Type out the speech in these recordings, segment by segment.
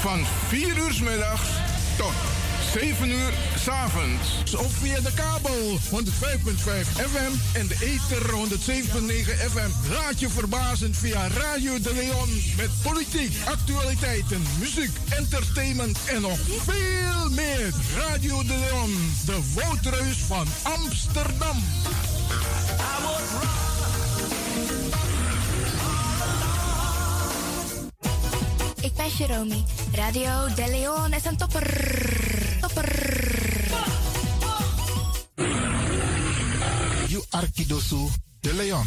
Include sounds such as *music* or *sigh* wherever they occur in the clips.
van 4 uur s middags tot 7 uur s'avonds. Of via de kabel 105.5 FM en de ether 107.9 FM. Laat je verbazen via Radio de Leon met politiek, actualiteiten, muziek, entertainment en nog veel meer. Radio de Leon, de woudreus van Amsterdam. Jeromy. Radio De Leon is een topper. Topper. You de Leon.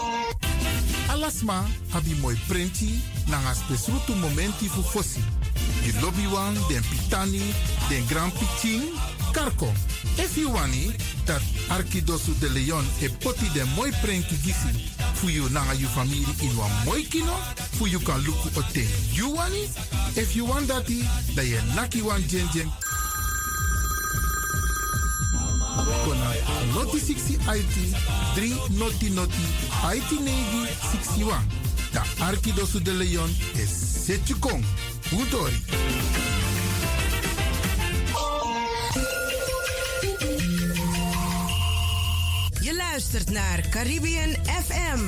Alasma abi moi prenti nanga spesrutu momenti fu fosi. Di lobby wan, den pitani, den grand pitin, karko. If you wani, dat Arkidosu de Leon e poti den moi prenki gisi fu you nanga you family in wan moi kino, fu you kan luku oten. You wani? If you want dati, da ye naki wan jen jen kona noti 60 IT 3 noti noti IT negi 61. Da de Leon is Setjukong. Udori. Je luistert naar Caribbean FM,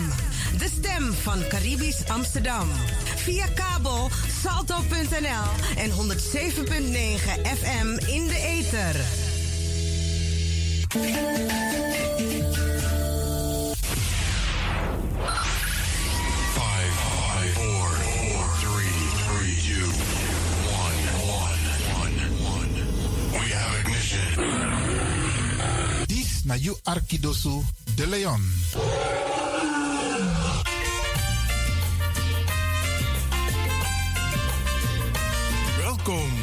de stem van Caribisch Amsterdam. Via kabel salto.nl en 107.9 FM in de ether. Na Arkidosu de Leon. Welkom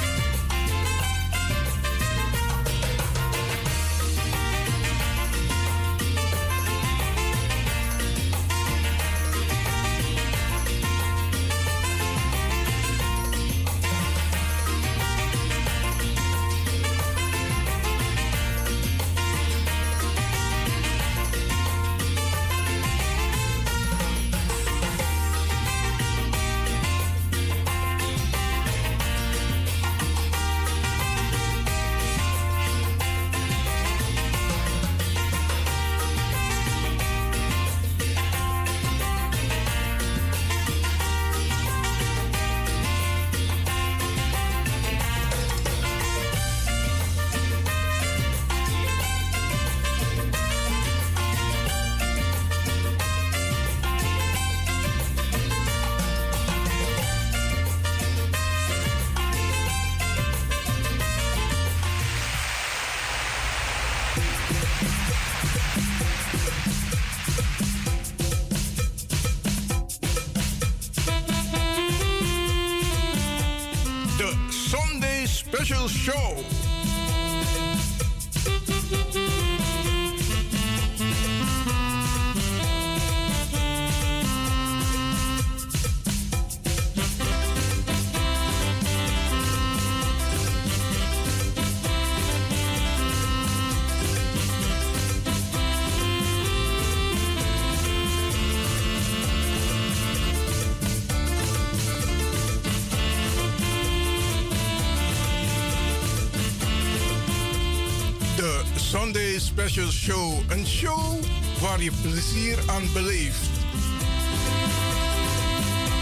Special Show. Een show waar je plezier aan beleeft.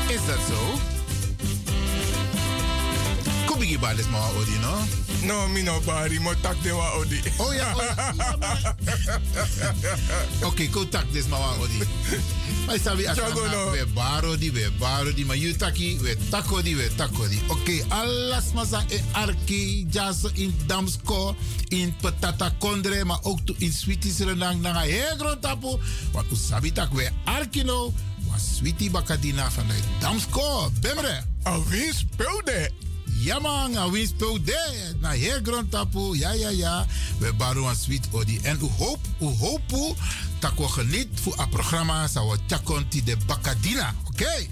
Is dat zo? Kom hier maar Odi, no? No, mi no bari, mo tak de wa odi. Oh ja, oh. Oké, okay, ko tak des maar Odi. Maar sabi no. we baro di, we baro di, maar you taki, we tako di, we tako di. Oké, okay, alles masa e arki, jas in Damsko, in Patata Kondre, maar ook in Sweeties Renang, na heel groot tapu. Want u sabi tak we arki no, was Sweetie Bakadina vanuit Damsko. Bemre. Alweer speelde. Ja man, a win speel de. Na heel grond tapu. Ja, ja, ja. We baro een sweet odi. En u hoop, u hoop u, we geniet voor het programma. Zou we chakonti de Bakadina. Oké? Okay?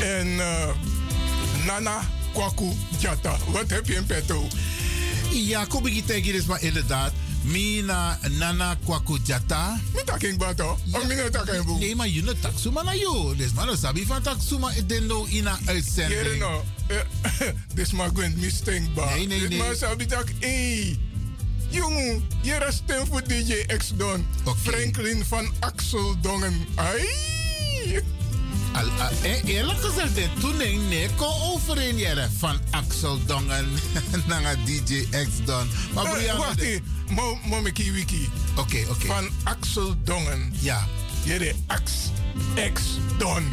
En uh, Nana Kwaku Jata, wat heb je in petto? Ja, kom ik tegen dus maar inderdaad. Mina Nana Kwaku Jata. Mi taking bato? Ja. Of mi no taking boek? Nee, maar je no taksuma na yo. Dus maar no sabi van taksuma den no ina uitzending. Jere no. Dus maar gwend mi ba. Nee, nee, nee. Maar sabi tak, eh. Jongen, hier is stem voor DJ X Don. Okay. Franklin van Axel Dongen. Ai. Al, al, eh, eerlijk gezegd, toen ik nee kon overeen van Axel Dongen *laughs* naar DJ X Don. Maar uh, Brianna, wacht even, mo, mo wiki wiki. Oké, okay, oké. Okay. Van Axel Dongen. Ja. Jere Ax X Don. *laughs*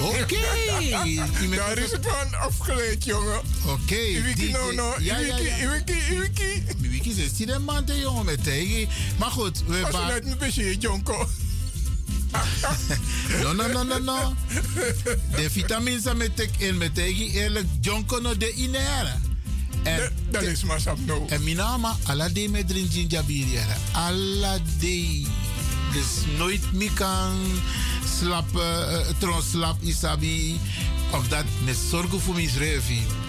Oké. *laughs* Okay. Daar is het van afgeleid, jongen. Oké. Okay, wiki no no. Ja, ja, ja. Wiki, wiki. Wiki is die man, jongen, met tegen. Maar goed, we Als je net een beetje jonko. *laughs* no, no, no, no, no. De vitamines met ik in met tegen eerlijk de inere. En dat is maar sap no. En mijn naam alla de met drin ginger beer. Alla de. Dus nooit meer kan slapen, uh, isabi. Of dat met zorgen voor mijn schrijven.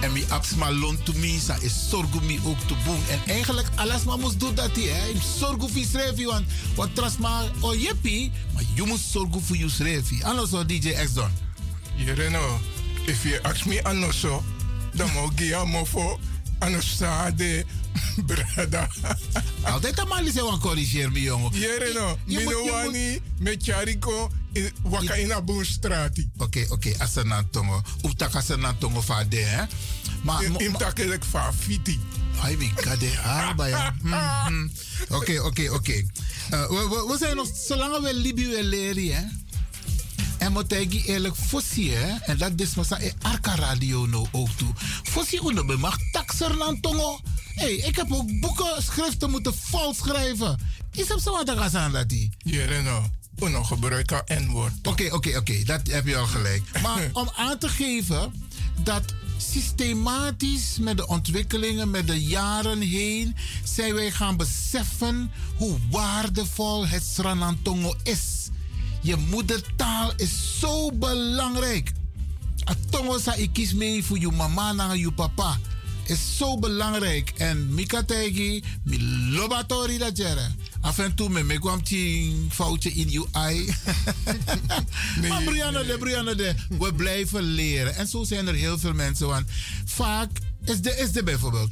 En mi absma loon to me, sa is zorgen mi ook te boem. En eigenlijk alles maar moest doen dat hij. Ik voor je schrijven, want wat tras maar oh jeppie, maar je moet zorgen voor je schrijven. Anders zo DJ X Don. Jereno, if you ask me anoso, dan moet je aan voor anosa de *laughs* brada. Altijd een man die corrigeer me jongen. Jereno, minowani met Chariko waka in a boomstrati. Oké, oké, asanan tongo. Uptak asanan tongo va de, hè. Maar im takelek va fiti. Ai mi kade *laughs* arba ja. Oké, oké, oké. We zijn nog, zolang we Libië leren, hè. En moet ik eerlijk fossie, hè. En dat is maar e arka radio nou ook toe. Fossie onder mag taxer nan tongo. hey, ik heb ook boeken, schriften moeten vol schrijven. Is dat zo wat aan dat die? Ja, Reno. Uno gebruiken N-woord. Oké, oké, oké. Dat heb je al gelijk. *laughs* Maar om aan te geven dat systematisch met de ontwikkelingen, met de jaren heen, zijn wij gaan beseffen hoe waardevol het Sranantongo is. Je moedertaal is zo belangrijk. Atongo sa ikis mee voor je mama en je papa. Is zo belangrijk. En Mika Tegi, mi lobatori dat jere. Af en toe me kwam een foutje in je ei. nee, *laughs* maar Brianna de, Brianna de, we blijven leren. En zo zijn er heel veel mensen. Want vaak is de, is de bijvoorbeeld.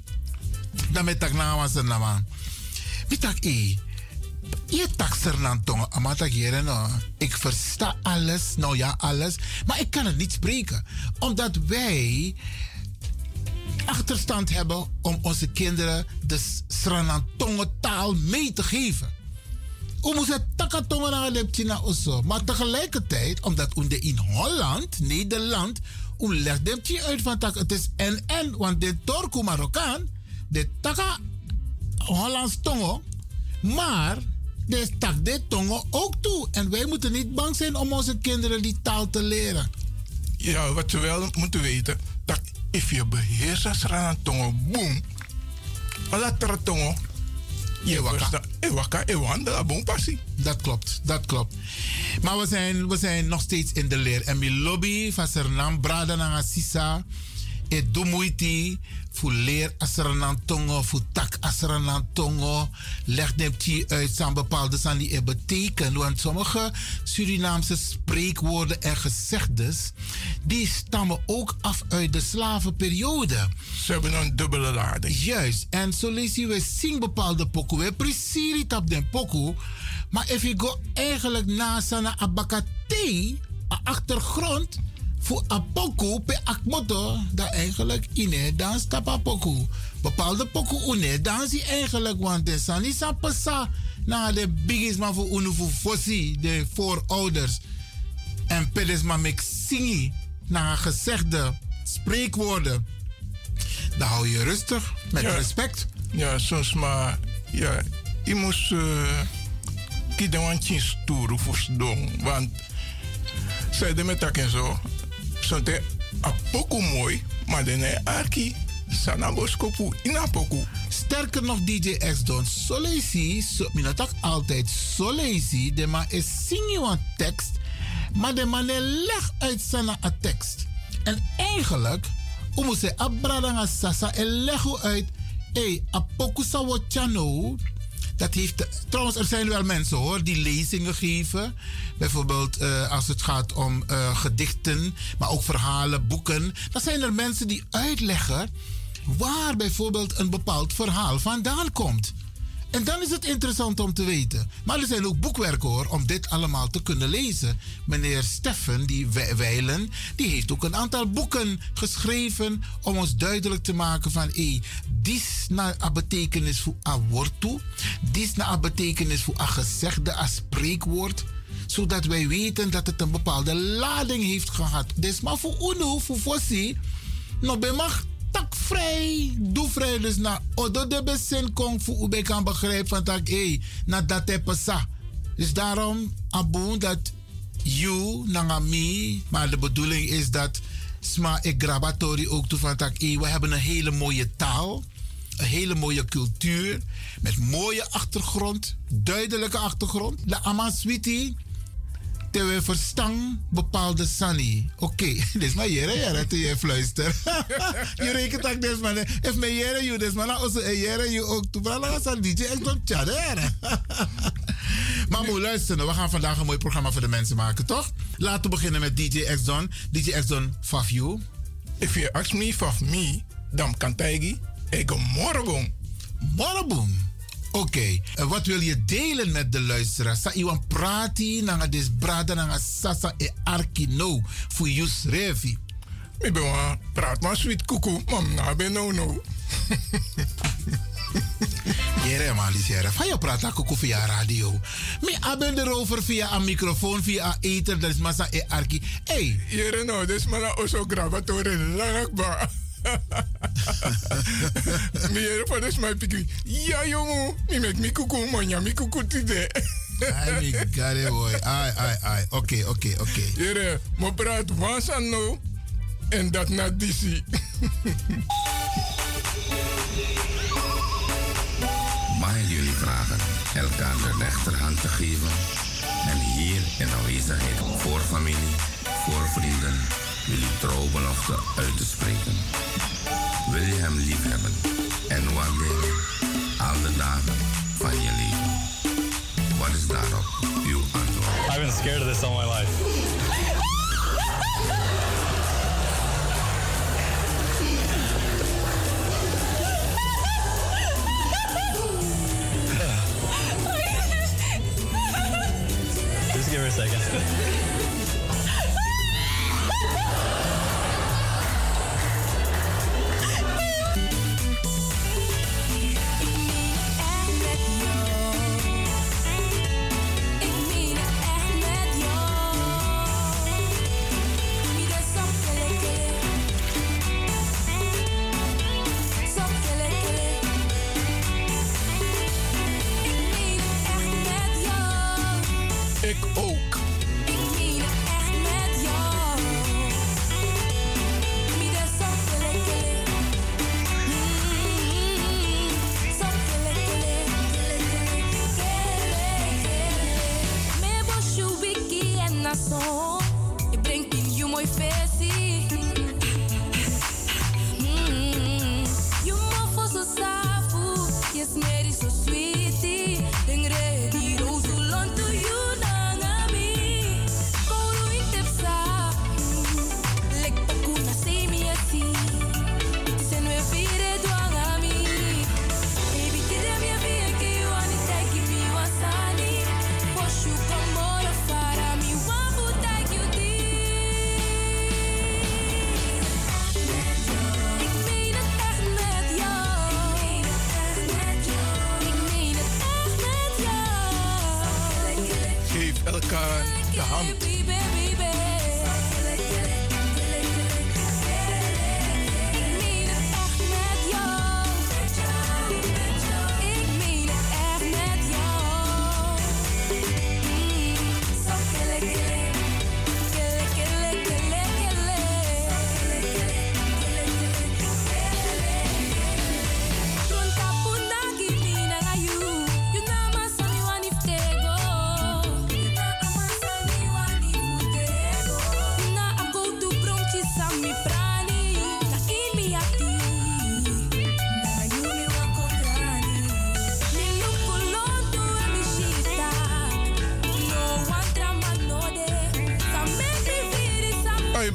Dan met tak na was er na man. Met tak e. Je tongen, amata no. Ik versta alles, nou ja, alles. Maar ik kan het niet spreken. Omdat wij achterstand hebben om onze kinderen de Sranantongen taal mee te geven. We moeten takatongen naar de osso. Maar tegelijkertijd, omdat we in Holland, Nederland, we leggen uit van tak, het is en-en. Want de Torko Marokkaan, de taka Hollands tongo, maar de tak de tongo ook toe. En wij moeten niet bang zijn om onze kinderen die taal te leren. Ja, wat we wel moeten weten, dat if je beheerst als tongo, boom. Alla tongo. Je waka. E waka, e wanda, boom passie. Dat klopt, dat klopt. Maar we zijn, we zijn nog steeds in de leer. En mijn lobby van Sernam, Brada Sisa. E doe moeite voor leer asranan tongo, voor tak asranan tongo. Leg neemt je uit zijn bepaalde zijn die betekenen. Want sommige Surinaamse spreekwoorden en gezegdes, die stammen ook af uit de slavenperiode. Ze hebben een dubbele lading. Juist. En zo je, we bepaalde pokoe. We precies op den pokoe. Maar if je go eigenlijk na sana abakate, achtergrond, voor apoku pe akmoto, dat eigenlijk ine dan stap apoku. Bepaalde poku une, dan zie eigenlijk, want de sani sa pasa na de biggest man voor unu voor fossi, de voorouders. En pedes maar mek singi na gezegde spreekwoorden. Dan hou je rustig, met Ja. respect. Ja, soms maar, ja, je moest uh, kiezen want je stoer voor doen. Want zij de met en zo, zo te apoko mooi, maar de ne sana in apoko. Sterker nog, DJ X Don, solesi, so, minatak altijd solesi, de man is een tekst, maar de man leg uit zijn a tekst. En eigenlijk, hoe ze abradanga sasa en leg u uit, hey, apoku sawo chano, dat heeft, trouwens, er zijn wel mensen hoor die lezingen geven. Bijvoorbeeld eh, als het gaat om eh, gedichten, maar ook verhalen, boeken. Dan zijn er mensen die uitleggen waar bijvoorbeeld een bepaald verhaal vandaan komt. En dan is het interessant om te weten. Maar er zijn ook boekwerken hoor, om dit allemaal te kunnen lezen. Meneer Steffen, die We- Weilen, die heeft ook een aantal boeken geschreven om ons duidelijk te maken van, hé, dit na een betekenis voor een woord toe, dit na een betekenis voor een gezegde, een spreekwoord zodat wij weten dat het een bepaalde lading heeft gehad. Dus maar voor UNO, voor Fossi, nog bij mag tak vrij, doe vrij. Dus na odo de besin kong voor ube kan begrijpen van tak, hé, na dat sa. Dus daarom, aboon dat you, nanga me, maar de bedoeling is dat sma ik grabatori ook toe van tak, hé, we hebben een hele mooie taal. Een hele mooie cultuur. Met mooie achtergrond. Duidelijke achtergrond. De Amaswiti. Te we verstaan bepaalde sani. Oké, *laughs* dit is maar jere jere te je fluister. *laughs* je rekent ook des man. If me jere you des man. Also e jere you ook. Tu brala sa DJ ik don tjadere. Maar moet luisteren, we gaan vandaag een mooi programma voor de mensen maken, toch? Laten we beginnen met DJ X Don. DJ X Don, Faf you. If you ask me for me, dan kan tijgi, ik morgen. Morboom. Oké, en wat wil je delen met de luisteraars? Sa iwan prati nanga des brada nanga sasa e arkino voor Jus Revi. Ik ben wel praat maar sweet koekoe, mam na ben no no. *laughs* Jere malis jere. Van je praat ook via radio. Mi aben erover via een microfoon, via ether, dat is massa e arki. Hey, Jere no, des mana oso gravatore langakba. *laughs* Mi jere van des my piki. Ja jongen, mi mek mi koekoe man, ja mi koekoe tide. ai mi gare boy. Ai, ai, ai. Oké, oké, oké. Jere, mo praat wansan no. En dat na disi. *laughs* Mag ik jullie vragen elkaar de rechterhand te geven en hier in aanwezigheid voor familie, voor vrienden, jullie trouwbelofte uit te spreken? Wil je hem lief hebben en waarderen al de dagen van je leven? Wat is daarop uw antwoord? I've been scared of this all my life. *laughs* Just give her a second.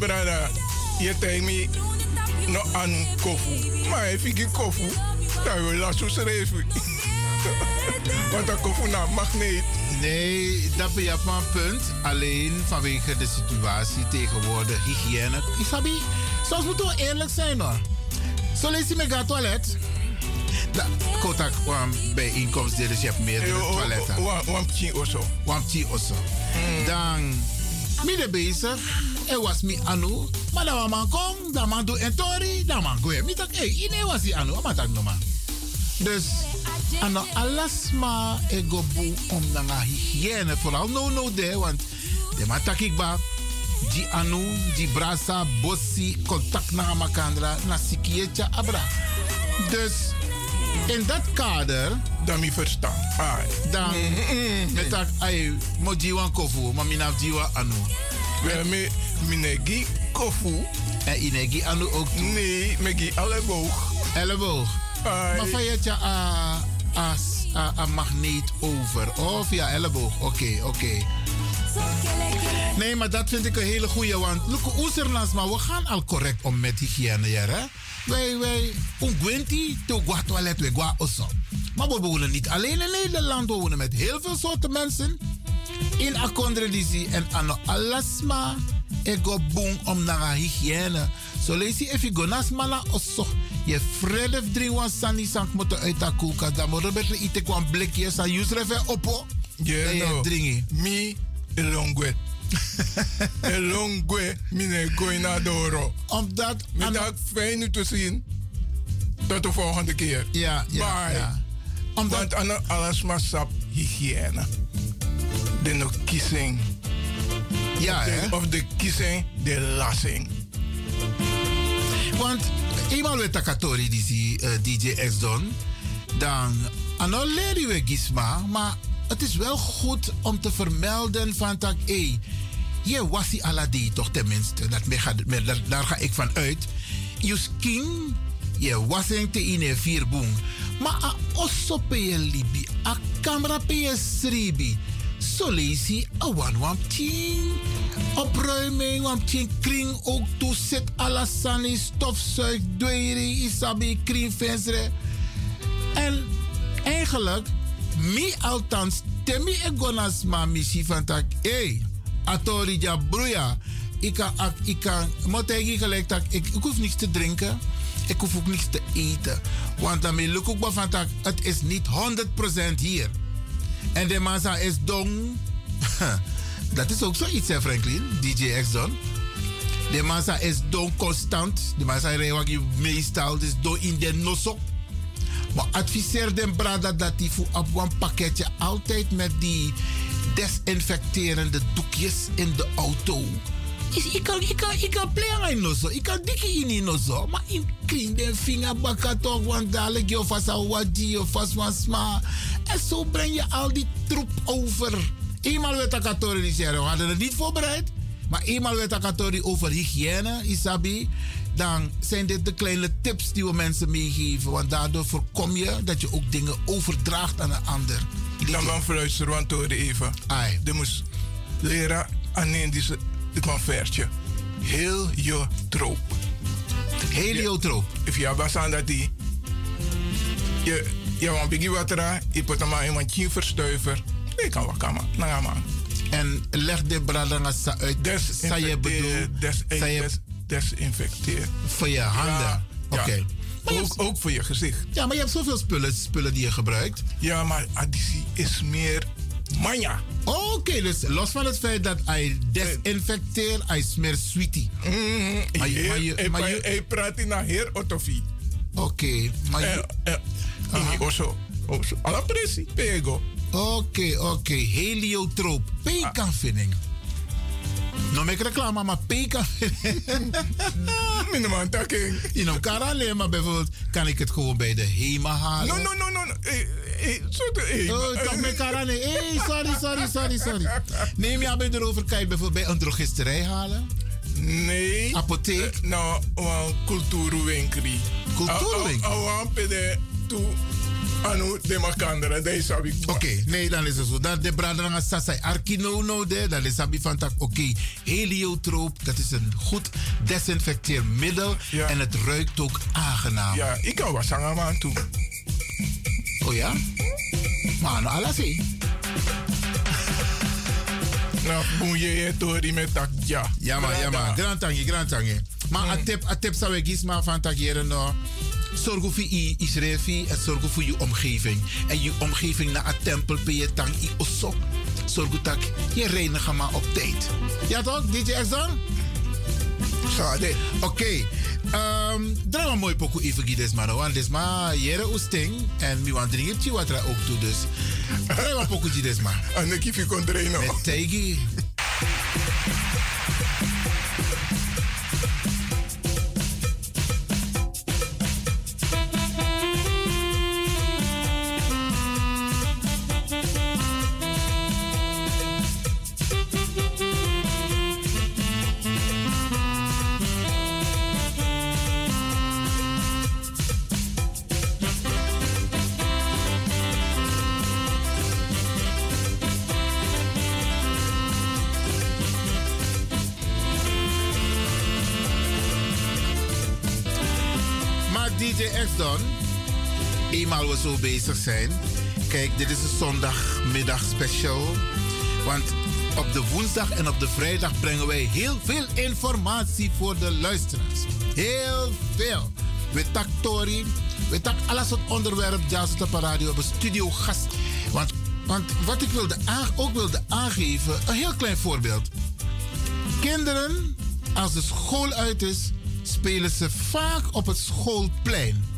Brada, je tegen me no an kofu. Maar ik kofu, dan wil je zo schrijven. Want dat kofu na magneet. Nee, dat ben je op een punt. Alleen vanwege de situatie tegenwoordig, hygiëne. Isabi, soms moeten we eerlijk zijn hoor. Zo lees je met het toilet. Da, kotak kwam bij inkomsten, dus je hebt meerdere toiletten. Zo. Wampje of zo. Dan, midden bezig. Er was mi anu. Maar dan man kom, dan man doe en tori, dan man goe. Mi tak, hey, ine was anu, maar tak no man. Dus, ano alles maar ego boe om na hygiëne. Vooral no no de, want de man tak ik ba. Die anu, die brasa, bossi, contact na makandra, na sikietje abra. Dus, in dat kader... Dan mi verstaan. Dan, met dat, ay, mo jiwan kofu, maar minaf jiwa anu. We me, minegi kofu. En inegi anu ook toe? Nee, megi elleboog. Elleboog? Maar van je het a, a, a, a magneet over. Of ja, elleboog. Oké, oké. Nee, maar dat vind ik een hele goeie. Want look, oezernas, maar we gaan al correct om met hygiëne, ja, hè? Wij, wij, ungwenti, to gwa toilet, we gwa osso. Maar we wonen niet alleen in Nederland, we wonen met heel veel soorten mensen. In akondredisi en ano alasma, ego boom om naar hygiëne. Zo lees je even gonas mala osso. Je vrede drink wan sani sank moeten uit de koelkast. Dan moet je ite kwam blikje, sa use refe oppo. Je no. dringi. Mi elongwe. *laughs* elongwe mine goina doro. Omdat... Middag fijn u te zien. Tot de volgende keer. Ja, ja, Bye. ja. Omdat ano alles maar sap hygiëne. De no kissing. Ja, of de, hè? Of de kissing, de lassing. Want eenmaal we takatori die uh, DJ X Don, dan ano leren we gisma, maar het is wel goed om te vermelden van tak, hé, je was die aladi toch tenminste, dat me gaat, me, daar, daar ga ik van uit. Je skin, je was te in vier boom, maar a osso pe je libi, a camera pe je sribi. One one team. Opruiming, want tien kring ook toe zit alasani, stofzuig, dweri, isabi, kringvensre. En eigenlijk, mi althans, temi egonas ma missie van tak, hey, atori ja broeia. Ik kan, ik kan, moet ik gelijk dat ik, ik hoef niks te drinken. Ik hoef ook niks te eten. Want dan ben ik ook van tak, het is niet 100% hier. En de massa is dong. *laughs* Dat is ook zoiets, hè, Franklin? DJ X Don. De massa is dong constant. De massa is meestal do in de nosok. Maar adviseer de brada dat hij voor op een pakketje altijd met die desinfecterende doekjes in de auto. Is, ik kan, ik kan, ik kan plegen in nozo. Ik kan dikke in in nozo. Maar in kring de vinger bakken toch. Want dadelijk je vast al wat je vast wat sma. En zo breng je al die troep over. Eenmaal werd Akatori die zeggen, we hadden het niet voorbereid. Maar eenmaal werd Akatori over hygiëne, Isabi. dan zijn dit de kleine tips die we mensen meegeven. Want daardoor voorkom je dat je ook dingen overdraagt aan een ander. Dan gaan fluisteren, want hoor even. Ai. Je moest leren aan een die het convertje. Heel je troop. Heliotroop. If je hebt aan dat die. Je, je want bigi watera, je put hem maar in een verstuiver. Ik kan wat kan man. man. En leg de bradanga uit. Sa je bedoel. Des, des, desinfecteer. Voor je handen. Ja, Oké. ja. Ook, ook voor je gezicht. Ja, maar je hebt zoveel spullen, spullen die je gebruikt. Ja, maar additie is meer manja. Oké, dus los van het feit dat hij desinfecteer, hij smeert sweetie. Maar je- maar je- maar je- Hij praat in een heer otofie. Oké, maar je- Eh, eh, in Oso. Oso. Alla pressie, pego. Oké, oké. Heliotroop. Pekanvinning. Nou, ik reclame, maar pekanvinning. Minimaal takking. In elkaar alleen, maar bijvoorbeeld kan ik het gewoon bij de HEMA halen. No, no, no, no. no. Eh, eh, zo eh, Oh, toch met nee. Hey, sorry, sorry, sorry, sorry. Neem je aan erover, kan je bijvoorbeeld bij een drogisterij halen? Nee. Apotheek? Eh, nou, een cultuurwinkeli. Cultuurwinkel? Awan pede tu anu de makandera, deze heb ik. Oké, nee, dan is het zo. Dat de brader sasai arkinono de, dat is sabi van tak. Oké, heliotroop, dat is een goed desinfecteermiddel Ja. en het ruikt ook aangenaam. Ja, ik kan wat man toe. Oh ja? Maar nou, alles. *laughs* Nou, moet je het met tak ja. Ja, maar, ja, maar. Grand tangi, grand tangi. Maar a tip, a tip zou ik iets maar van tak hier no. Zorg voor je Israël en zorg voor je omgeving. En je omgeving na een tempel ben je tang i osok. Zorg dat je reinigen maar op tijd. Ja toch, DJ Exxon? Oké. Ehm draai maar mooi pokoe even gides man. Want dit maar jere oesting. En mi want drinken wat er ook toe dus. Draai maar pokoe gides. En ik heb je kon. Met Tegi. Bezig zijn. Kijk, dit is een zondagmiddag special. Want op de woensdag en op de vrijdag brengen wij heel veel informatie voor de luisteraars. Heel veel. We tak Tori, we tak alles soort onderwerp jazz op de radio. We hebben studiogast. Want, want wat ik wilde ook wilde aangeven, een heel klein voorbeeld. Kinderen, als de school uit is, spelen ze vaak op het schoolplein.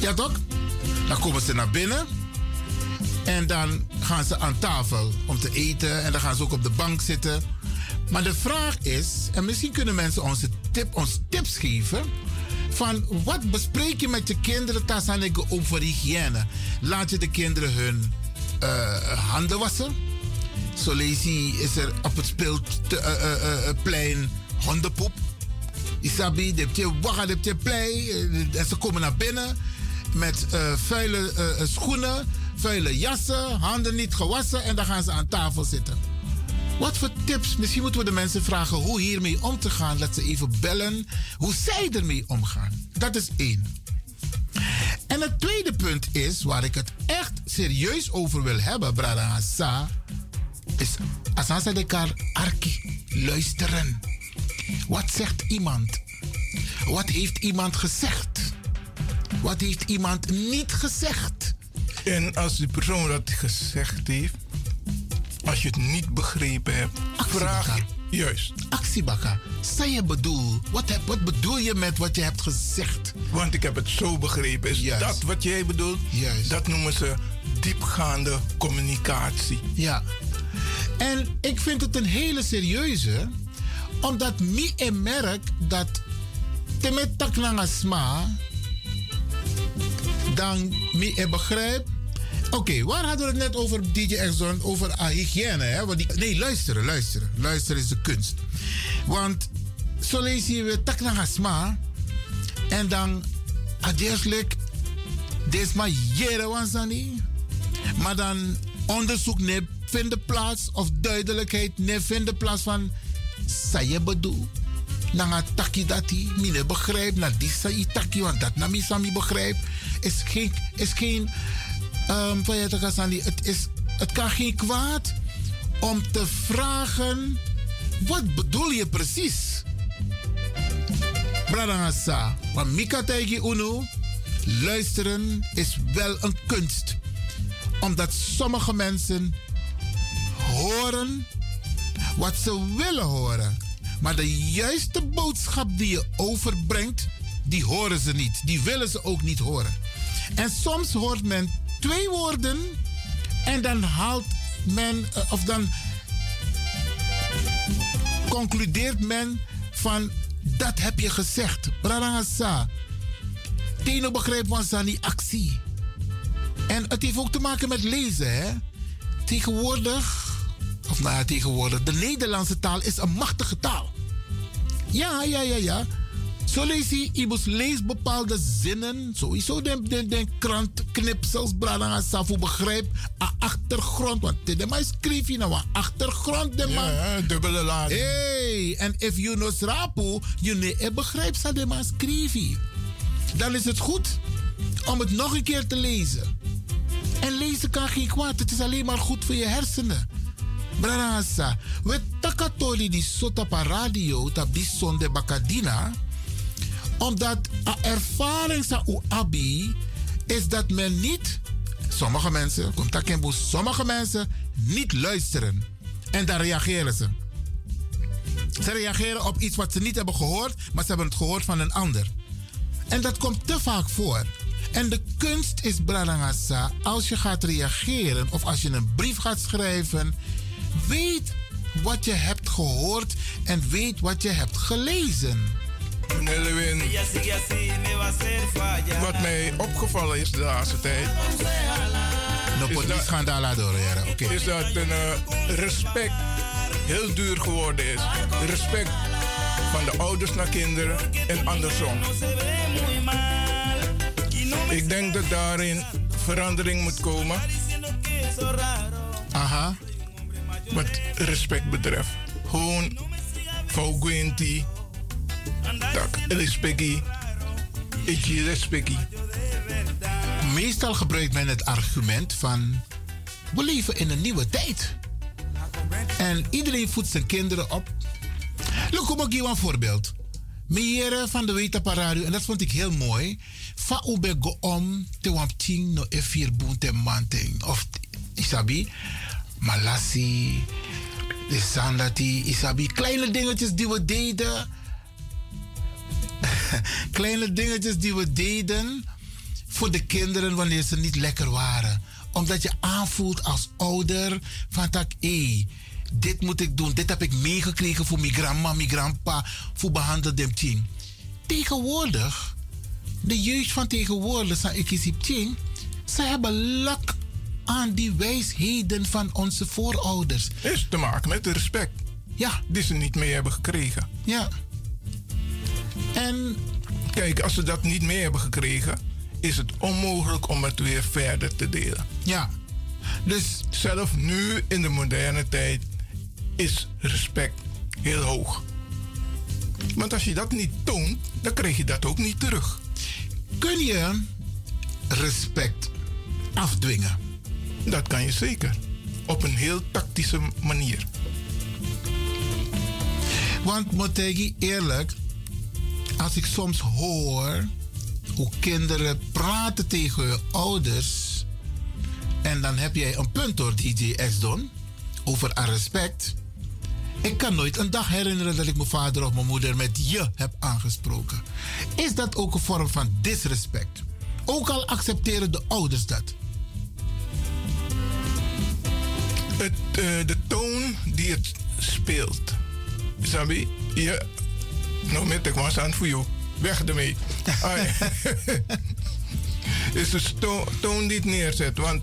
Ja toch? Dan komen ze naar binnen en dan gaan ze aan tafel om te eten en dan gaan ze ook op de bank zitten. Maar de vraag is, en misschien kunnen mensen onze tip, ons tips geven. Van wat bespreek je met je kinderen Tassaneke over hygiëne? Laat je de kinderen hun eh, handen wassen? Zo je, is er op het speelplein hondenpoep. Isabi, de je wagga, de je plei. eh, En ze komen naar binnen met eh, vuile eh, schoenen, vuile jassen, handen niet gewassen en dan gaan ze aan tafel zitten. Wat voor tips? Misschien moeten we de mensen vragen hoe hiermee om te gaan. Dat ze even bellen hoe zij ermee omgaan. Dat is één. En het tweede punt is, waar ik het echt serieus over wil hebben, Brada Assa, is Asasa de Kar Arki. Luisteren. Wat zegt iemand? Wat heeft iemand gezegd? Wat heeft iemand niet gezegd? En als die persoon dat gezegd heeft, als je het niet begrepen hebt, vraag je. Juist. Actiebakka, zei je bedoel? Wat, heb, wat bedoel je met wat je hebt gezegd? Want ik heb het zo begrepen. Is Juist. dat wat jij bedoelt? Juist. Dat noemen ze diepgaande communicatie. Ja. En ik vind het een hele serieuze, omdat mi en merk dat temet tak nanga sma, dan mi en begrijp. Oké, waar hadden we het net over DJ Exxon? Over ah, hygiëne, hè? Want die, nee, luisteren, luisteren. Luisteren is de kunst. Want zo lees je weer tak na hasma. En dan, adierselijk, des maar jere. Maar dan onderzoek ne vinden plaats of duidelijkheid ne vinden plaats van bedoel. Nanga taki dati, mine begrijp, na die sa taki, want dat na mi sami begrijp. Is geen, is geen, um, het is, het kan geen kwaad om te vragen, wat bedoel je precies? Bradangasa, want Mika Taigi Uno, luisteren is wel een kunst. Omdat sommige mensen horen wat ze willen horen. Maar de juiste boodschap die je overbrengt, die horen ze niet. Die willen ze ook niet horen. En soms hoort men twee woorden en dan haalt men, eh, of dan concludeert men van dat heb je gezegd. Brarangasa. Tino begrijpt van die actie. En het heeft ook te maken met lezen. Hè? Tegenwoordig, of nou ja, tegenwoordig, de Nederlandse taal is een machtige taal. Ja, ja, ja, ja. Zo lees je, Ibus leest bepaalde zinnen. Sowieso de, de, de krantknipsels, bradanga safu begrijp. A achtergrond, want de man schreef je nou achtergrond, de man. Ja, dubbele lading. Hey, en if you know srapu, you ne begrijpt sa de man schreef je. Dan is het goed om het nog een keer te lezen. En lezen kan geen kwaad, het is alleen maar goed voor je hersenen. Branasa, we takatoli di sotapa radio tap di sonde bakadina. Omdat a ervaring sa u abi is dat men niet, sommige mensen, komt dat sommige mensen niet luisteren. En dan reageren ze. Ze reageren op iets wat ze niet hebben gehoord, maar ze hebben het gehoord van een ander. En dat komt te vaak voor. En de kunst is, Branagasa, als je gaat reageren of als je een brief gaat schrijven, weet wat je hebt gehoord en weet wat je hebt gelezen. Meneer Lewin, wat mij opgevallen is de laatste tijd. No is dat- door, ja. Oké. is dat een eh, respect heel duur geworden is. Respect van de ouders naar kinderen en andersom. Ik denk dat daarin verandering moet komen. Aha. Wat respect betreft. Gewoon voor Gwinty. Tak, respectie. Ik respectie. Meestal gebruikt men het argument van we leven in een nieuwe tijd. En iedereen voedt zijn kinderen op. Look, ik je een voorbeeld. Meneer van de Wetapa Radio, en dat vond ik heel mooi. Fa ube go om te wampting no e vier boen te manting. Of isabi, malasi, de sandati, isabi. Kleine dingetjes die we deden. *laughs* Kleine dingetjes die we deden voor de kinderen wanneer ze niet lekker waren. Omdat je aanvoelt als ouder van tak, hé, dit moet ik doen. Dit heb ik meegekregen voor mijn grandma, mijn grandpa, voor behandeld dem ting. Tegenwoordig, de jeugd van tegenwoordig, ik is ze hebben lak aan die wijsheden van onze voorouders. Is te maken met respect. Ja. Die ze niet mee hebben gekregen. Ja. En Kijk, als ze dat niet mee hebben gekregen, is het onmogelijk om het weer verder te delen. Ja. Dus zelf nu in de moderne tijd is respect heel hoog. Want als je dat niet toont, dan krijg je dat ook niet terug. kun je respect afdwingen? Dat kan je zeker. Op een heel tactische manier. Want Motegi, eerlijk, als ik soms hoor hoe kinderen praten tegen hun ouders. En dan heb jij een punt door DJ X-Don over respect. Ik kan nooit een dag herinneren dat ik mijn vader of mijn moeder met je heb aangesproken. Is dat ook een vorm van disrespect? Ook al accepteren de ouders dat. Het, eh, de toon die het speelt. Sabi, je. Nou, met ik was aan voor jou. Weg ermee. *laughs* Is de toon die het neerzet. Want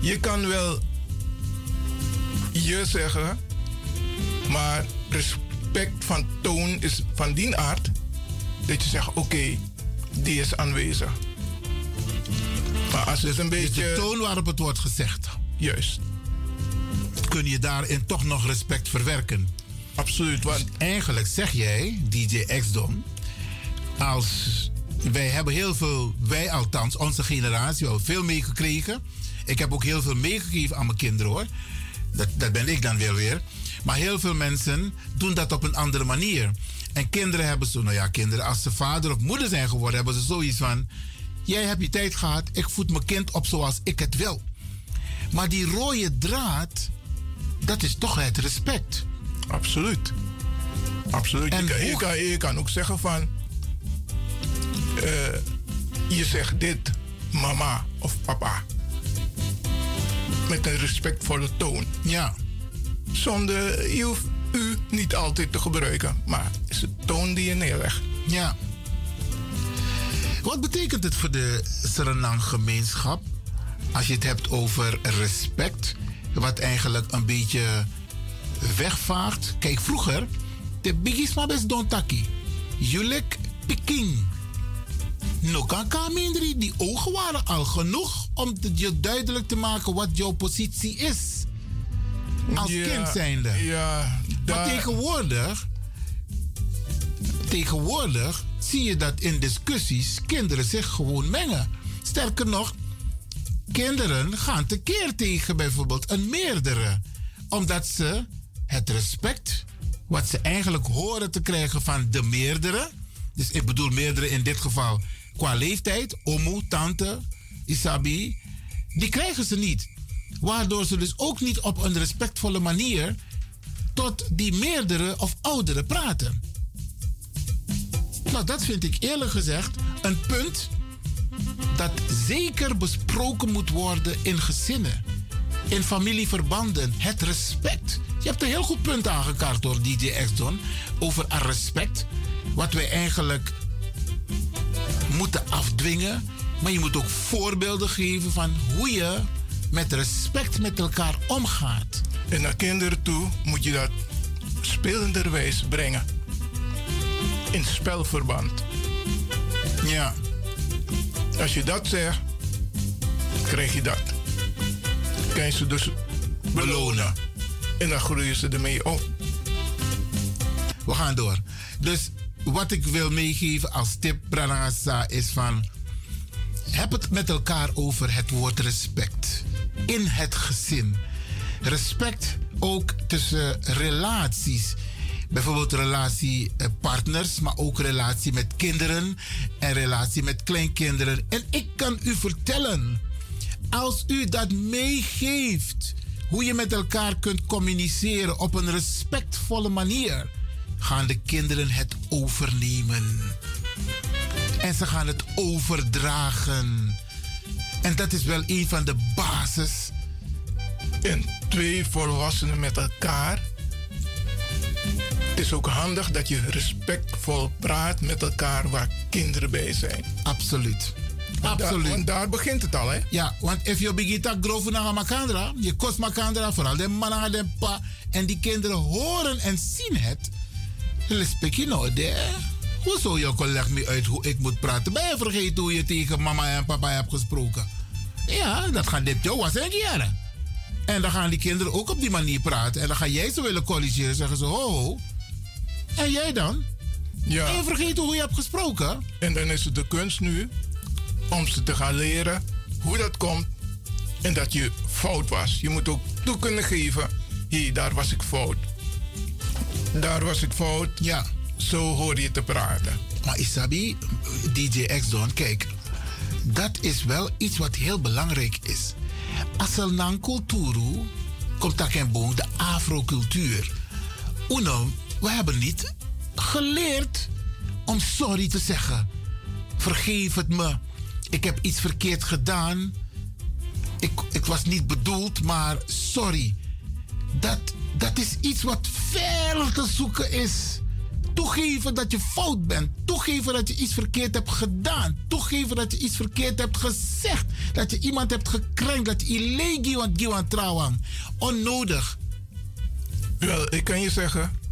je kan wel je zeggen, maar res- respect van toon is van die aard dat je zegt: oké, die is aanwezig. Maar als het een Dus beetje. de toon waarop het wordt gezegd. Juist. Kun je daarin toch nog respect verwerken? Absoluut. Want eigenlijk zeg jij, DJ X-Don, als wij hebben heel veel, wij althans, onze generatie, we hebben veel meegekregen. Ik heb ook heel veel meegegeven aan mijn kinderen hoor. Dat, dat ben ik dan wel weer. Maar heel veel mensen doen dat op een andere manier. En kinderen hebben zo, nou ja, kinderen, als ze vader of moeder zijn geworden, hebben ze zoiets van: Jij hebt je tijd gehad, ik voed mijn kind op zoals ik het wil. Maar die rode draad, dat is toch het respect. Absoluut. Absoluut. En je, kan, je, hoe- kan, je kan ook zeggen van... eh, je zegt dit, mama of papa. Met een respectvolle toon. Ja. Zonder, je hoeft u niet altijd te gebruiken. Maar het is de toon die je neerlegt. Ja. Wat betekent het voor de Suriname-gemeenschap als je het hebt over respect, wat eigenlijk een beetje wegvaart? Kijk, vroeger, de bigisma best don taki. Julek Peking. No kan kamindri, die ogen waren al genoeg om je duidelijk te maken wat jouw positie is. Als Ja, kind zijnde. Ja, Maar tegenwoordig, tegenwoordig zie je dat in discussies kinderen zich gewoon mengen. Sterker nog, kinderen gaan tekeer tegen bijvoorbeeld een meerdere. Omdat ze het respect, wat ze eigenlijk horen te krijgen van de meerdere. Dus ik bedoel meerdere in dit geval qua leeftijd, omo, tante, isabi. Die krijgen ze niet. Waardoor ze dus ook niet op een respectvolle manier tot die meerdere of ouderen praten. Nou, dat vind ik eerlijk gezegd een punt dat zeker besproken moet worden in gezinnen, in familieverbanden. Het respect. Je hebt een heel goed punt aangekaart door DJ X-Don over het respect. Wat wij eigenlijk moeten afdwingen. Maar je moet ook voorbeelden geven van hoe je met respect met elkaar omgaat. En naar kinderen toe moet je dat spelenderwijs brengen. In spelverband. Ja. Als je dat zegt, krijg je dat. Kan je ze dus belonen. En dan groeien ze ermee op. We gaan door. Dus wat ik wil meegeven als tip, Pranagasa, is van... Heb het met elkaar over het woord respect. In het gezin. Respect ook tussen relaties. Bijvoorbeeld relatie eh, maar ook relatie met kinderen en relatie met kleinkinderen. En ik kan u vertellen, als u dat meegeeft, hoe je met elkaar kunt communiceren op een respectvolle manier, gaan de kinderen het overnemen. En ze gaan het overdragen. En dat is wel een van de basis. En twee volwassenen met elkaar. Het is ook handig dat je respectvol praat met elkaar waar kinderen bij zijn. Absoluut. Want daar- Absoluut. want daar begint het al, hè? Ja, want if je begint te groven naar Makandra, je kost Makandra, vooral de mannen de pa, en die kinderen horen en zien het, dan spreek je nou. Hoezo je leg me uit hoe ik moet praten? Ben je vergeten hoe je tegen mama en papa hebt gesproken? Ja, dat gaan dit jou was en jaren. En dan gaan die kinderen ook op die manier praten. En dan ga jij ze willen corrigeren. Zeggen ze, ho. En jij dan? Ja. Ben je vergeten hoe je hebt gesproken? En dan is het de kunst nu om ze te gaan leren hoe dat komt en dat je fout was. Je moet ook toe kunnen geven, hier, daar was ik fout. Daar was ik fout. Ja. Zo hoor je te praten. Maar Isabi, DJ X-Don, kijk, dat is wel iets wat heel belangrijk is. Als er naar cultuur komt dat geen boom, de afro-cultuur. Uno, we hebben niet geleerd om sorry te zeggen. Vergeef het me. Ik heb iets verkeerd gedaan. Ik, ik was niet bedoeld, maar sorry. Dat, dat is iets wat ver te zoeken is. Toegeven dat je fout bent. Toegeven dat je iets verkeerd hebt gedaan. Toegeven dat je iets verkeerd hebt gezegd. Dat je iemand hebt gekrenkt. Dat je illegio trouwang. Onnodig. Wel, ik kan je zeggen,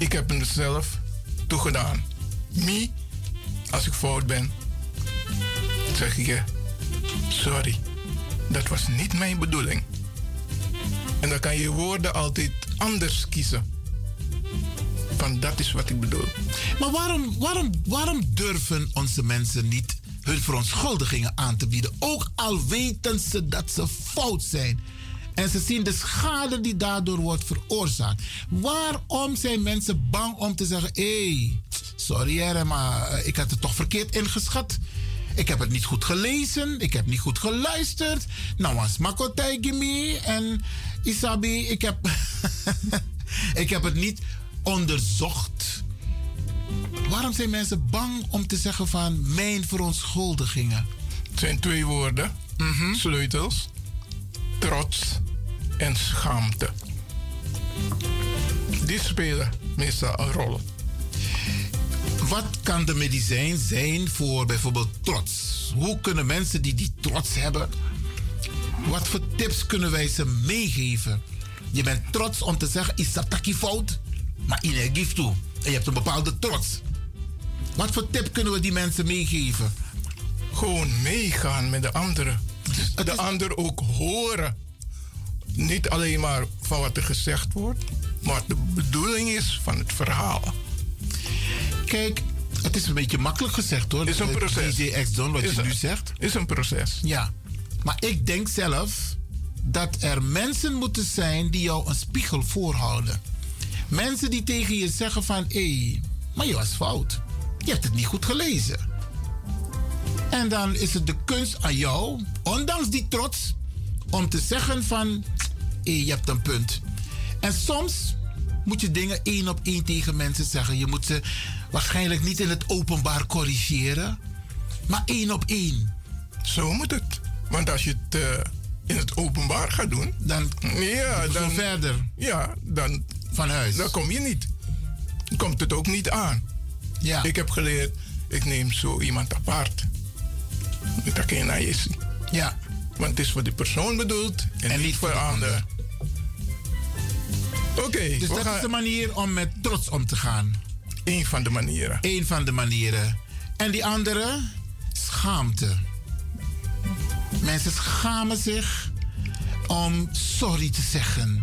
Ik heb het zelf toegedaan. Me, als ik fout ben, zeg ik je, sorry, dat was niet mijn bedoeling. En dan kan je woorden altijd anders kiezen. Van dat is wat ik bedoel. Maar waarom, waarom, waarom durven onze mensen niet hun verontschuldigingen aan te bieden? Ook al weten ze dat ze fout zijn. En ze zien de schade die daardoor wordt veroorzaakt. Waarom zijn mensen bang om te zeggen: hé, hey, sorry hè, maar eh, ik had het toch verkeerd ingeschat. Ik heb het niet goed gelezen. Ik heb niet goed geluisterd. Nou was Makotay Gimi en Isabi. Ik heb, *laughs* ik heb het niet onderzocht. Waarom zijn mensen bang om te zeggen van mijn verontschuldigingen? Het zijn twee woorden, sleutels. Trots en schaamte. Die spelen meestal een rol. Wat kan de medicijn zijn voor bijvoorbeeld trots? Hoe kunnen mensen die die trots hebben, wat voor tips kunnen wij ze meegeven? Je bent trots om te zeggen, is dat takkie fout? Maar in geeft toe. En je hebt een bepaalde trots. Wat voor tip kunnen we die mensen meegeven? Gewoon meegaan met de anderen. de ander ook horen. Niet alleen maar van wat er gezegd wordt, maar de bedoeling is van het verhaal. Kijk, het is een beetje makkelijk gezegd hoor. Is een proces. DJ X-Don, wat Is je een- nu zegt. Is een proces. Ja, maar ik denk zelf dat er mensen moeten zijn die jou een spiegel voorhouden. Mensen die tegen je zeggen van, hé, maar je was fout. Je hebt het niet goed gelezen. En dan is het de kunst aan jou, ondanks die trots, om te zeggen van, je hebt een punt. En soms moet je dingen één op één tegen mensen zeggen. Je moet ze waarschijnlijk niet in het openbaar corrigeren, maar één op één. Zo moet het. Want als je het eh, in het openbaar gaat doen, dan, ja, dan verder. Ja, dan van huis. Dan kom je niet. Dan komt het ook niet aan. Ja. Ik heb geleerd, ik neem zo iemand apart. Dat kan je naar je zien. Ja. Want het is voor die persoon bedoeld en, niet voor anderen. Oké. Dus dat gaan- is de manier om met trots om te gaan. Eén van de manieren. Eén van de manieren. En die andere, schaamte. Mensen schamen zich om sorry te zeggen.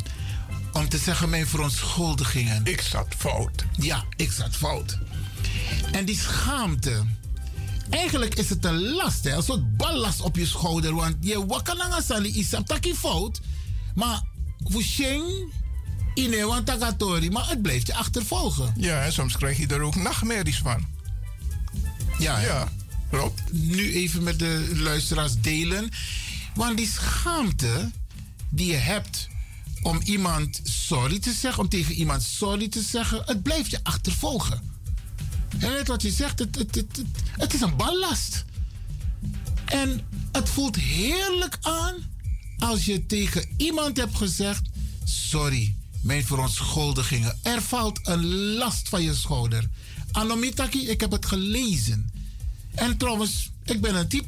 Om te zeggen mijn verontschuldigingen. Ik zat fout. Ja, ik zat fout. En die schaamte. Eigenlijk is het een last, hè? een soort ballast op je schouder. Want je wakananga sali isap taki fout. Maar voor Sheng, ine want tagatori. Maar het blijft je achtervolgen. Ja, en soms krijg je er ook nachtmerries van. Ja, hè? Ja, Rob. Nu even met de luisteraars delen. Want die schaamte die je hebt om iemand sorry te zeggen, om tegen iemand sorry te zeggen, het blijft je achtervolgen. En wat je zegt, het is een ballast. En het voelt heerlijk aan als je tegen iemand hebt gezegd: Sorry, mijn verontschuldigingen. Er valt een last van je schouder. Anomitaki, ik heb het gelezen. En trouwens, ik ben een type.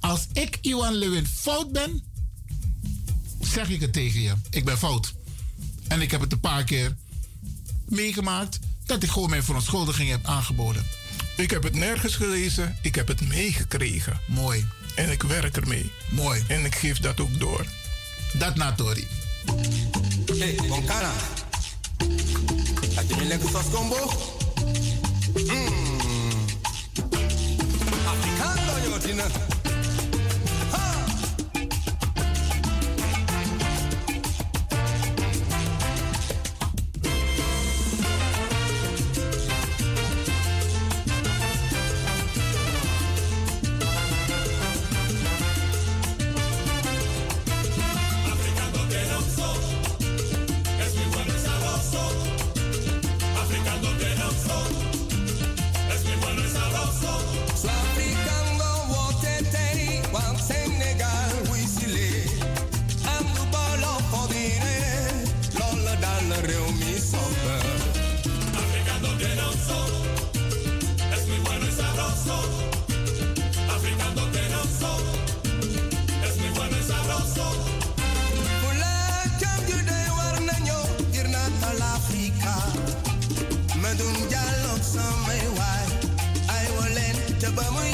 Als ik Iwan Lewin fout ben, zeg ik het tegen je. Ik ben fout. En ik heb het een paar keer meegemaakt dat ik gewoon mijn verontschuldiging heb aangeboden. Ik heb het nergens gelezen, ik heb het meegekregen. Mooi. En ik werk ermee. Mooi. En ik geef dat ook door. Dat na Tori. Hey, Bonkara. Had je mijn lekker sos combo? Mmm. Afrikaano, joh, wolen te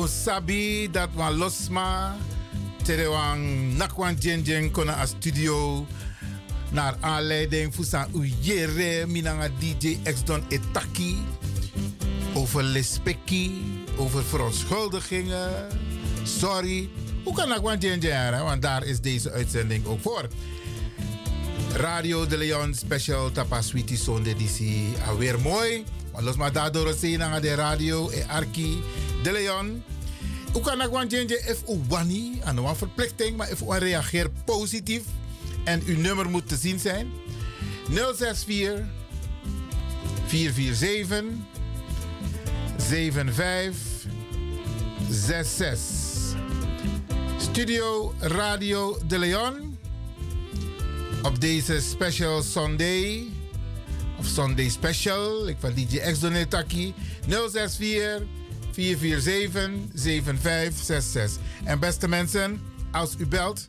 osabi dat wan losma. Tere wan nakwan jenjen kona a studio. Naar aanleiding van Uyere, Minanga DJ X-Don Etaki. Over lespeki, over verontschuldigingen. Sorry. Hoe kan nakwan jenjen? hè? Want daar is deze uitzending ook voor. Radio de Leon Special Tapa Sweetie Sonde DC. Alweer mooi. Maar los maar daardoor de radio en Arki de Leon. Hoe kan ik want if u wani aan een verplichting, maar if u reageer positief en uw nummer moet te zien zijn. 064 447 7566. Studio Radio de Leon op deze special Sunday. Of Sunday special. Ik van DJ X Donetaki. 064 447 7566. En beste mensen, als u belt,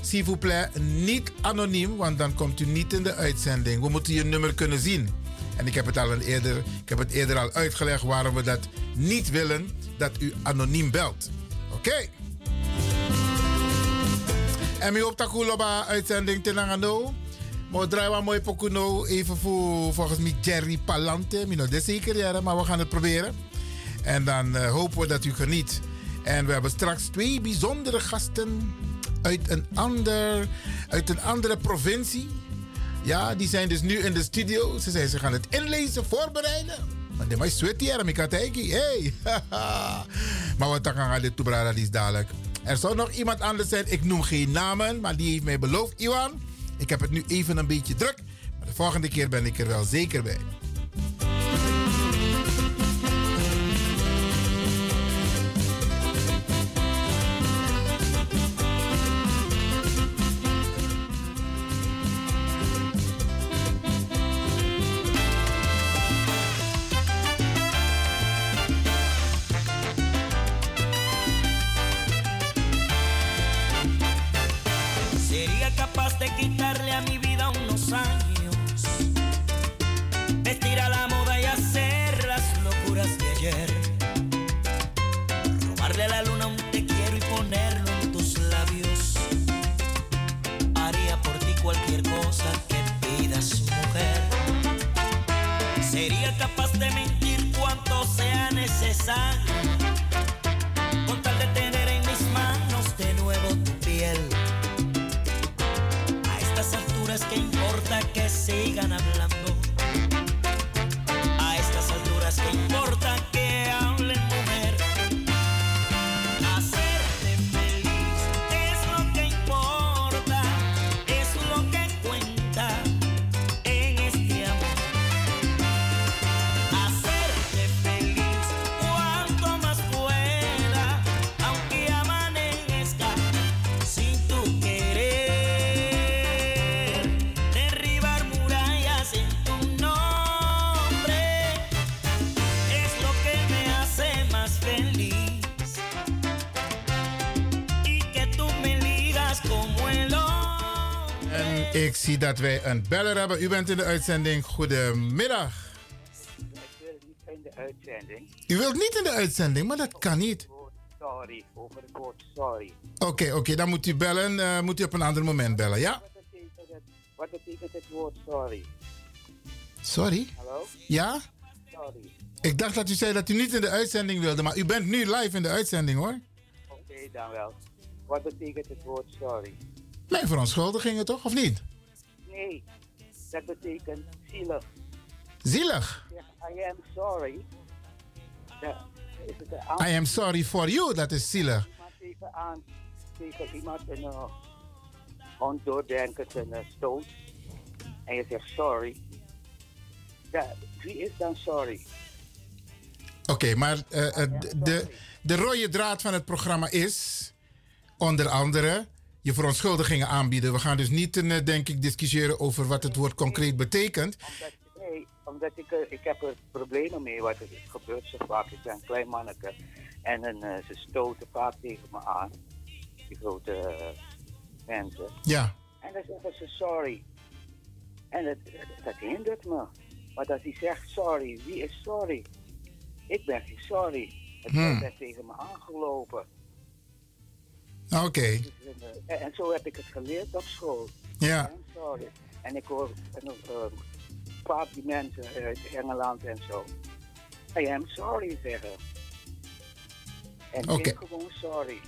s'il vous plaît, niet anoniem, want dan komt u niet in de uitzending. We moeten je nummer kunnen zien. En ik heb het al een eerder, ik heb het eerder al uitgelegd waarom we dat niet willen, dat u anoniem belt. Oké. En mi op takuloba uitzending tenangano. Maar draai wat mooi pokuno even voor volgens mij Jerry Palante. Mino de zeker ja, maar we gaan het proberen. En dan eh, hopen we dat u geniet. En we hebben straks twee bijzondere gasten uit een, ander, uit een andere provincie. Ja, die zijn dus nu in de studio. Ze zijn ze gaan het inlezen, voorbereiden. Maar de mij sweat hier, ik had Hey, *laughs* maar wat dan gaan dit toebrada is dadelijk. Er zou nog iemand anders zijn, ik noem geen namen, maar die heeft mij beloofd, Iwan. Ik heb het nu even een beetje druk, maar de volgende keer ben ik er wel zeker bij. Dat wij een beller hebben. U bent in de uitzending. Goedemiddag. in de uitzending. U wilt niet in de uitzending, maar dat kan niet. Sorry, over het woord sorry. Oké, oké, dan moet u bellen. eh, moet u op een ander moment bellen, ja? Wat betekent het woord sorry? Sorry? Hallo? Ja? Sorry. Ik dacht dat u zei dat u niet in de uitzending wilde, maar u bent nu live in de uitzending hoor. Oké, dan wel. Wat betekent het woord sorry? Mijn verontschuldigingen toch, of niet? Nee, dat betekent zielig. Zielig. Zeg, I am sorry. Ja, is het een I am sorry for you, dat is zielig. iemand tegen aan tegen iemand een uh, ondoordenkend een uh, stoot en je zegt sorry. Ja, wie is dan sorry? Oké, maar eh, eh, de, de, de rode draad van het programma is onder andere je verontschuldigingen aanbieden. We gaan dus niet, eh, denk ik, discussiëren over wat het woord concreet betekent. Nee, omdat ik, eh, ik heb er problemen mee, wat er gebeurt zo vaak. Ik ben een klein manneke en dan, eh, ze stoten vaak tegen me aan, die grote mensen. Ja. En dan zeggen ze sorry. En dat, dat, dat hindert me. Want als hij zegt sorry, wie is sorry? Ik ben geen sorry. Het Hmm. werd tegen me aangelopen. Oké. Dus, eh, en, en zo heb ik het geleerd op school. Ja. Am sorry. En ik hoor en, eh, vaak die mensen uit Engeland en zo. I am sorry zeggen. En Oké. ik gewoon sorry.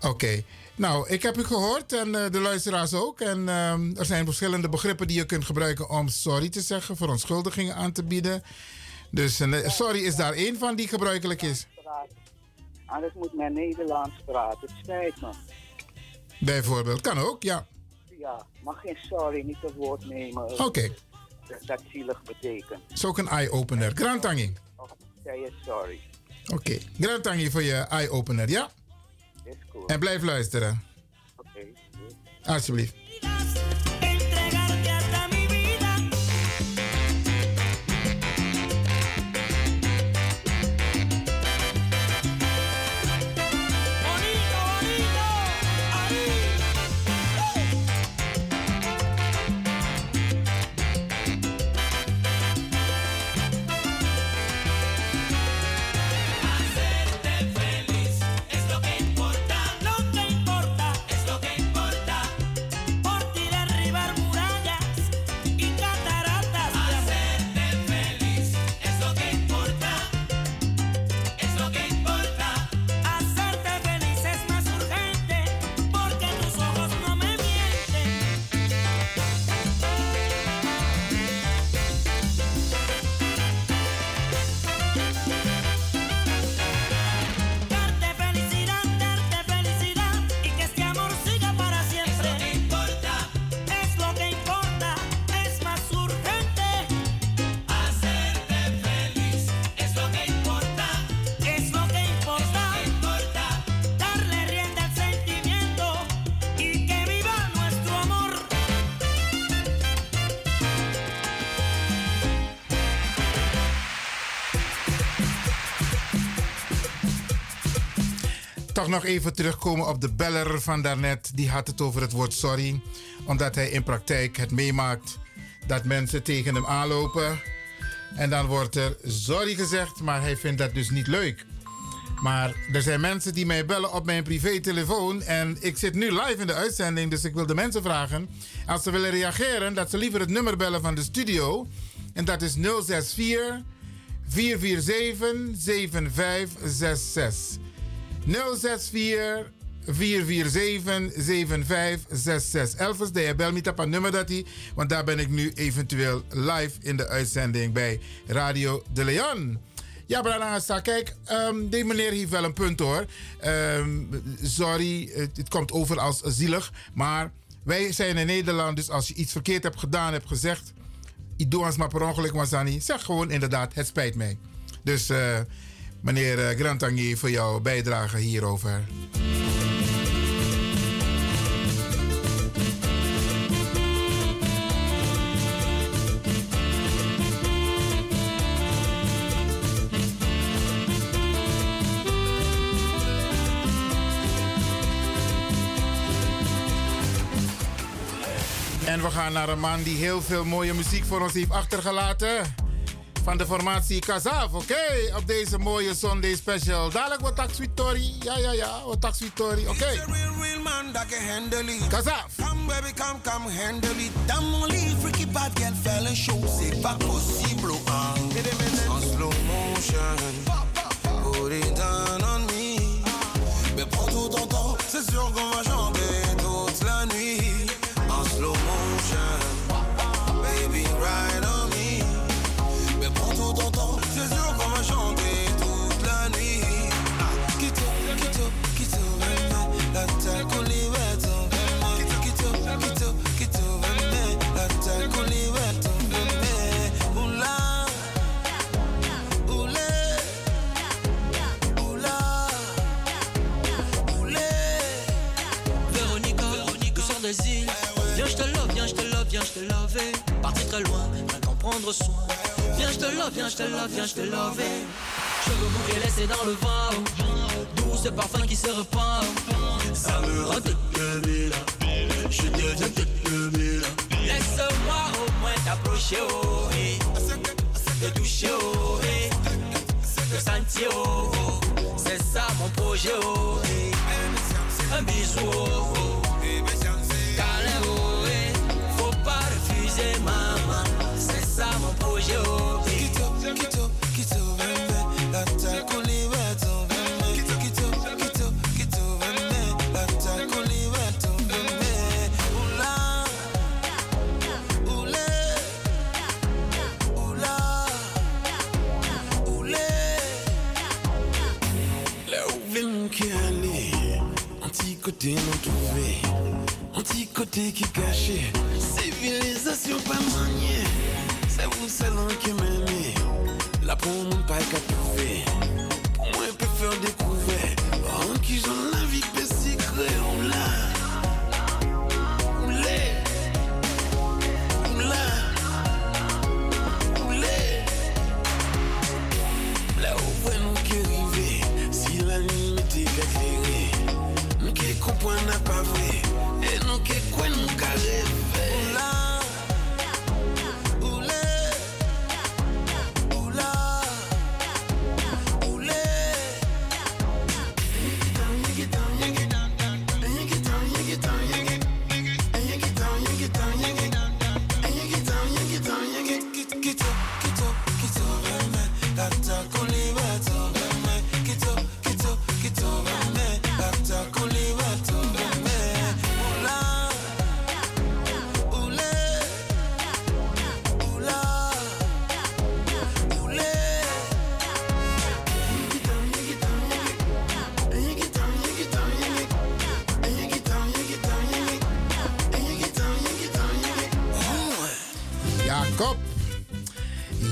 Oké. Nou, ik heb u gehoord en eh, de luisteraars ook. En ehm, er zijn verschillende begrippen die je kunt gebruiken om sorry te zeggen, verontschuldigingen aan te bieden. Dus eh, sorry is daar één van die gebruikelijk is. Anders moet men Nederlands praten. Het spijt me. Bijvoorbeeld. Kan ook, ja. Ja, mag geen sorry niet het woord nemen. Oké. Dat, dat zielig betekent. Is ook een eye-opener. Grand Tangi. Of zei je sorry. Oké. Grand Tangi voor je eye-opener, ja? Is cool. En blijf luisteren. Oké. Alsjeblieft. Toch nog even terugkomen op de beller van daarnet. Die had het over het woord sorry. Omdat hij in praktijk het meemaakt dat mensen tegen hem aanlopen. En dan wordt er sorry gezegd, maar hij vindt dat dus niet leuk. Maar er zijn mensen die mij bellen op mijn privételefoon. En ik zit nu live in de uitzending, dus ik wil de mensen vragen. Als ze willen reageren, dat ze liever het nummer bellen van de studio. En dat is 064 447 7566. 064 447 7566. Elvis, de bel me op een nummer dat hij, want daar ben ik nu eventueel live in de uitzending bij Radio De Leon. Ja, Branagasa, kijk, ehm die meneer heeft wel een punt hoor. Ehm, sorry, het, het komt over als zielig, maar wij zijn in Nederland, dus als je iets verkeerd hebt gedaan, hebt gezegd, ik doe ons maar per ongeluk, Mazani, zeg gewoon inderdaad, het spijt mij. Dus eh, meneer eh, Grantangi, voor jouw bijdrage hierover. En we gaan naar een man die heel veel mooie muziek voor ons heeft achtergelaten. Van de formatie Kazaf, oké? Op deze mooie Sunday special. Dadelijk wat tak Tori. Ja, ja, ja, wat tak Tori, oké. It. Kazaf. Come, baby, come, come, handle it. Damn, only freaky bad girl fell and show. C'est pas possible, hein. En slow motion. Put it down on me. Mais prends tout ton temps. C'est sûr qu'on va Viens, je te love, viens, je te love, viens, je te love. Partir très loin, rien qu'en prendre soin. Viens, je te love, viens, je te love, viens, je te love. Cheveux bouclés laissés dans le vent. Doux ce parfum qui se repent. Ça me rend toute Je deviens toute Laisse-moi au moins t'approcher, oh, eh. Te toucher, oh, eh. Te sentir, oh, oh. C'est ça mon projet, oh, eh. Un bisou, oh, qui caché, civilisation pas maniée, c'est vous seul qui m'aimez, là pour mon pas qu'à trouver, pour moi peut faire découvrir, qui j'en la vie peut secret, on l'a, si la nuit m'était éclairée, nous qui comprenons n'a pas vrai, live Jacob.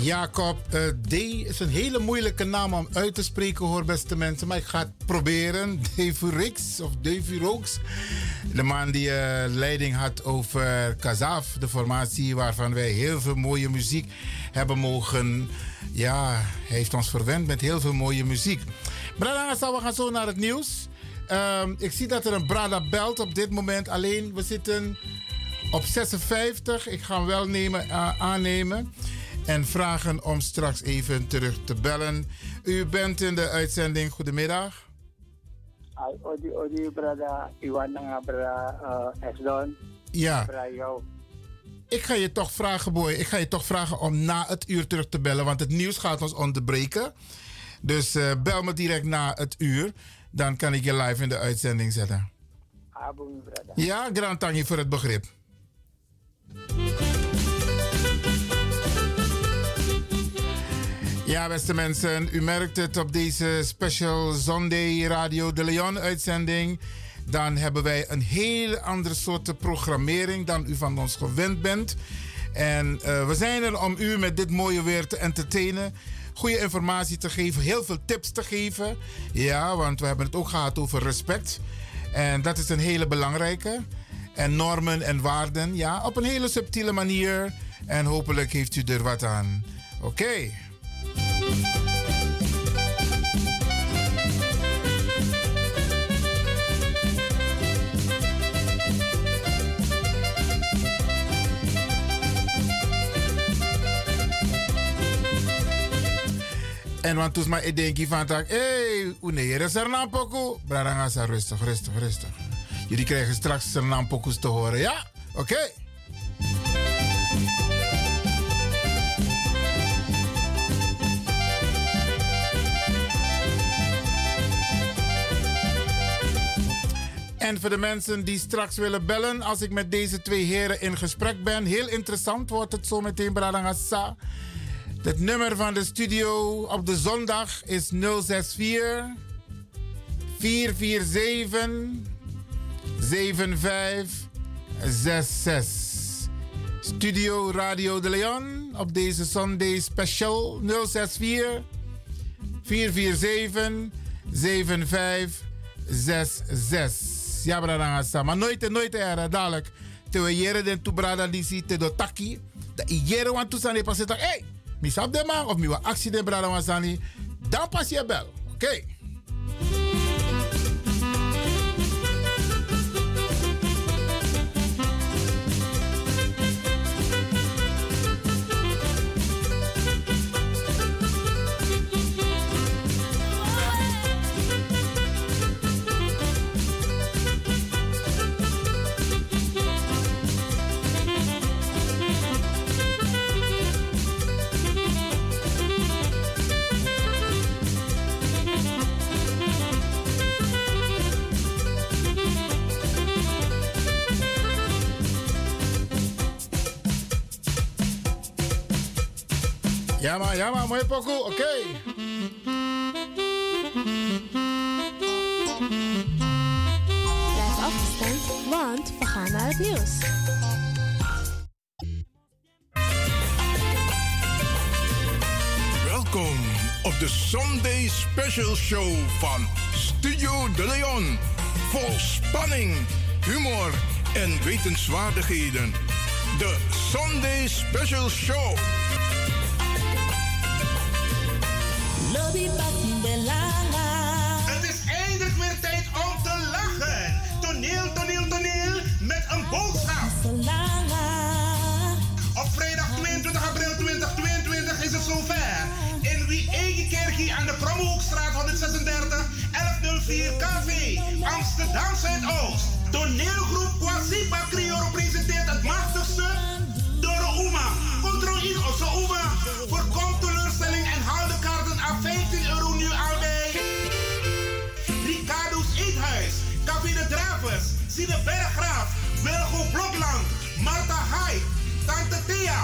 Jacob eh, D is een hele moeilijke naam om uit te spreken, hoor, beste mensen. Maar ik ga het proberen. *laughs* Devurix of Devuraux. De man die eh, leiding had over Kazaf, de formatie waarvan wij heel veel mooie muziek hebben mogen. Ja, hij heeft ons verwend met heel veel mooie muziek. Brada, we gaan zo naar het nieuws. Ehm, ik zie dat er een Brada belt op dit moment. Alleen, we zitten op 56. Ik ga hem wel nemen, aannemen. En vragen om straks even terug te bellen. U bent in de uitzending. Goedemiddag. Odi odi brada Iwan nga brada uh, Esdon. Ja. Ik ga je toch vragen, boy. Ik ga je toch vragen om na het uur terug te bellen. Want het nieuws gaat ons onderbreken. Dus eh, bel me direct na het uur. Dan kan ik je live in de uitzending zetten. Abong brada. Ja, grand tangi voor het begrip. Ja, beste mensen, u merkt het op deze special Sunday Radio de Leon uitzending. Dan hebben wij een heel andere soort programmering dan u van ons gewend bent. En eh, we zijn er om u met dit mooie weer te entertainen. Goede informatie te geven, heel veel tips te geven. Ja, want we hebben het ook gehad over respect. En dat is een hele belangrijke en normen en waarden. Ja, op een hele subtiele manier. En hopelijk heeft u er wat aan. Oké. En want toen maar ik denk van dat, hé, hey, unere is er nou pokoe. Brada, rustig, rustig, rustig. Jullie krijgen straks Sernam pokoes te horen, ja? Oké. En voor de mensen die straks willen bellen, als ik met deze twee heren in gesprek ben, heel interessant wordt het zo meteen, Bradangasa. Het nummer van de studio op de zondag is 064 447 7566. Studio Radio de Leon op deze Sunday Special 064 447 7566. Ja, brada, maar nooit en nooit er dadelijk. Terwijl jere den tu brada die ziet te do taki. Dat jere want tu sani pas het hey, mi sap de man of mi wa actie den brada wasani. Dan pas je bel. Oké. Okay. Ja maar, ja maar, mooie pokoe, oké. Okay. Blijf afgestemd, want we gaan naar het nieuws. Welkom op de Sunday Special Show van Studio De Leon. Vol spanning, humor en wetenswaardigheden. De Sunday Special Show. Kromhoekstraat 136 1104 KV Amsterdam Zuidoost. Toneelgroep Crioro presenteert het machtigste Doro Uma. Controle in onze Uma. Voorkom teleurstelling en haal de kaarten aan 15 euro nu al bij. Ricardo's Eethuis. Café de Dravers. Sine Berggraaf. Wilgo Blokland. Marta Hai. Tante Thea.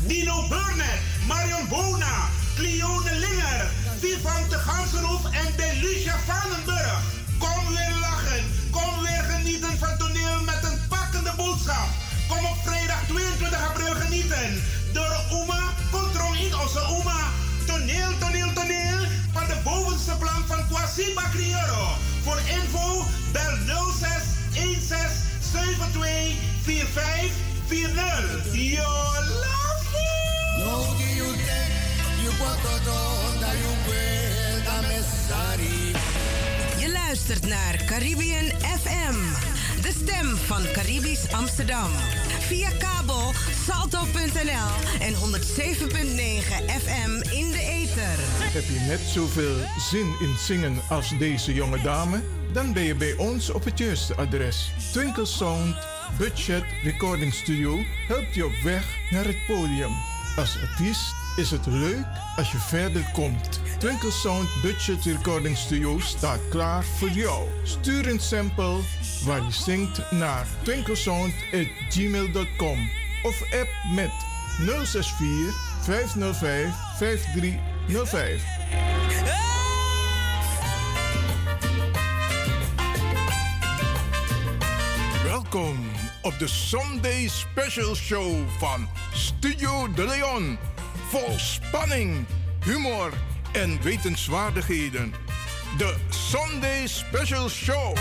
Dino Burnett. Marion Bona. Cleone Linger. Vivante Gansenhoef en Delucia Vanenburg. Kom weer lachen. Kom weer genieten van toneel met een pakkende boodschap. Kom op vrijdag 22 april genieten. Door Oma, controle in onze Oma. Toneel, toneel, toneel. Van de bovenste plank van Kwasiba Crioro. Voor info bel 06 16 72 45 40. Yo, love luistert naar Caribbean FM, de stem van Caribisch Amsterdam. Via kabel salto.nl en 107.9 FM in de ether. Heb je net zoveel zin in zingen als deze jonge dame? Dan ben je bij ons op het juiste adres. Twinkle Sound Budget Recording Studio helpt je op weg naar het podium. Als artiest is het leuk als je verder komt. Twinkle Sound Budget Recording Studio staat klaar voor jou. Stuur een sample waar je zingt naar twinklesound.gmail.com of app met 064 505 5305. Welkom op de Sunday Special Show van Studio De Leon. Vol spanning, humor en wetenswaardigheden. De Sunday Special Show.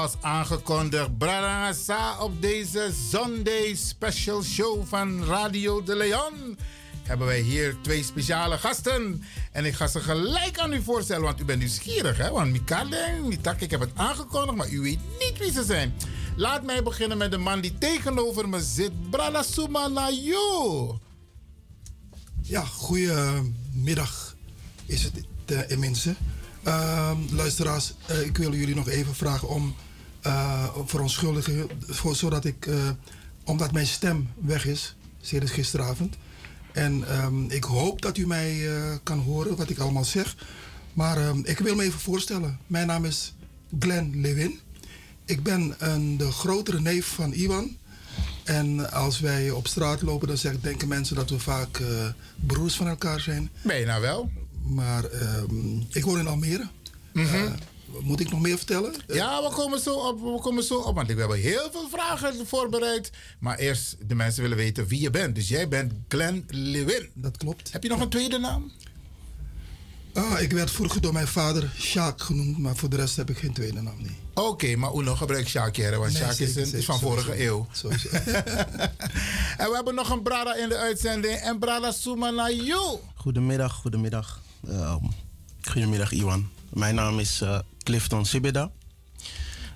Zoals aangekondigd, Brarangasa op deze Sunday Special Show van Radio de Leon. Hebben wij hier twee speciale gasten. En ik ga ze gelijk aan u voorstellen, want u bent nieuwsgierig, hè? Want Mikadeng, Mitak, ik heb het aangekondigd, maar u weet niet wie ze zijn. Laat mij beginnen met de man die tegenover me zit, Brada Suma Nayo. Ja, goedemiddag is het uh, mensen. Uh, luisteraars, uh, ik wil jullie nog even vragen om uh, verontschuldigen, voor, zodat ik, uh, omdat mijn stem weg is, sinds gisteravond. En um, ik hoop dat u mij uh, kan horen wat ik allemaal zeg. Maar um, ik wil me even voorstellen. Mijn naam is Glenn Lewin. Ik ben een, de grotere neef van Iwan. En als wij op straat lopen, dan zeggen, denken mensen dat we vaak uh, broers van elkaar zijn. Ben je nou wel? Maar um, ik woon in Almere. Mm -hmm. uh, moet ik nog meer vertellen? Ja, we komen zo op. We komen zo op want we hebben heel veel vragen voorbereid. Maar eerst, de mensen willen weten wie je bent. Dus jij bent Glenn Lewin. Dat klopt. Heb je nog ja. een tweede naam? Ah, ik werd vroeger door mijn vader Sjaak genoemd, maar voor de rest heb ik geen tweede naam. Nee. Oké, okay, maar Uno gebruikt Sjaak hier, want nee, Sjaak is, een, is van vorige eeuw. Sowieso. *laughs* en we hebben nog een Brada in de uitzending. En Brada Sumanayu. Goedemiddag, goedemiddag. Uh, goedemiddag, Iwan. Mijn naam is uh, Clifton Sibeda.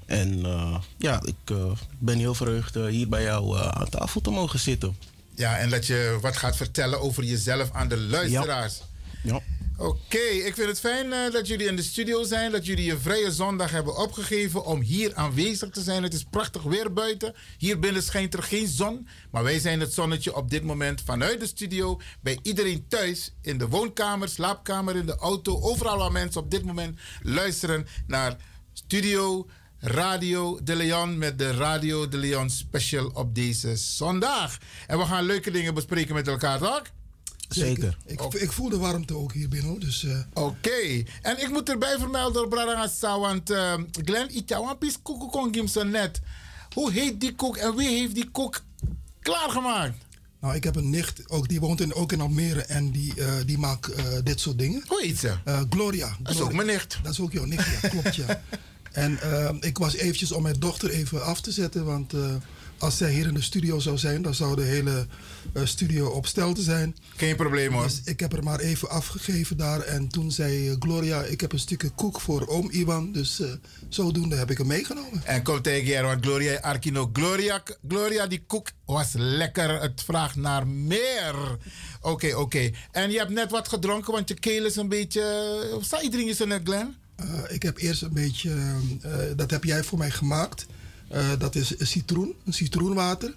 En uh, ja, ik uh, ben heel verheugd hier bij jou aan tafel te mogen zitten. Ja, en dat je wat gaat vertellen over jezelf aan de luisteraars. Ja. ja. Oké, ik vind het fijn uh, dat jullie in de studio zijn. Dat jullie je vrije zondag hebben opgegeven om hier aanwezig te zijn. Het is prachtig weer buiten. Hier binnen schijnt er geen zon. Maar wij zijn het zonnetje op dit moment vanuit de studio. Bij iedereen thuis. In de woonkamer, slaapkamer, in de auto. Overal waar mensen op dit moment luisteren naar Studio Radio de Leon. Met de Radio de Leon special op deze zondag. En we gaan leuke dingen bespreken met elkaar, toch? Zeker. Ik, ik, voel de warmte ook hier binnen. Dus, uh... Oké. Okay. En ik moet erbij vermelden, Bradangasa, want uh, Glenn Itawapis koekongim ze net. Hoe heet die koek en wie heeft die koek klaargemaakt? Nou, ik heb een nicht, ook, die woont in, ook in Almere en die, uh, die maakt dit soort dingen. Hoe heet ze? Gloria, Gloria. Dat is ook mijn nicht. Dat is ook jouw nicht, ja, klopt ja. *laughs* en ik was eventjes om mijn dochter even af te zetten, want als zij hier in de studio zou zijn, dan zou de hele uh, studio op stel te zijn. Geen probleem hoor. Dus ik heb er maar even afgegeven daar. En toen zei uh, Gloria, ik heb een stukje koek voor oom Iwan. Dus uh, zodoende heb ik hem meegenomen. En kom tegen hier, want Gloria Arkino. Gloria, Gloria, die koek was lekker. Het vraagt naar meer. Oké, okay, oké. Okay. En je hebt net wat gedronken, want je keel is een beetje... Sta je drinken Glenn? ik heb eerst een beetje... dat heb jij voor mij gemaakt. Uh, dat is citroen, een citroenwater.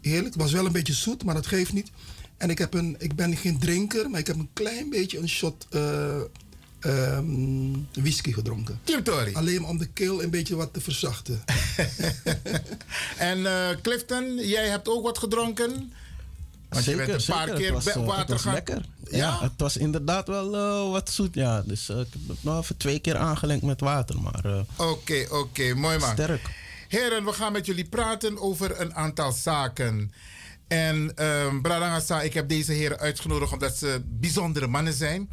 Heerlijk. Het was wel een beetje zoet, maar dat geeft niet. En ik, heb een, ik ben geen drinker, maar ik heb een klein beetje een shot uh, um, whisky gedronken. Timtori. Alleen om de keel een beetje wat te verzachten. *laughs* en uh, Clifton, jij hebt ook wat gedronken? Want zeker, je bent een paar zeker. keer het was, water het was gaan... lekker. Ja? ja? het was inderdaad wel uh, wat zoet. Ja. Dus uh, ik heb het nog even twee keer aangelengd met water. Maar oké, oké, okay, okay, mooi man. Sterk. Heren, we gaan met jullie praten over een aantal zaken. En um, Bradangasa, ik heb deze heren uitgenodigd omdat ze bijzondere mannen zijn.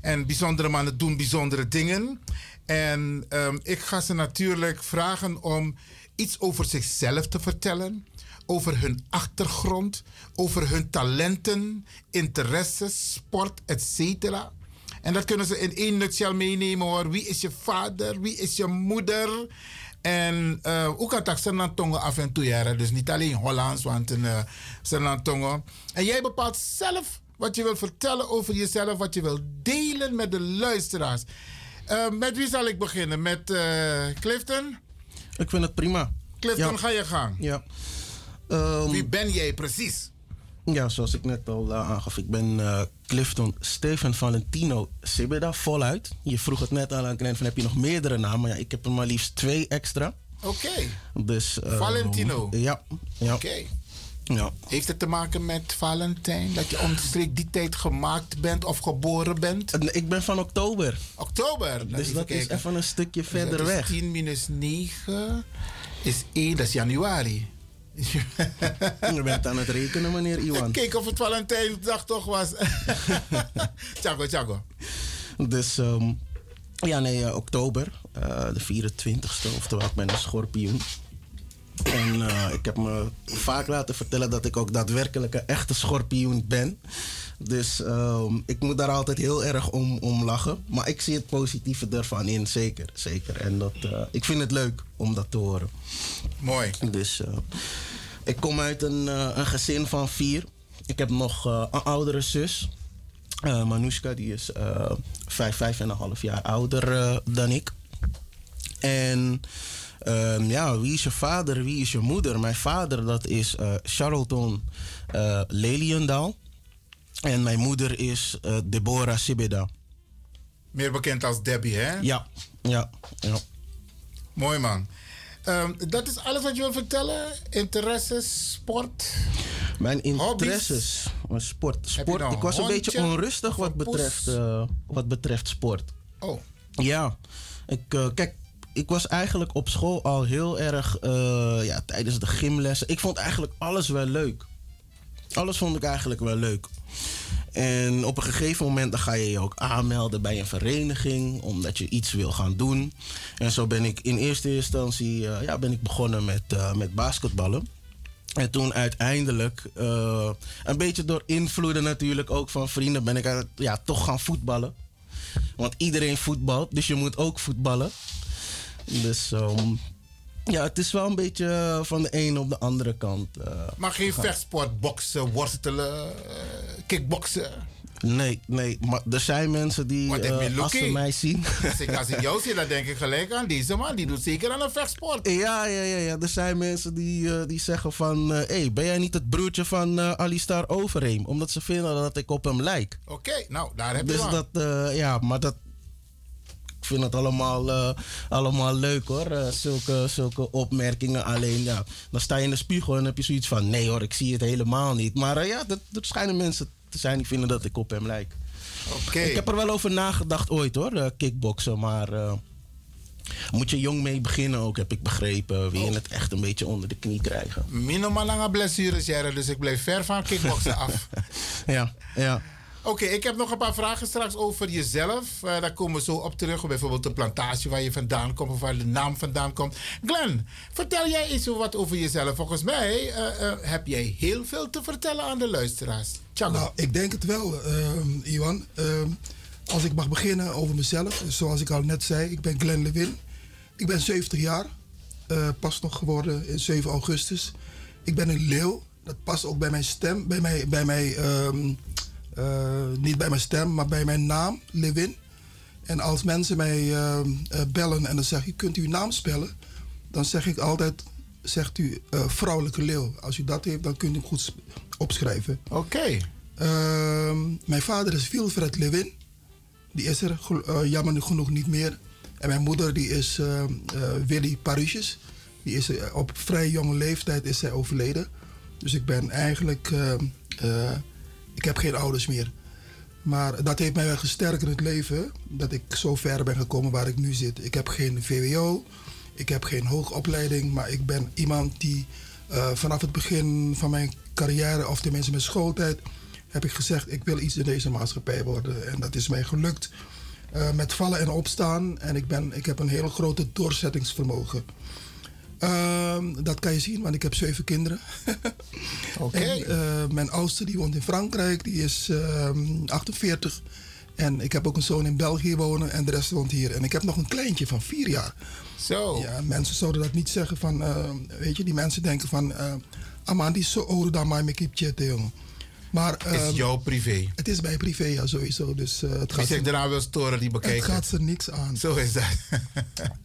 En bijzondere mannen doen bijzondere dingen. En um, ik ga ze natuurlijk vragen om iets over zichzelf te vertellen. Over hun achtergrond, over hun talenten, interesses, sport, etc. En dat kunnen ze in één nutshell meenemen hoor. Wie is je vader? Wie is je moeder? En uh, ook kan het Senantongo af en toe jaren. Dus niet alleen Hollands, want een uh, Senantongo. En jij bepaalt zelf wat je wil vertellen over jezelf, wat je wil delen met de luisteraars. Uh, met wie zal ik beginnen? Met uh, Clifton? Ik vind het prima. Clifton, ja. ga je gang. Ja. Um, wie ben jij precies? Ja, zoals ik net al uh, aangaf, ik ben uh, Clifton Steven Valentino Sibeda, voluit. Je vroeg het net al aan Glenn van heb je nog meerdere namen? Ja, ik heb er maar liefst twee extra. Oké. Okay. Dus, uh, Valentino? Ja. ja. Oké. Okay. Ja. Heeft het te maken met Valentijn? Dat je omstreeks die tijd gemaakt bent of geboren bent? Ik ben van oktober. Oktober? Dus dat kijken. is even een stukje dus verder dat weg. Is 10 minus 9 is 1, dat is januari. *laughs* Je bent aan het rekenen, meneer Iwan. Kijk of het Valentijnsdag toch was. *laughs* Tjago, tjago. Dus, um, ja, nee, uh, oktober. eh, de 24ste, oftewel ik ben een schorpioen. En eh, ik heb me vaak laten vertellen dat ik ook daadwerkelijk een echte schorpioen ben. Dus ehm, ik moet daar altijd heel erg om, om lachen. Maar ik zie het positieve ervan in, zeker. zeker. En dat, eh, ik vind het leuk om dat te horen. Mooi. Dus eh, ik kom uit een, eh, een gezin van vier. Ik heb nog een oudere zus. Manushka, die is vijf, vijf en een half jaar ouder dan ik. En ehm, ja, wie is je vader, wie is je moeder? Mijn vader, dat is Charlton Leliendaal. En mijn moeder is eh, Deborah Sibeda. Meer bekend als Debbie, hè? Ja, ja, ja. Mooi man. Ehm, dat is alles wat je wil vertellen? Interesses, sport? Mijn interesses, eh, sport. Sport. nou Ik was een beetje onrustig wat betreft, eh, wat betreft sport. Oh. Ja, ik, kijk, ik was eigenlijk op school al heel erg ja, tijdens de gymlessen. Ik vond eigenlijk alles wel leuk. Alles vond ik eigenlijk wel leuk. En op een gegeven moment dan ga je je ook aanmelden bij een vereniging, omdat je iets wil gaan doen. En zo ben ik in eerste instantie eh, ja, ben ik begonnen met, eh, met basketballen. En toen uiteindelijk, eh, een beetje door invloeden natuurlijk ook van vrienden, ben ik ja, toch gaan voetballen. Want iedereen voetbalt, dus je moet ook voetballen. Dus ehm, ja, het is wel een beetje van de ene op de andere kant. eh, Maar geen vechtsport, boksen, worstelen, eh, kickboksen. Nee, nee, maar er zijn mensen die, eh, ben als ze mij zien... *laughs* Als ik, als ik jou zie, dan denk ik gelijk aan deze man. Die doet zeker aan een vechtsport. Ja, ja, ja, ja. Er zijn mensen die, eh, die zeggen van... Hé, hey, ben jij niet het broertje van eh Alistar Overeem? Omdat ze vinden dat ik op hem lijk. Oké, nou, daar heb je Dus dat, eh, ja, maar dat... Ik vind het allemaal, eh, allemaal leuk hoor, eh, zulke, zulke opmerkingen. Alleen ja, dan sta je in de spiegel en heb je zoiets van... Nee hoor, ik zie het helemaal niet. Maar eh, ja, dat, er schijnen mensen te zijn die vinden dat ik op hem lijk. Oké. Ik heb er wel over nagedacht ooit hoor, kickboksen. Maar moet je jong mee beginnen ook, heb ik begrepen. Wil je het echt een beetje onder de knie krijgen. Minimaal lange blessures, Jerry, dus ik blijf ver van kickboksen af. *laughs* Ja, ja. Oké, ik heb nog een paar vragen straks over jezelf. Eh, daar komen we zo op terug. Bijvoorbeeld de plantage waar je vandaan komt of waar de naam vandaan komt. Glenn, vertel jij eens wat over jezelf. Volgens mij eh, eh, heb jij heel veel te vertellen aan de luisteraars. Tjango. Nou, ik denk het wel, Iwan. Als ik mag beginnen over mezelf. Zoals ik al net zei, ik ben Glenn Lewin. Ik ben 70 jaar. pas nog geworden in 7 augustus. Ik ben een leeuw. Dat past ook bij mijn stem. Bij mij, bij mij ehm, eh, niet bij mijn stem, maar bij mijn naam, Lewin. En als mensen mij ehm, eh, bellen en dan zeg je, kunt u uw naam spellen? Dan zeg ik altijd, zegt u eh, vrouwelijke leeuw. Als u dat heeft, dan kunt u hem goed opschrijven. Oké. Ehm, mijn vader is Wilfred Lewin. Die is er eh, jammer genoeg niet meer. En mijn moeder die is eh, Willy Parisjes. Die is eh, op vrij jonge leeftijd is zij overleden. Dus ik ben eigenlijk... eh, ik heb geen ouders meer. Maar dat heeft mij wel gesterkt in het leven. Dat ik zo ver ben gekomen waar ik nu zit. Ik heb geen VWO. Ik heb geen hoogopleiding. Maar ik ben iemand die eh, vanaf het begin van mijn carrière... of tenminste mijn schooltijd... heb ik gezegd, ik wil iets in deze maatschappij worden. En dat is mij gelukt. eh, met vallen en opstaan. En ik, ben, ik heb een heel grote doorzettingsvermogen. Ehm, dat kan je zien, want ik heb zeven kinderen. *laughs* Oké. Eh, mijn oudste die woont in Frankrijk, die is ehm, 48. En ik heb ook een zoon in België wonen en de rest woont hier. En ik heb nog een kleintje van vier jaar. Zo. Ja, mensen zouden dat niet zeggen van, eh, weet je, die mensen denken van, eh Aman die is zo ouder dan mij, ik heb jongen. Maar, is ehm, jouw privé. Het is mijn privé, ja, sowieso. Dus, eh, het gaat zich daarna wil storen, die het bekijken. gaat ze niks aan. Zo is dat. *laughs*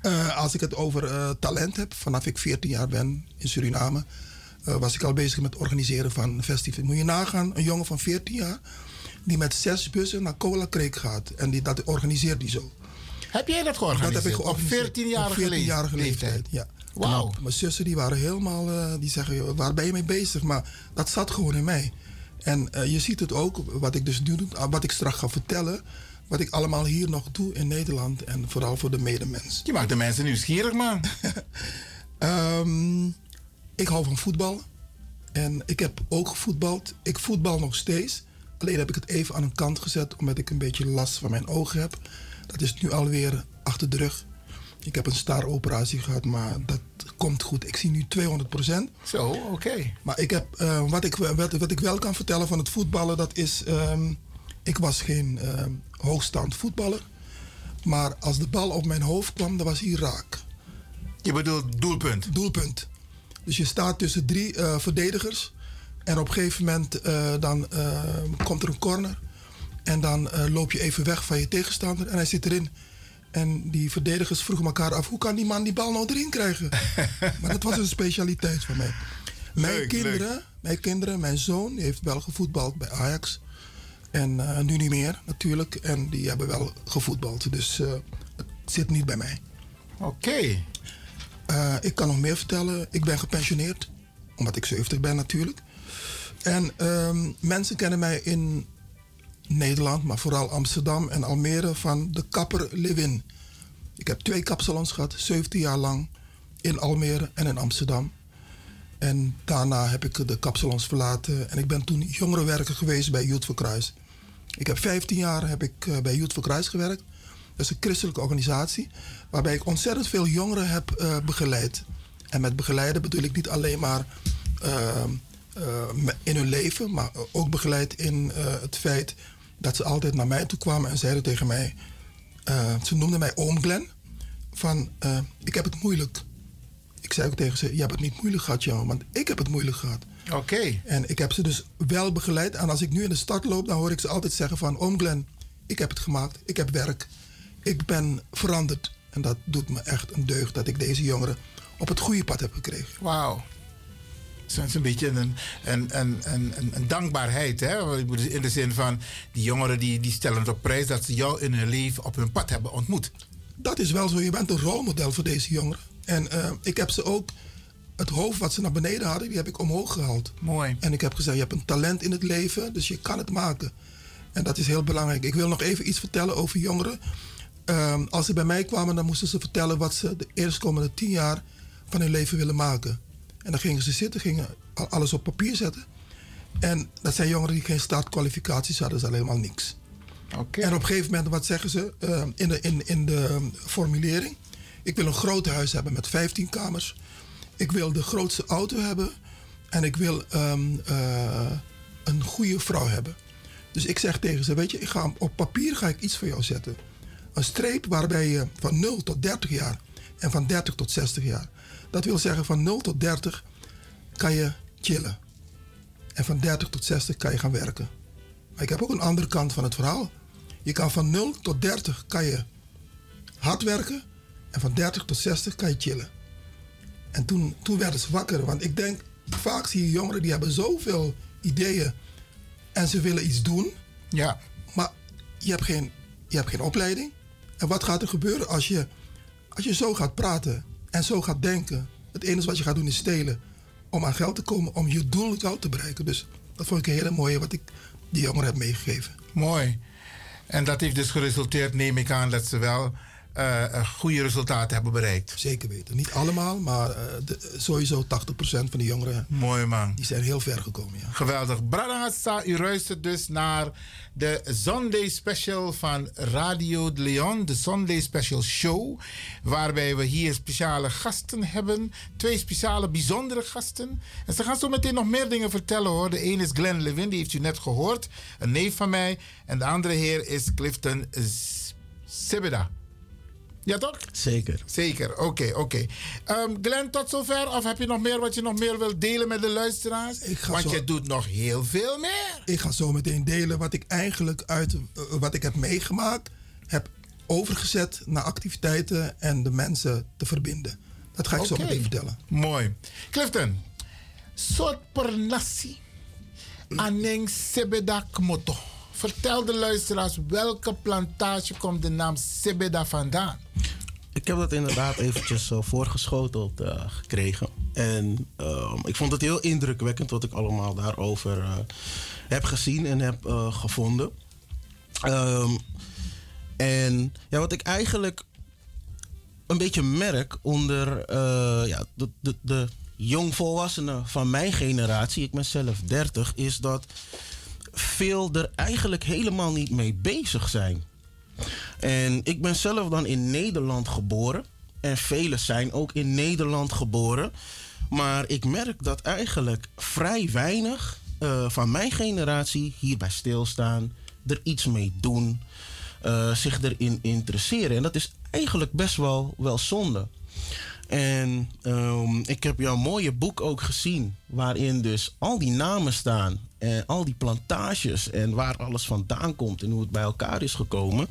Eh, als ik het over eh, talent heb, vanaf ik 14 jaar ben in Suriname, was ik al bezig met het organiseren van festivals. Moet je nagaan, een jongen van 14 jaar die met zes bussen naar Cola Creek gaat. En die, dat organiseert die zo. Heb jij dat georganiseerd? Dat heb ik georganiseerd. 14-jarige Op 14-jarige leeftijd? leeftijd. Ja. Wauw. Mijn zussen die waren helemaal, die zeggen, waar ben je mee bezig? Maar dat zat gewoon in mij. En eh, je ziet het ook, wat ik dus nu doe, ah, wat ik straks ga vertellen, wat ik allemaal hier nog doe in Nederland en vooral voor de medemens. Je maakt de mensen nieuwsgierig, man. *laughs* Ehm, ik hou van voetbal. En ik heb ook gevoetbald. Ik voetbal nog steeds. Alleen heb ik het even aan een kant gezet omdat ik een beetje last van mijn ogen heb. Dat is nu alweer achter de rug. Ik heb een staaroperatie gehad, maar dat komt goed. Ik zie nu 200% Zo, oké. Maar ik heb, eh, wat, ik, wat, wat ik wel kan vertellen van het voetballen, dat is... ehm, ik was geen ehm, hoogstaand voetballer. Maar als de bal op mijn hoofd kwam, dan was hij raak. Je bedoelt doelpunt? Doelpunt. Dus je staat tussen drie eh, verdedigers. En op een gegeven moment eh, dan, komt er een corner. En dan loop je even weg van je tegenstander. En hij zit erin. En die verdedigers vroegen elkaar af... hoe kan die man die bal nou erin krijgen? *laughs* maar dat was een specialiteit van mij. Mijn Leuk, kinderen, leuk. mijn kinderen, mijn zoon... die heeft wel gevoetbald bij Ajax. En eh, nu niet meer natuurlijk. En die hebben wel gevoetbald. Dus eh, het zit niet bij mij. Oké. Eh, ik kan nog meer vertellen. Ik ben gepensioneerd. Omdat ik 70 ben natuurlijk. En ehm, mensen kennen mij in Nederland, maar vooral Amsterdam en Almere van de kapper Lewin. Ik heb twee kapsalons gehad, 17 jaar lang. In Almere en in Amsterdam. En daarna heb ik de kapsalons verlaten. En ik ben toen jongerenwerker geweest bij Youth for Christ. Ik heb 15 jaar heb ik eh, bij Youth for Christ gewerkt. Dat is een christelijke organisatie. Waarbij ik ontzettend veel jongeren heb eh, begeleid. En met begeleiden bedoel ik niet alleen maar eh, in hun leven. Maar ook begeleid in het feit dat ze altijd naar mij toe kwamen en zeiden tegen mij... eh, ze noemden mij oom Glenn. Van, eh, ik heb het moeilijk. Ik zei ook tegen ze, je hebt het niet moeilijk gehad, jongen. Want ik heb het moeilijk gehad. Oké. En ik heb ze dus wel begeleid. En als ik nu in de stad loop, dan hoor ik ze altijd zeggen van... Oom Glenn, ik heb het gemaakt. Ik heb werk. Ik ben veranderd. En dat doet me echt een deugd dat ik deze jongeren op het goede pad heb gekregen. Wauw. Is een beetje een, een, een, een, dankbaarheid. Hè? In de zin van, die jongeren die, die stellen het op prijs... dat ze jou in hun leven op hun pad hebben ontmoet. Dat is wel zo. Je bent een rolmodel voor deze jongeren. En eh, ik heb ze ook... Het hoofd wat ze naar beneden hadden, die heb ik omhoog gehaald. Mooi. En ik heb gezegd, je hebt een talent in het leven, dus je kan het maken. En dat is heel belangrijk. Ik wil nog even iets vertellen over jongeren. Ehm, als ze bij mij kwamen, dan moesten ze vertellen wat ze de eerstkomende tien jaar van hun leven willen maken. En dan gingen ze zitten, gingen alles op papier zetten. En dat zijn jongeren die geen startkwalificaties hadden, is helemaal niks. En op een gegeven moment, wat zeggen ze ehm, in, de, in, in de ehm, formulering? Ik wil een groot huis hebben met 15 kamers. Ik wil de grootste auto hebben. En ik wil ehm, eh, een goede vrouw hebben. Dus ik zeg tegen ze, weet je, ik ga, op papier ga ik iets voor jou zetten. Een streep waarbij je van 0 tot 30 jaar en van 30 tot 60 jaar. Dat wil zeggen van 0 tot 30 kan je chillen. En van 30 tot 60 kan je gaan werken. Maar ik heb ook een andere kant van het verhaal. Je kan van 0 tot 30 kan je hard werken. En van 30 tot 60 kan je chillen. En toen, toen werden ze wakker. Want ik denk, vaak zie je jongeren die hebben zoveel ideeën. En ze willen iets doen. Ja. Maar je hebt geen, je hebt geen opleiding. En wat gaat er gebeuren als je, als je zo gaat praten en zo gaat denken? Het enige wat je gaat doen is stelen. Om aan geld te komen, om je doel te bereiken. Dus dat vond ik een hele mooie wat ik die jongeren heb meegegeven. Mooi. En dat heeft dus geresulteerd, neem ik aan, dat ze wel eh, eh, goede resultaten hebben bereikt. Zeker weten. Niet allemaal, maar eh, de, sowieso 80% van de jongeren Mooi man. die zijn heel ver gekomen. Ja. Geweldig. Bradangasa, u luistert dus naar de Sunday Special van Radio de Leon. De Sunday Special Show. Waarbij we hier speciale gasten hebben. Twee speciale, bijzondere gasten. En ze gaan zo meteen nog meer dingen vertellen hoor. De een is Glenn Levin, die heeft u net gehoord. Een neef van mij. En de andere heer is Clifton Sibida. Ja toch? Zeker. Zeker, oké, oké. Ehm, Glenn, tot zover? Of heb je nog meer wat je nog meer wilt delen met de luisteraars? ga Want zo- je doet nog heel veel meer. Ik ga zo meteen delen wat ik eigenlijk uit eh, wat ik heb meegemaakt, heb overgezet naar activiteiten en de mensen te verbinden. Dat ga ik zo meteen vertellen. Mooi. Clifton, soort per nasi aneng sebeda kmoto. Vertel de luisteraars welke plantage komt de naam Sebeda vandaan? Ik heb dat inderdaad eventjes eh, voorgeschoteld eh, gekregen. En ehm, ik vond het heel indrukwekkend wat ik allemaal daarover eh, heb gezien en heb gevonden. Ehm, en ja, wat ik eigenlijk een beetje merk onder ja, de, de, de jongvolwassenen van mijn generatie, ik ben zelf 30, is dat veel er eigenlijk helemaal niet mee bezig zijn. En ik ben zelf dan in Nederland geboren. En velen zijn ook in Nederland geboren. Maar ik merk dat eigenlijk vrij weinig eh, van mijn generatie hierbij stilstaan, er iets mee doen, eh, zich erin interesseren. En dat is eigenlijk best wel, wel zonde. En ehm, ik heb jouw mooie boek ook gezien, waarin dus al die namen staan en al die plantages en waar alles vandaan komt en hoe het bij elkaar is gekomen.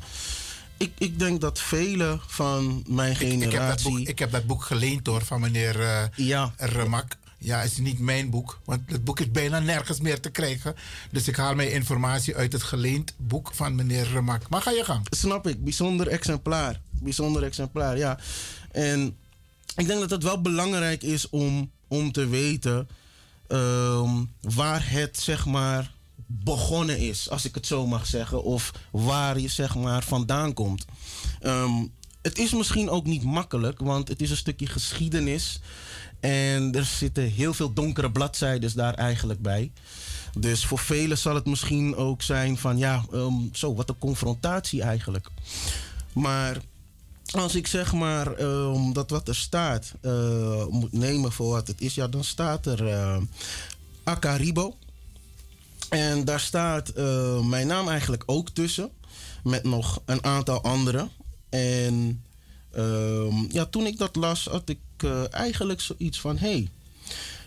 Ik, ik denk dat velen van mijn generatie. Ik heb, dat boek, ik heb dat boek geleend hoor van meneer eh ja. Remak. Ja, het is niet mijn boek, want het boek is bijna nergens meer te krijgen. Dus ik haal mijn informatie uit het geleend boek van meneer Remak. Maar ga je gang. Snap ik, bijzonder exemplaar. Bijzonder exemplaar, ja. En ik denk dat het wel belangrijk is om, om te weten ehm, waar het zeg maar begonnen is, als ik het zo mag zeggen, of waar je zeg maar vandaan komt. Ehm, het is misschien ook niet makkelijk, want het is een stukje geschiedenis en er zitten heel veel donkere bladzijden daar eigenlijk bij. Dus voor velen zal het misschien ook zijn van ja, ehm, zo wat een confrontatie eigenlijk. Maar als ik zeg maar ehm, dat wat er staat eh, moet nemen voor wat het is, ja, dan staat er eh, Akaribo. En daar staat eh, mijn naam eigenlijk ook tussen, met nog een aantal anderen. En ehm, ja, toen ik dat las, had ik eigenlijk zoiets van: hé, hey,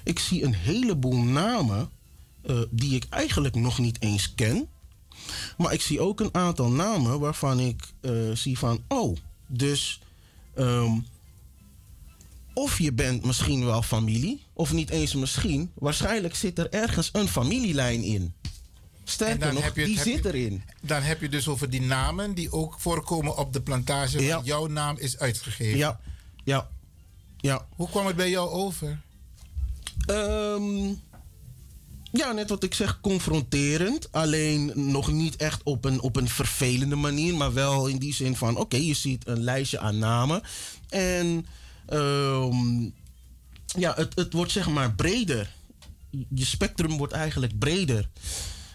ik zie een heleboel namen die ik eigenlijk nog niet eens ken. Maar ik zie ook een aantal namen waarvan ik zie van: oh, dus ehm, of je bent misschien wel familie, of niet eens misschien. Waarschijnlijk zit er ergens een familielijn in. Sterker nog, die zit je- erin. Dan heb je dus over die namen die ook voorkomen op de plantage waar jouw naam is uitgegeven. Ja, ja, ja. Hoe kwam het bij jou over? Ehm, ja, net wat ik zeg, confronterend. Alleen nog niet echt op een, op een vervelende manier, maar wel in die zin van: oké, je ziet een lijstje aan namen. En ehm, ja, het, het wordt zeg maar breder. Je spectrum wordt eigenlijk breder.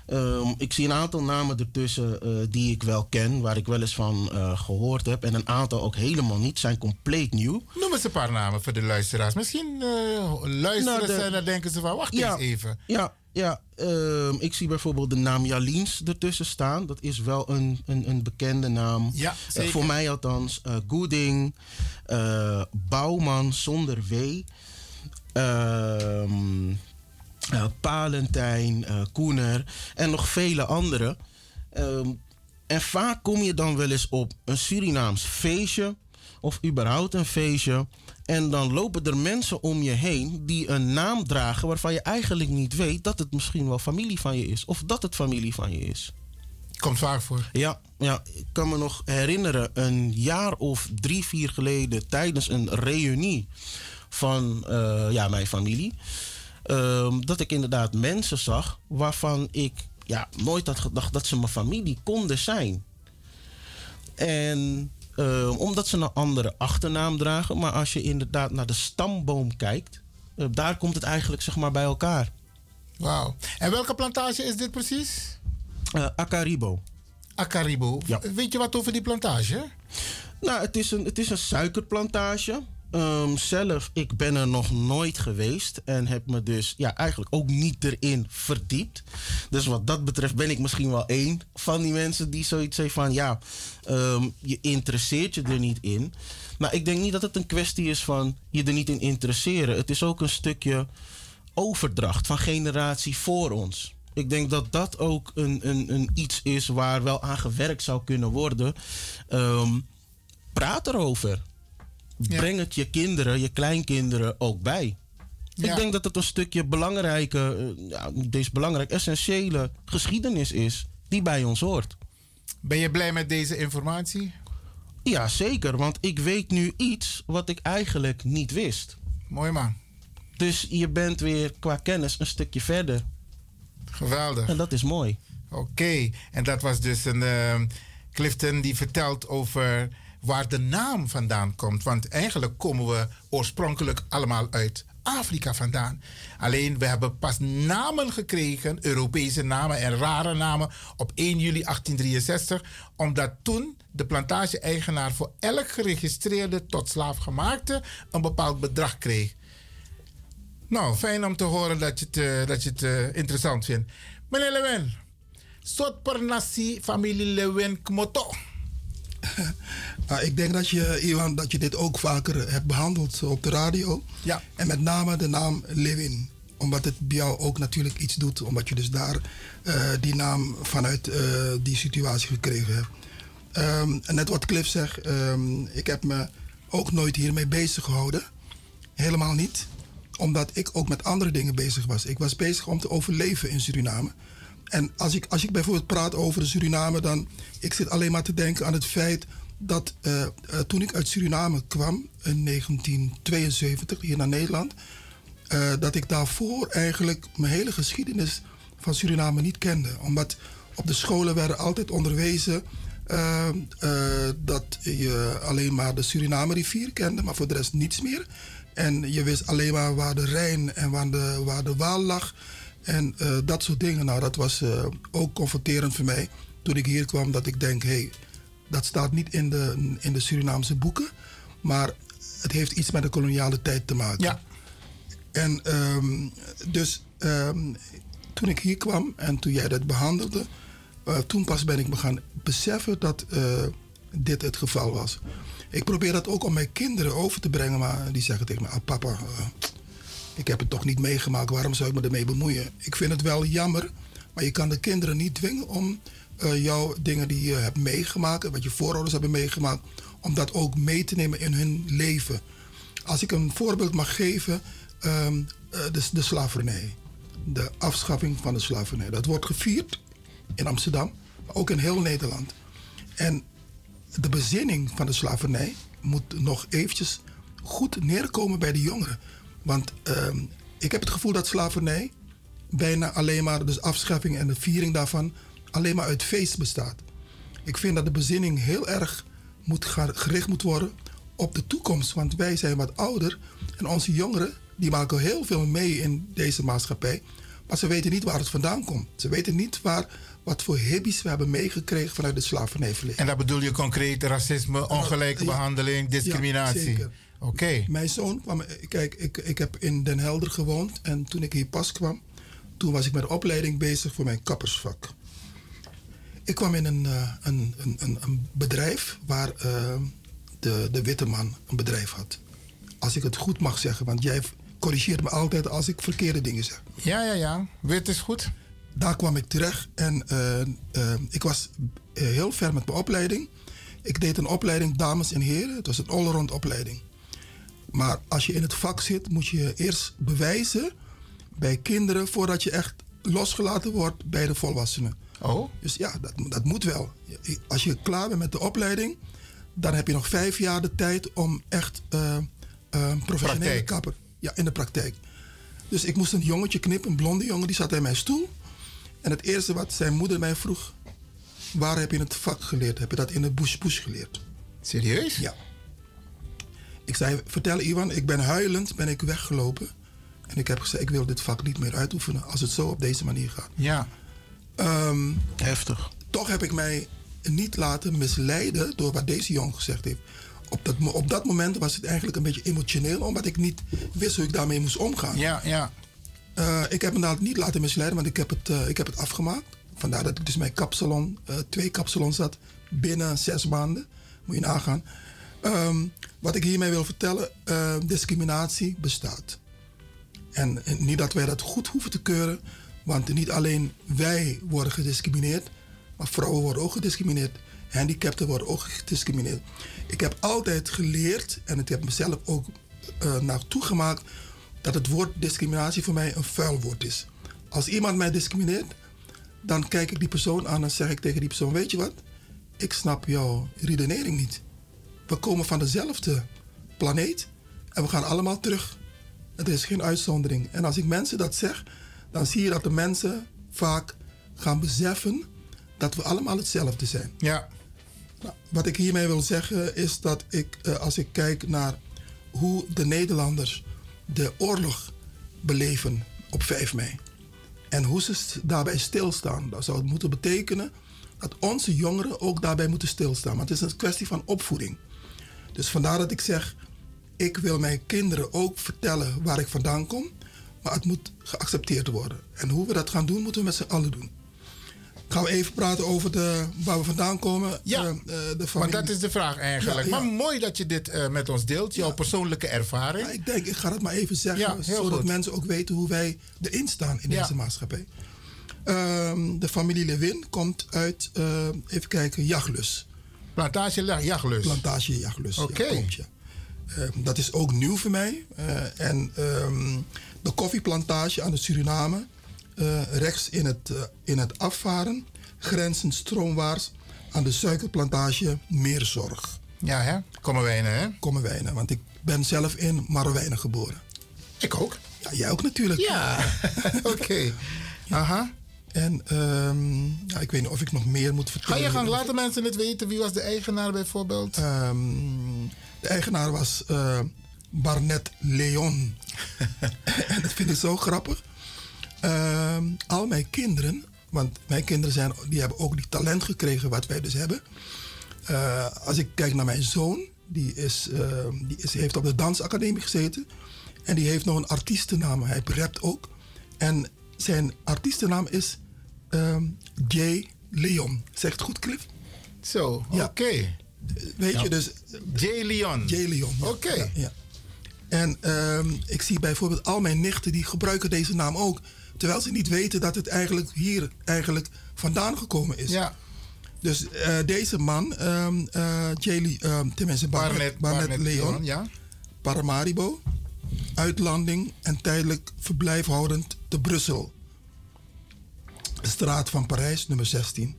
Ehm, ik zie een aantal namen ertussen eh, die ik wel ken, waar ik wel eens van eh, gehoord heb. En een aantal ook helemaal niet, zijn compleet nieuw. Noem eens een paar namen voor de luisteraars. Misschien eh, luisteren Nou, de- en dan denken ze van, wacht Ja. eens even. Ja, ja ehm, ik zie bijvoorbeeld de naam Jaliens ertussen staan. Dat is wel een, een, een bekende naam. Ja, Eh, voor mij althans. eh Goeding, eh, Bouwman zonder W. ehm, eh, Palentijn, Koener en nog vele andere. Ehm, en vaak kom je dan wel eens op een Surinaams feestje of überhaupt een feestje. En dan lopen er mensen om je heen die een naam dragen waarvan je eigenlijk niet weet dat het misschien wel familie van je is. Of dat het familie van je is. Komt vaak voor. Ja, ja, ik kan me nog herinneren, een jaar of drie, vier geleden tijdens een reunie van eh, ja, mijn familie. ehm, dat ik inderdaad mensen zag waarvan ik ja, nooit had gedacht dat ze mijn familie konden zijn. En eh, omdat ze een andere achternaam dragen, maar als je inderdaad naar de stamboom kijkt, eh, daar komt het eigenlijk zeg maar bij elkaar. Wauw. En welke plantage is dit precies? Eh, Acaribo. Acaribo. Weet je wat over die plantage? Nou, het is een, het is een suikerplantage. Ehm, zelf, ik ben er nog nooit geweest en heb me dus ja, eigenlijk ook niet erin verdiept. Dus wat dat betreft ben ik misschien wel één van die mensen die zoiets heeft van ja, ehm, je interesseert je er niet in. Maar ik denk niet dat het een kwestie is van je er niet in interesseren. Het is ook een stukje overdracht van generatie voor ons. Ik denk dat dat ook een, een, een iets is waar wel aan gewerkt zou kunnen worden. Ehm, praat erover. Breng het je kinderen, je kleinkinderen ook bij. Ja. Ik denk dat het een stukje belangrijke, eh, ja, niet eens belangrijk, essentiële geschiedenis is die bij ons hoort. Ben je blij met deze informatie? Ja, zeker, want ik weet nu iets wat ik eigenlijk niet wist. Mooi man. Dus je bent weer qua kennis een stukje verder. Geweldig. En dat is mooi. Oké, en dat was dus een ehm, Clifton die vertelt over waar de naam vandaan komt. Want eigenlijk komen we oorspronkelijk allemaal uit Afrika vandaan. Alleen we hebben pas namen gekregen, Europese namen en rare namen, op 1 juli 1863, omdat toen de plantage-eigenaar voor elk geregistreerde tot slaafgemaakte een bepaald bedrag kreeg. Nou, fijn om te horen dat je het, eh, dat je het eh, interessant vindt. Meneer Lewin, Sot per nasi familie Lewin Kmoto. *laughs* Ik denk dat je, Iwan, dat je dit ook vaker hebt behandeld op de radio. Ja. En met name de naam Lewin. Omdat het bij jou ook natuurlijk iets doet. Omdat je dus daar eh, die naam vanuit eh, die situatie gekregen hebt. Ehm, en net wat Cliff zegt, ehm, ik heb me ook nooit hiermee bezig gehouden. Helemaal niet. Omdat ik ook met andere dingen bezig was. Ik was bezig om te overleven in Suriname. En als ik, als ik bijvoorbeeld praat over Suriname, dan ik zit alleen maar te denken aan het feit dat eh, eh, toen ik uit Suriname kwam in 1972 hier naar Nederland, eh, dat ik daarvoor eigenlijk mijn hele geschiedenis van Suriname niet kende. Omdat op de scholen werden altijd onderwezen dat je alleen maar de Suriname rivier kende, maar voor de rest niets meer. En je wist alleen maar waar de Rijn en waar de, waar de Waal lag. En eh, dat soort dingen. Nou, dat was eh, ook confronterend voor mij toen ik hier kwam. Dat ik denk, hé, hey, dat staat niet in de, in de Surinaamse boeken. Maar het heeft iets met de koloniale tijd te maken. Ja. En ehm, dus ehm, toen ik hier kwam en toen jij dat behandelde, eh, toen pas ben ik me gaan beseffen dat dit het geval was. Ik probeer dat ook om mijn kinderen over te brengen, maar die zeggen tegen me: ah, papa, ik heb het toch niet meegemaakt, waarom zou ik me ermee bemoeien? Ik vind het wel jammer, maar je kan de kinderen niet dwingen om eh, jouw dingen die je hebt meegemaakt, wat je voorouders hebben meegemaakt, om dat ook mee te nemen in hun leven. Als ik een voorbeeld mag geven, ehm, eh, de, de slavernij. De afschaffing van de slavernij. Dat wordt gevierd in Amsterdam, maar ook in heel Nederland. En de bezinning van de slavernij moet nog eventjes goed neerkomen bij de jongeren. Want ehm, ik heb het gevoel dat slavernij bijna alleen maar, dus afschaffing en de viering daarvan, alleen maar uit feest bestaat. Ik vind dat de bezinning heel erg moet gericht moet worden op de toekomst. Want wij zijn wat ouder en onze jongeren die maken heel veel mee in deze maatschappij. Maar ze weten niet waar het vandaan komt. Ze weten niet waar, wat voor hibbies we hebben meegekregen vanuit het slavernijverleden. En dat bedoel je concreet racisme, ongelijke Ja. behandeling, discriminatie. Ja, zeker. Oké. Mijn zoon kwam, kijk, ik, ik heb in Den Helder gewoond en toen ik hier pas kwam, toen was ik met de opleiding bezig voor mijn kappersvak. Ik kwam in een, eh, een, een, een, bedrijf waar eh, de, de witte man een bedrijf had. Als ik het goed mag zeggen, want jij corrigeert me altijd als ik verkeerde dingen zeg. Ja, ja, ja. Wit is goed. Daar kwam ik terecht en eh, ik was heel ver met mijn opleiding. Ik deed een opleiding dames en heren. Het was een allround opleiding. Maar als je in het vak zit, moet je eerst bewijzen bij kinderen voordat je echt losgelaten wordt bij de volwassenen. Oh? Dus ja, dat, dat moet wel. Als je klaar bent met de opleiding, dan heb je nog vijf jaar de tijd om echt eh, eh, professionele Praktijk. kapper. Ja, in de praktijk. Dus ik moest een jongetje knippen, een blonde jongen, die zat in mijn stoel. En het eerste wat zijn moeder mij vroeg, waar heb je het vak geleerd? Heb je dat in de bush bush geleerd? Serieus? Ja. Ik zei, vertel Iwan, ik ben huilend, ben ik weggelopen. En ik heb gezegd, ik wil dit vak niet meer uitoefenen als het zo op deze manier gaat. Ja. Heftig. Toch heb ik mij niet laten misleiden door wat deze jongen gezegd heeft. Op dat, op dat moment was het eigenlijk een beetje emotioneel, omdat ik niet wist hoe ik daarmee moest omgaan. Ja, ja. Eh, ik heb me daar niet laten misleiden, want ik heb het, eh, ik heb het afgemaakt. Vandaar dat ik dus mijn kapsalon, eh, twee kapsalons had binnen zes maanden. Moet je nagaan. Ehm, wat ik hiermee wil vertellen, eh, discriminatie bestaat. En, en niet dat wij dat goed hoeven te keuren, want niet alleen wij worden gediscrimineerd, maar vrouwen worden ook gediscrimineerd. Handicapten worden ook gediscrimineerd. Ik heb altijd geleerd, en ik heb mezelf ook eh naartoe gemaakt, dat het woord discriminatie voor mij een vuil woord is. Als iemand mij discrimineert, dan kijk ik die persoon aan en zeg ik tegen die persoon: Weet je wat? Ik snap jouw redenering niet. We komen van dezelfde planeet en we gaan allemaal terug. Er is geen uitzondering. En als ik mensen dat zeg, dan zie je dat de mensen vaak gaan beseffen dat we allemaal hetzelfde zijn. Ja. Nou, wat ik hiermee wil zeggen is dat ik, eh, als ik kijk naar hoe de Nederlanders de oorlog beleven op 5 mei. En hoe ze daarbij stilstaan. Dat zou het moeten betekenen dat onze jongeren ook daarbij moeten stilstaan. Maar het is een kwestie van opvoeding. Dus vandaar dat ik zeg, ik wil mijn kinderen ook vertellen waar ik vandaan kom. Maar het moet geaccepteerd worden. En hoe we dat gaan doen, moeten we met z'n allen doen. Gaan we even praten over de, waar we vandaan komen? Ja, Eh, eh, de Want dat is de vraag eigenlijk. Ja, ja. Maar mooi dat je dit eh, met ons deelt, jouw persoonlijke ervaring. Ja, ik denk, ik ga het maar even zeggen, zodat goed. mensen ook weten hoe wij erin staan in deze maatschappij. Ehm, de familie Lewin komt uit, eh, even kijken, Jaglus. Plantage La- Jaglus. Plantage Jaglus. Oké. Ja. Ehm, dat is ook nieuw voor mij. Eh, en ehm, de koffieplantage aan de Suriname, eh, rechts in het, eh, in het afvaren, grenzend stroomwaarts aan de suikerplantage Meerzorg. Ja, hè? Kommerwijnen, hè? Kommerwijnen, want ik ben zelf in Marwijnen geboren. Ik ook. Ja, jij ook natuurlijk. Ja, *laughs* oké. Aha. En ehm, ja, ik weet niet of ik nog meer moet Ga vertellen. je gang, laten mensen het weten. Wie was de eigenaar bijvoorbeeld? Ehm, de eigenaar was eh, Barnet Leon. *laughs* en dat vind ik zo grappig. Ehm, al mijn kinderen, want mijn kinderen zijn, die hebben ook die talent gekregen wat wij dus hebben. Eh, als ik kijk naar mijn zoon, die, is, die is, heeft op de dansacademie gezeten. En die heeft nog een artiestennaam. Hij rapt ook. En zijn artiestennaam is ehm, J. Leon. Zegt goed, Cliff? Zo, Ja. oké. Weet Ja. je, dus... J. Leon. J. Leon. ja. Oké. Ja, ja. En ehm, ik zie bijvoorbeeld al mijn nichten die gebruiken deze naam ook. Terwijl ze niet weten dat het eigenlijk hier eigenlijk vandaan gekomen is. Ja. Dus eh, deze man, ehm eh, J. Tenminste Barnet, Leon, ja. Paramaribo, uitlanding en tijdelijk verblijfhoudend te Brussel. Straat van Parijs, nummer 16.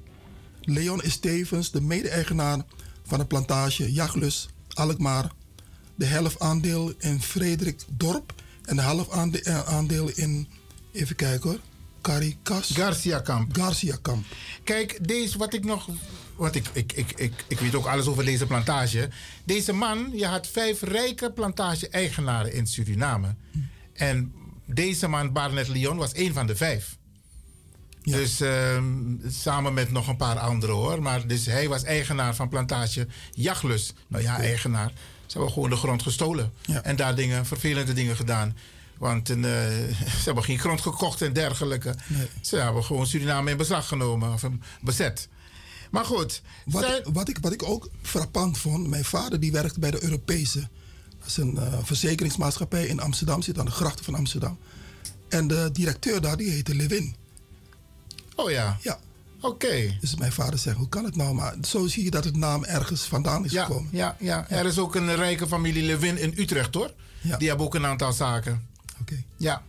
Leon is tevens de mede-eigenaar van de plantage Jaglus, Alkmaar. De helft aandeel in Frederik Dorp en de helft eh, aandeel in, even kijken hoor, Caricas. Garcia Kamp. Garcia Kamp. Kijk, deze wat ik nog. Want ik, ik, ik, ik, ik weet ook alles over deze plantage. Deze man, je had vijf rijke plantage-eigenaren in Suriname. En deze man, Barnet Leon, was één van de vijf. Dus ehm, samen met nog een paar anderen hoor. Maar dus hij was eigenaar van plantage Jaglus. Nou ja, eigenaar. Ze hebben gewoon de grond gestolen. En daar dingen, vervelende dingen gedaan. Want een, eh, *laughs* ze hebben geen grond gekocht en dergelijke. Ze hebben gewoon Suriname in beslag genomen of bezet. Maar goed. Wat, wat, ik, wat ik ook frappant vond, mijn vader die werkte bij de Europese. Dat is een eh, verzekeringsmaatschappij in Amsterdam, zit aan de grachten van Amsterdam. En de directeur daar, die heette Lewin. Oh ja? Ja. Oké. Dus mijn vader zegt, hoe kan het nou? Maar zo zie je dat het naam ergens vandaan is Ja, gekomen. ja, ja, er is ook een rijke familie Lewin in Utrecht hoor. Die hebben ook een aantal zaken. Oké. Ja.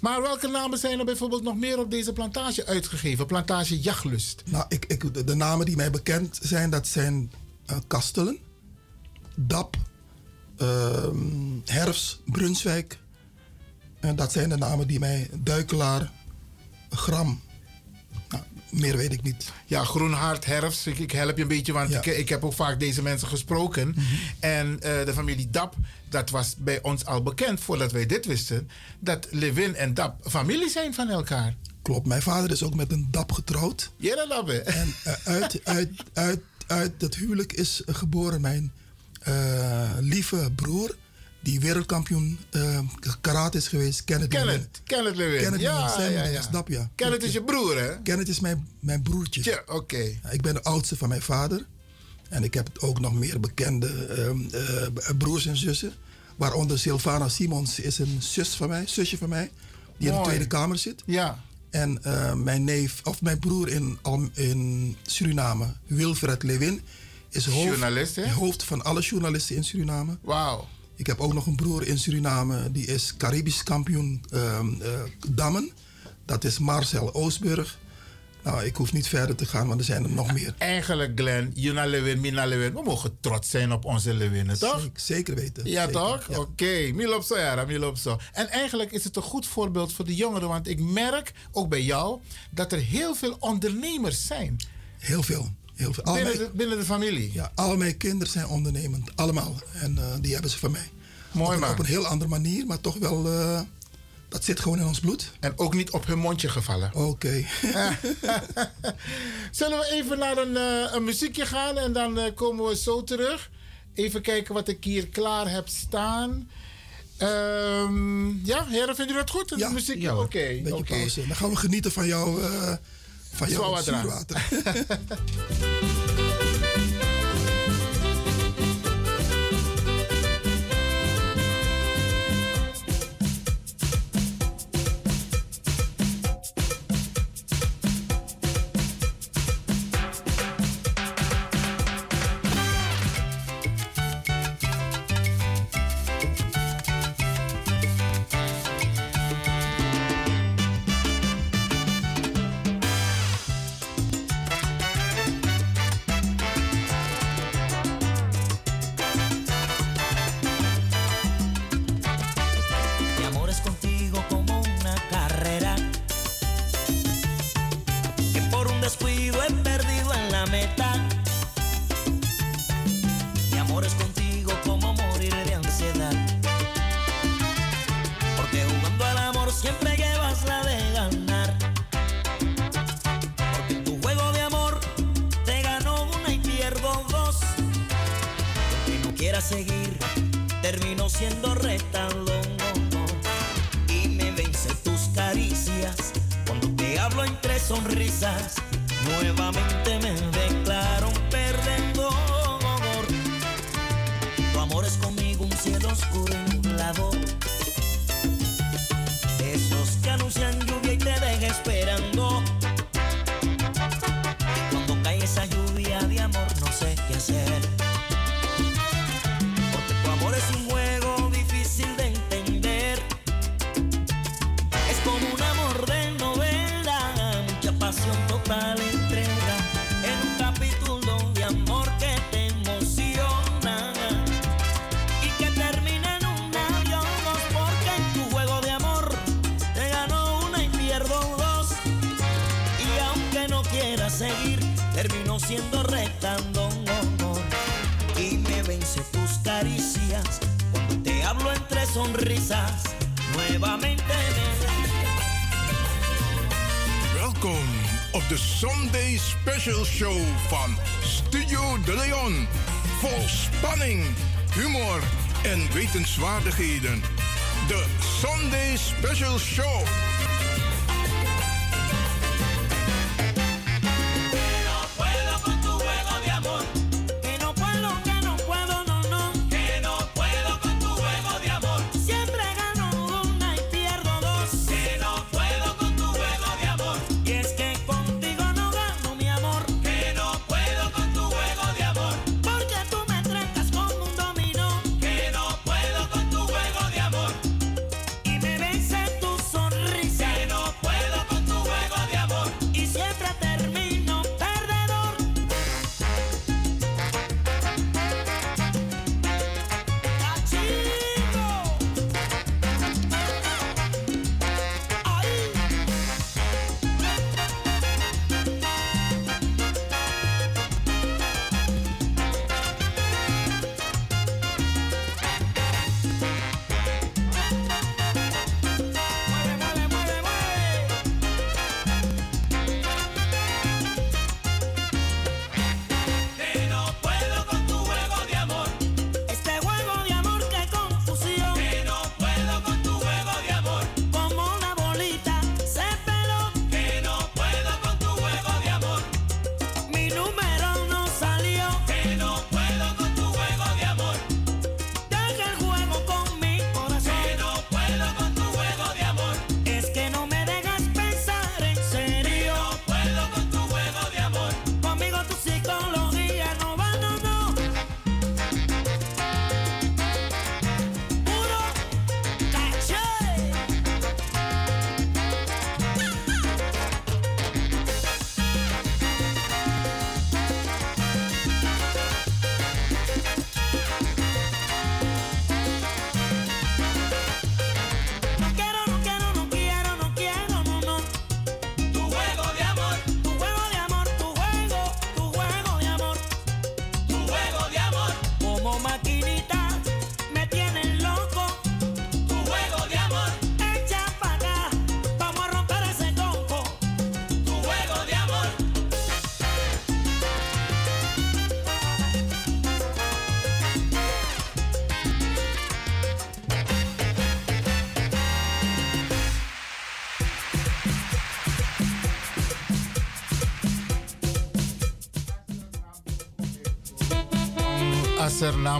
Maar welke namen zijn er bijvoorbeeld nog meer op deze plantage uitgegeven? Plantage Jachtlust. Nou, ik, ik, de, de namen die mij bekend zijn, dat zijn eh, Kastelen, Dap, ehm, Herfs, Brunswijk. En dat zijn de namen die mij, Duikelaar, Gram. Meer weet ik niet. Ja, Groenhart, Herfst. Ik, ik help je een beetje, want ik, ik heb ook vaak deze mensen gesproken. Mhm. En eh, de familie Dap, dat was bij ons al bekend voordat wij dit wisten. Dat Lewin en Dap familie zijn van elkaar. Klopt, mijn vader is ook met een Dap getrouwd. Ja, dat Dap? En eh, uit, *laughs* uit, uit, uit dat huwelijk is geboren mijn eh, lieve broer, die wereldkampioen eh, karate is geweest, Kenneth Lewin. Kenneth, Kenneth Lewin. Kenneth ja, Lewin, zijn ja, ja. was Dap, ja. Kenneth is je broer, hè? Kenneth is mijn, mijn broertje. Ja, oké. Ik ben de oudste van mijn vader. En ik heb ook nog meer bekende ehm, eh, broers en zussen. Waaronder Sylvana Simons is een zus van mij, zusje van mij. Die in de. Tweede Kamer zit. Ja. En eh, mijn neef, of mijn broer in, in Suriname, Wilfred Lewin, is hoofd, Journalist, hè? hoofd van alle journalisten in Suriname. Wauw. Ik heb ook nog een broer in Suriname, die is Caribisch kampioen ehm, eh, dammen. Dat is Marcel Oosburg. Nou, ik hoef niet verder te gaan, want er zijn er nog meer. Eigenlijk, Glenn, Juna Lewin, Mina Lewin. We mogen trots zijn op onze Lewinnen, toch? Zeker, zeker weten. Ja, Zeker, toch? ja. Oké, Milop zo, ja, Milop zo. En eigenlijk is het een goed voorbeeld voor de jongeren, want ik merk, ook bij jou, dat er heel veel ondernemers zijn. Heel veel. Heel. Binnen, de, familie? Ja, al mijn kinderen zijn ondernemend. Allemaal. En eh, die hebben ze van mij. Mooi man. Op een heel andere manier, maar toch wel... Eh, dat zit gewoon in ons bloed. En ook niet op hun mondje gevallen. Oké. *laughs* *laughs* Zullen we even naar een, eh, een muziekje gaan en dan komen we zo terug. Even kijken wat ik hier klaar heb staan. Um, ja, heren, vinden jullie dat goed? Een ja, muziekje? Oké. Dan gaan we genieten van jouw van jouw. *laughs* Vol spanning, humor en wetenswaardigheden. De Sunday Special Show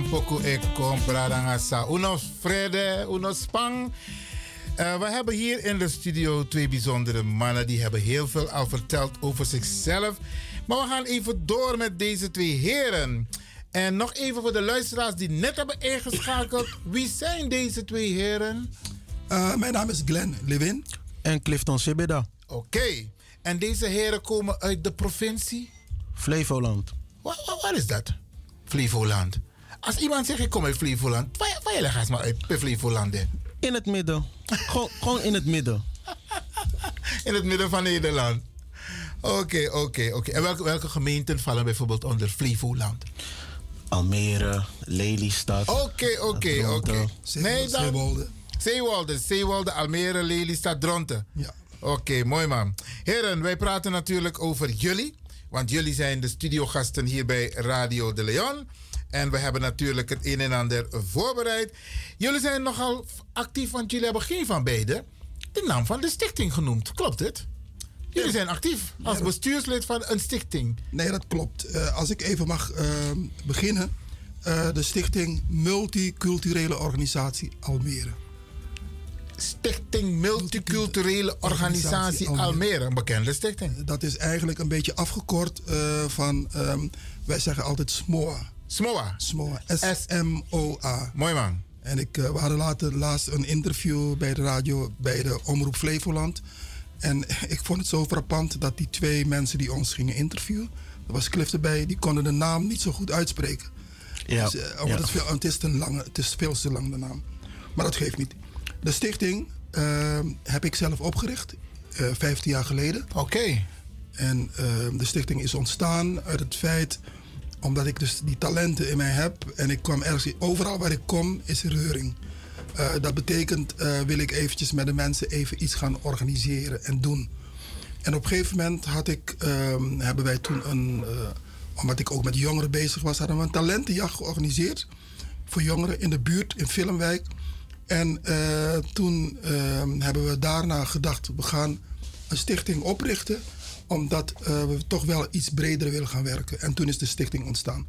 poco e. Unos Frede, unos Spang. Eh, we hebben hier in de studio twee bijzondere mannen. Die hebben heel veel al verteld over zichzelf. Maar we gaan even door met deze twee heren. En nog even voor de luisteraars die net hebben ingeschakeld. *laughs* Wie zijn deze twee heren? Eh, mijn naam is Glenn Lewin. En Clifton Sibeda. Oké. En deze heren komen uit de provincie? Flevoland. Waar is dat? Flevoland. Als iemand zegt ik kom uit Flevoland, waar, leg eens maar uit Flevoland? In het midden. gewoon, gewoon in het midden. In het midden van Nederland. Oké, oké, oké. En welke, welke gemeenten vallen bijvoorbeeld onder Flevoland? Almere, Lelystad. Oké, oké, oké. Nee, dan... Zeewolde. Zeewolde, Zeewolde, Almere, Lelystad, Dronten. Ja. Oké, mooi man. Heren, wij praten natuurlijk over jullie. Want jullie zijn de studiogasten hier bij Radio de Leon. En we hebben natuurlijk het een en ander voorbereid. Jullie zijn nogal actief, want jullie hebben geen van beiden de naam van de stichting genoemd. Klopt het? Jullie zijn actief als bestuurslid van een stichting. Nee, dat klopt. Eh, als ik even mag eh, beginnen. Eh, de stichting Multiculturele Organisatie Almere. Stichting Multiculturele Organisatie Almere, een bekende stichting. Dat is eigenlijk een beetje afgekort van, ehm, wij zeggen altijd SMOA. SMOA? SMOA. S-M-O-A. Mooi man. En ik, eh, we hadden later, laatst een interview bij de radio, bij de Omroep Flevoland. En *laughs* ik vond het zo frappant dat die twee mensen die ons gingen interviewen, er was Cliff erbij, die konden de naam niet zo goed uitspreken. Ja. Dus, eh, Ja. het, is veel, het, is te lang, het is veel te lang de naam. Maar dat geeft niet. De stichting eh, heb ik zelf opgericht, eh 15 jaar geleden. Oké. En de stichting is ontstaan uit het feit, omdat ik dus die talenten in mij heb. En ik kwam ergens, overal waar ik kom is reuring. Eh, dat betekent, eh, wil ik eventjes met de mensen even iets gaan organiseren en doen. En op een gegeven moment had ik, ehm, hebben wij toen een, eh, omdat ik ook met jongeren bezig was, hadden we een talentenjacht georganiseerd. Voor jongeren in de buurt, in Filmwijk. En toen ehm, hebben we daarna gedacht, we gaan een stichting oprichten. Omdat eh, we toch wel iets breder willen gaan werken. En toen is de stichting ontstaan.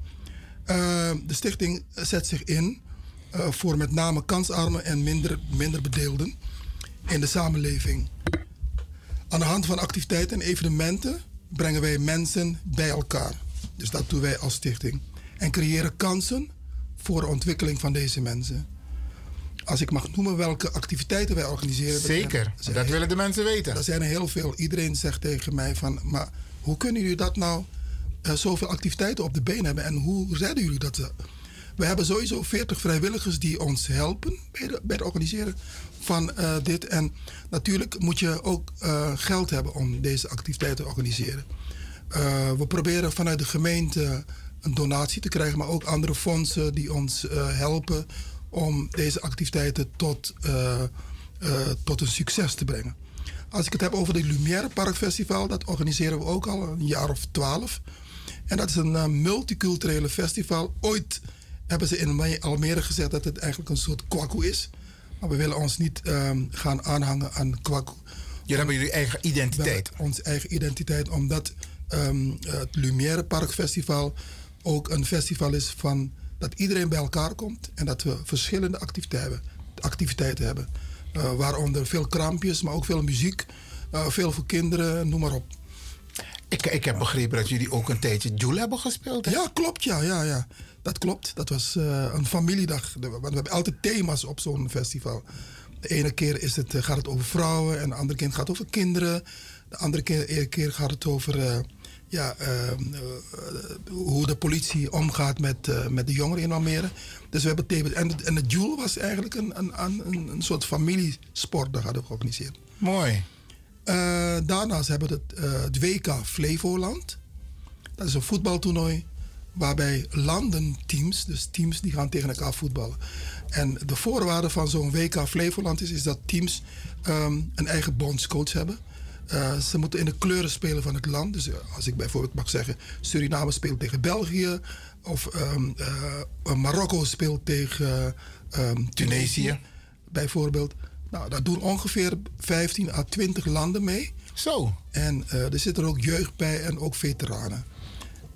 Eh, de stichting zet zich in eh, voor met name kansarmen en minder, minder bedeelden in de samenleving. Aan de hand van activiteiten en evenementen brengen wij mensen bij elkaar. Dus dat doen wij als stichting. En creëren kansen voor de ontwikkeling van deze mensen. Als ik mag noemen welke activiteiten wij organiseren. Zeker, er zijn- dat willen de mensen weten. Er zijn er heel veel. Iedereen zegt tegen mij van, maar hoe kunnen jullie dat nou eh, zoveel activiteiten op de been hebben en hoe redden jullie dat? We hebben sowieso 40 vrijwilligers die ons helpen bij, de, bij het organiseren van eh, dit. En natuurlijk moet je ook eh, geld hebben om deze activiteiten te organiseren. We proberen vanuit de gemeente een donatie te krijgen, maar ook andere fondsen die ons helpen om deze activiteiten tot, eh, eh, tot een succes te brengen. Als ik het heb over de Lumière Park Festival, dat organiseren we ook al een jaar of twaalf. En dat is een eh, multiculturele festival. Ooit hebben ze in Almere gezegd dat het eigenlijk een soort kwaku is. Maar we willen ons niet ehm, gaan aanhangen aan kwaku. Jullie hebben jullie eigen identiteit. Onze eigen identiteit, omdat ehm, het Lumière Park Festival ook een festival is van dat iedereen bij elkaar komt en dat we verschillende activiteiten hebben. Activiteiten hebben. Eh, waaronder veel krampjes, maar ook veel muziek, eh, veel voor kinderen, noem maar op. Ik, ik heb begrepen dat jullie ook een tijdje Joule hebben gespeeld. Hè? Ja, klopt, ja, ja, ja. Dat klopt. Dat was eh, een familiedag. Want we hebben altijd thema's op zo'n festival. De ene keer is het, gaat het over vrouwen en de andere keer gaat het over kinderen. De andere keer, keer gaat het over ja, eh, eh, hoe de politie omgaat met, eh, met de jongeren in Almere. Dus we hebben. En, en het Joule was eigenlijk een, een, een, een soort familiesport dat hadden we georganiseerd. Mooi. Eh, daarnaast hebben we het, het WK Flevoland. Dat is een voetbaltoernooi waarbij landenteams, dus teams die gaan tegen elkaar voetballen. En de voorwaarde van zo'n WK Flevoland is, is dat teams ehm, een eigen bondscoach hebben. Eh, ze moeten in de kleuren spelen van het land. Dus eh, als ik bijvoorbeeld mag zeggen, Suriname speelt tegen België. Of ehm, eh, Marokko speelt tegen ehm, Tunesië. Bijvoorbeeld. Nou, daar doen ongeveer 15 à 20 landen mee. Zo. En er zitten ook jeugd bij en ook veteranen.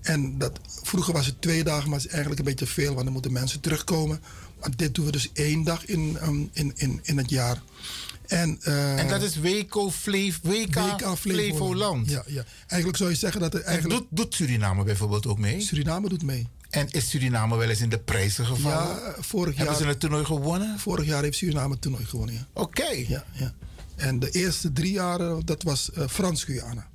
En dat, vroeger was het twee dagen, maar het is eigenlijk een beetje veel, want dan moeten mensen terugkomen. Maar dit doen we dus één dag in, ehm, in, in, in het jaar. En, eh, En dat is Flev, WK Flevoland. Ja, ja. Eigenlijk zou je zeggen dat er eigenlijk... Doet, doet Suriname bijvoorbeeld ook mee? Suriname doet mee. En is Suriname wel eens in de prijzen gevallen? Ja, vorig jaar... Hebben ze het toernooi gewonnen? Vorig jaar heeft Suriname het toernooi gewonnen, ja. Oké. Ja, ja. En de eerste drie jaren, dat was eh, Frans-Guyana.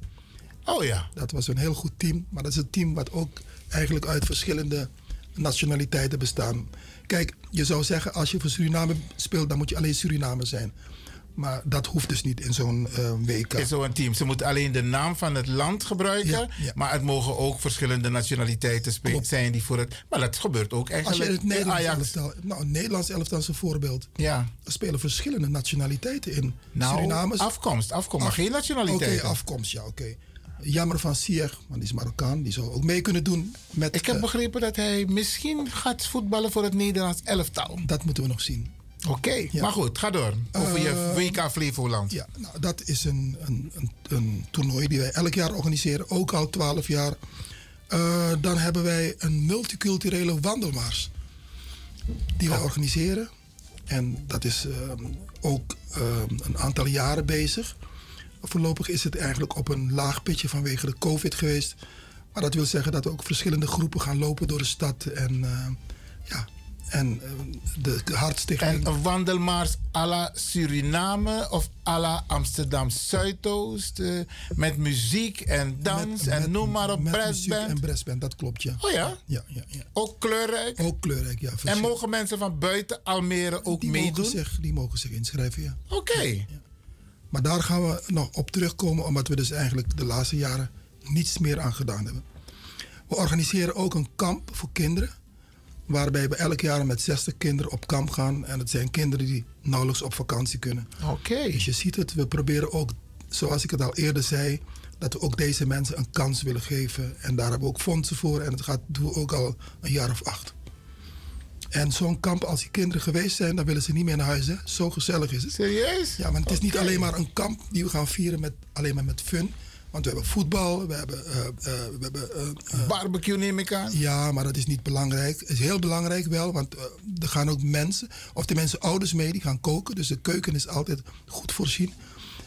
Oh ja. Dat was een heel goed team. Maar dat is een team wat ook eigenlijk uit verschillende nationaliteiten bestaan. Kijk, je zou zeggen, als je voor Suriname speelt, dan moet je alleen Suriname zijn. Maar dat hoeft dus niet in zo'n eh, WK. In zo'n team. Ze moeten alleen de naam van het land gebruiken. Ja, ja. Maar het mogen ook verschillende nationaliteiten spe- zijn die voor het. Maar dat gebeurt ook Als je eigenlijk. het Nederlands Ajax. elftal, nou, het Nederlands elftal is een voorbeeld. Ja. Er spelen verschillende nationaliteiten in. Nou, Surinamers. afkomst, afkomst, maar geen nationaliteiten. Oké, afkomst, ja, oké. Jammer van Sier, want die is Marokkaan. Die zou ook mee kunnen doen met... Ik heb eh, begrepen dat hij misschien gaat voetballen voor het Nederlands elftal. Dat moeten we nog zien. Oké, maar goed, ga door. Over je Eh, WK Flevoland. Ja, nou, dat is een, een, een, een toernooi die wij elk jaar organiseren, ook al 12 jaar. Eh, dan hebben wij een multiculturele wandelmars die wij organiseren. En dat is ehm, ook ehm, een aantal jaren bezig. Voorlopig is het eigenlijk op een laag pitje vanwege de COVID geweest. Maar dat wil zeggen dat er ook verschillende groepen gaan lopen door de stad. En eh, ja, en eh, de, de hartstichting... En wandelmars à la Suriname of à la Amsterdam Zuidoost. eh, met muziek en dans en noem maar op, met brassband. en brassband, dat klopt, ja. Oh ja? Ja, ja, ja. Ook kleurrijk? Ook kleurrijk, ja. En mogen mensen van buiten Almere ook die meedoen? Mogen zich, die mogen zich inschrijven, ja. Oké. Maar daar gaan we nog op terugkomen, omdat we dus eigenlijk de laatste jaren niets meer aan gedaan hebben. We organiseren ook een kamp voor kinderen, waarbij we elk jaar met 60 kinderen op kamp gaan. En het zijn kinderen die nauwelijks op vakantie kunnen. Oké. Dus je ziet het, we proberen ook, zoals ik het al eerder zei, dat we ook deze mensen een kans willen geven. En daar hebben we ook fondsen voor en dat gaat, doen we ook al een jaar of acht. En zo'n kamp, als die kinderen geweest zijn, dan willen ze niet meer naar huis. Hè? Zo gezellig is het. Serieus? Ja, want het is niet alleen maar een kamp die we gaan vieren met, alleen maar met fun. Want we hebben voetbal, we hebben... eh, eh, we hebben eh, Barbecue neem ik aan. ja, maar dat is niet belangrijk. Het is heel belangrijk wel, want er gaan ook mensen, of de mensen ouders mee, die gaan koken. Dus de keuken is altijd goed voorzien.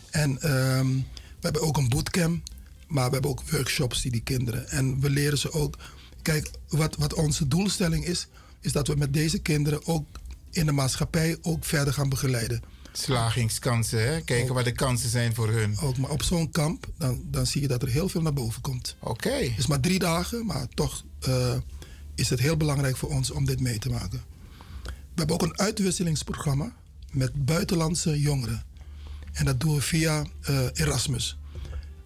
En ehm, we hebben ook een bootcamp, maar we hebben ook workshops die die kinderen. En we leren ze ook. Kijk, wat, wat onze doelstelling is, is dat we met deze kinderen ook in de maatschappij ook verder gaan begeleiden. Slagingskansen, hè? Kijken waar de kansen zijn voor hun. Ook, maar op zo'n kamp, dan, dan zie je dat er heel veel naar boven komt. Oké. Het is maar drie dagen, maar toch eh, is het heel belangrijk voor ons om dit mee te maken. We hebben ook een uitwisselingsprogramma met buitenlandse jongeren. En dat doen we via eh, Erasmus.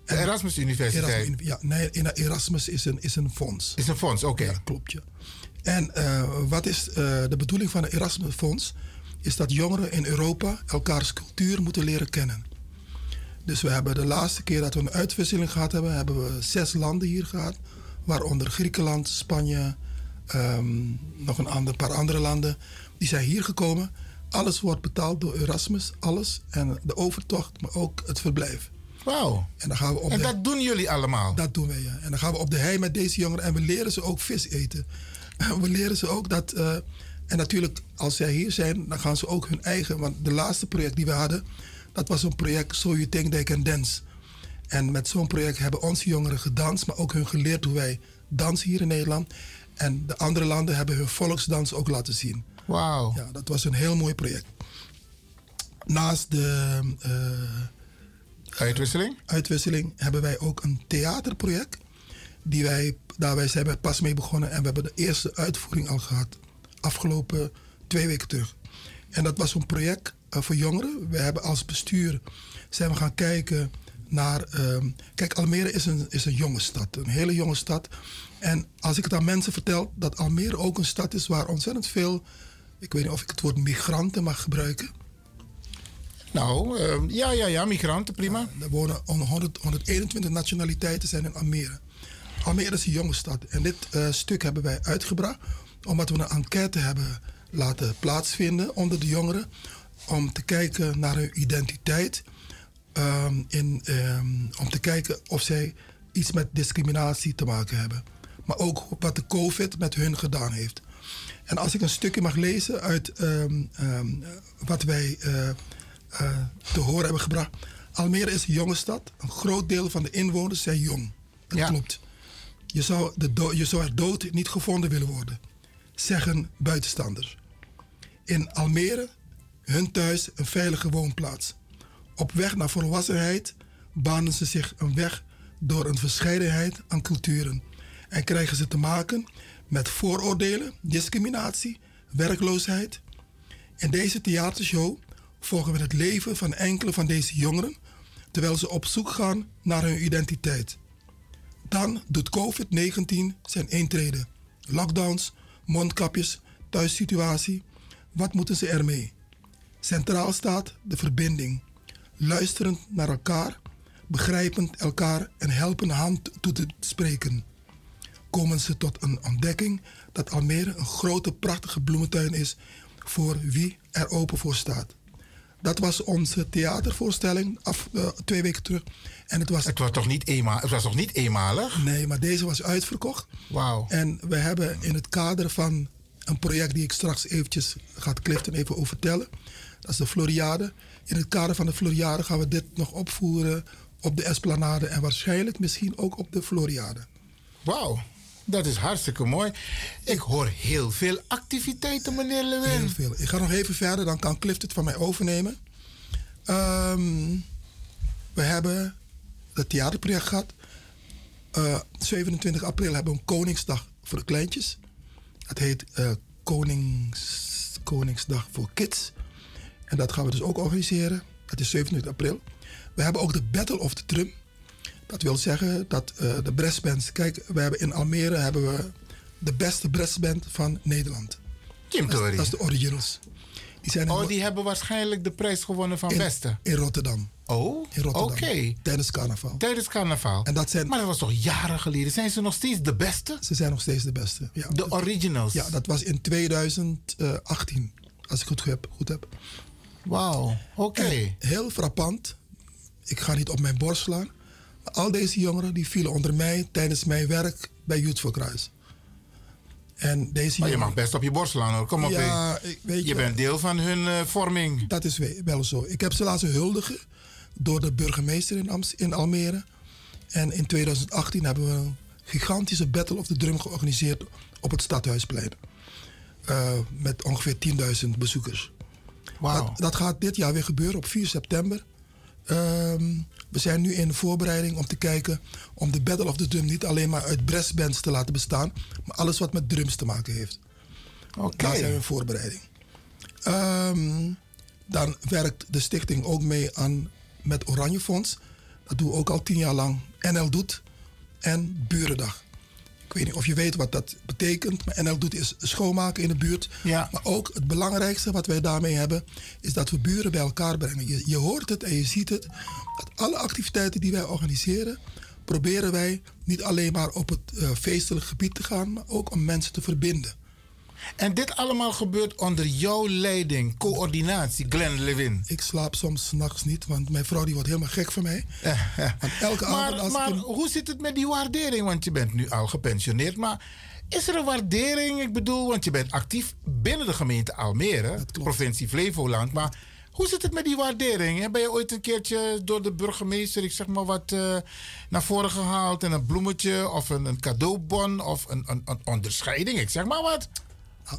De Erasmus Universiteit. Erasmus, ja, nee, Erasmus is een, is een fonds. Is een fonds, oké. Ja, klopt, ja. En eh, wat is de bedoeling van het Erasmus Fonds? Is dat jongeren in Europa elkaars cultuur moeten leren kennen. Dus we hebben de laatste keer dat we een uitwisseling gehad hebben, hebben we zes landen hier gehad. Waaronder Griekenland, Spanje, ehm, nog een ander, paar andere landen. Die zijn hier gekomen. Alles wordt betaald door Erasmus, alles. En de overtocht, maar ook het verblijf. Wauw. En, dan gaan we op En de- dat doen jullie allemaal? dat doen wij, ja. En dan gaan we op de hei met deze jongeren en we leren ze ook vis eten. *laughs* We leren ze ook dat... eh, en natuurlijk, als zij hier zijn, dan gaan ze ook hun eigen... Want de laatste project die we hadden, dat was een project So You Think They Can Dance. En met zo'n project hebben onze jongeren gedanst, maar ook hun geleerd hoe wij dansen hier in Nederland. En de andere landen hebben hun volksdans ook laten zien. Wauw. Ja, dat was een heel mooi project. Naast de... eh, Uitwisseling? uitwisseling hebben wij ook een theaterproject. Die wij, daar wij zijn we pas mee begonnen en we hebben de eerste uitvoering al gehad. Afgelopen twee weken terug. En dat was een project eh, voor jongeren. We hebben als bestuur zijn we gaan kijken naar. ehm, kijk, Almere is een, is een jonge stad, een hele jonge stad. En als ik het aan mensen vertel dat Almere ook een stad is waar ontzettend veel. Ik weet niet of ik het woord migranten mag gebruiken. Nou, ehm, ja, ja, ja, migranten, prima. Er wonen 100, 121 nationaliteiten zijn in Almere. Almere is een jonge stad. En dit eh, stuk hebben wij uitgebracht omdat we een enquête hebben laten plaatsvinden onder de jongeren. Om te kijken naar hun identiteit. ehm, in, ehm, om te kijken of zij iets met discriminatie te maken hebben. Maar ook wat de COVID met hun gedaan heeft. En als ik een stukje mag lezen uit ehm, wat wij eh, eh, te horen hebben gebracht. Almere is een jonge stad. Een groot deel van de inwoners zijn jong. Dat klopt. Je zou, de je zou er dood niet gevonden willen worden, zeggen buitenstanders. In Almere, hun thuis, een veilige woonplaats. Op weg naar volwassenheid banen ze zich een weg door een verscheidenheid aan culturen en krijgen ze te maken met vooroordelen, discriminatie, werkloosheid. In deze theatershow volgen we het leven van enkele van deze jongeren terwijl ze op zoek gaan naar hun identiteit. Dan doet COVID-19 zijn intrede. Lockdowns, mondkapjes, thuissituatie. Wat moeten ze ermee? Centraal staat de verbinding. Luisterend naar elkaar, begrijpend elkaar en helpen hand toe te spreken. Komen ze tot een ontdekking dat Almere een grote, prachtige bloementuin is voor wie er open voor staat. Dat was onze theatervoorstelling af, eh, twee weken terug. En het was, Het was toch niet, eenmaal, het was toch niet eenmalig? Nee, maar deze was uitverkocht. Wauw. En we hebben in het kader van een project die ik straks eventjes gaat Clifton even over vertellen. Dat is de Floriade. In het kader van de Floriade gaan we dit nog opvoeren op de Esplanade en waarschijnlijk misschien ook op de Floriade. Wauw, dat is hartstikke mooi. Ik hoor heel veel activiteiten, meneer Lewin. Heel veel. Ik ga nog even verder, dan kan Clift het van mij overnemen. Ehm, we hebben het theaterproject gehad. Eh, 27 april hebben we een Koningsdag voor de kleintjes. Het heet eh, Konings, Koningsdag voor Kids. En dat gaan we dus ook organiseren. Dat is 27 april. We hebben ook de Battle of the Drum. Dat wil zeggen dat eh, de brassbands... Kijk, we hebben in Almere hebben we de beste brassband van Nederland. Kim dat, dat is de Originals. Die zijn Oh, die hebben waarschijnlijk de prijs gewonnen van in, Westen. In Rotterdam. Oh, In Rotterdam. oké. Tijdens carnaval. Tijdens carnaval. En dat zijn, Maar dat was toch jaren geleden? Zijn ze nog steeds de beste? ze zijn nog steeds de beste. Ja. De originals? Ja, dat was in 2018. Als ik het goed heb. Goed heb. Wauw, oké. Heel frappant. Ik ga niet op mijn borst slaan. Al deze jongeren die vielen onder mij tijdens mijn werk bij Youth for Christ. En deze Maar je jongeren- mag best op je borst slaan hoor. Kom op. Ja, hé. ik- weet je je bent deel van hun eh, vorming. Dat is we- wel zo. Ik heb ze laten huldigen door de burgemeester in, Amst- in Almere. En in 2018 hebben we een gigantische Battle of the Drum georganiseerd op het Stadhuisplein. Eh, met ongeveer 10.000 bezoekers. Wauw. Dat, dat gaat dit jaar weer gebeuren op 4 september. Ehm, we zijn nu in de voorbereiding om te kijken om de Battle of the Drum niet alleen maar uit brassbands te laten bestaan, maar alles wat met drums te maken heeft. Oké. Daar zijn we in voorbereiding. Ehm, dan werkt de stichting ook mee aan met Oranje Fonds. Dat doen we ook al tien jaar lang. NL Doet en Burendag. Ik weet niet of je weet wat dat betekent. Maar NL Doet is schoonmaken in de buurt. Ja. Maar ook het belangrijkste wat wij daarmee hebben... is dat we buren bij elkaar brengen. Je, je hoort het en je ziet het. Dat alle activiteiten die wij organiseren... proberen wij niet alleen maar op het eh, feestelijk gebied te gaan... maar ook om mensen te verbinden. En dit allemaal gebeurt onder jouw leiding, coördinatie, Glenn Lewin. Ik slaap soms nachts niet, want mijn vrouw die wordt helemaal gek van mij. *laughs* Want elke avond Maar, als maar ik... hoe zit het met die waardering? Want je bent nu al gepensioneerd. Maar is er een waardering? Ik bedoel, want je bent actief binnen de gemeente Almere, provincie Flevoland. Maar hoe zit het met die waardering? Ben je ooit een keertje door de burgemeester, ik zeg maar wat, eh, naar voren gehaald? En een bloemetje of een, een cadeaubon of een, een, een onderscheiding? Ik zeg maar wat.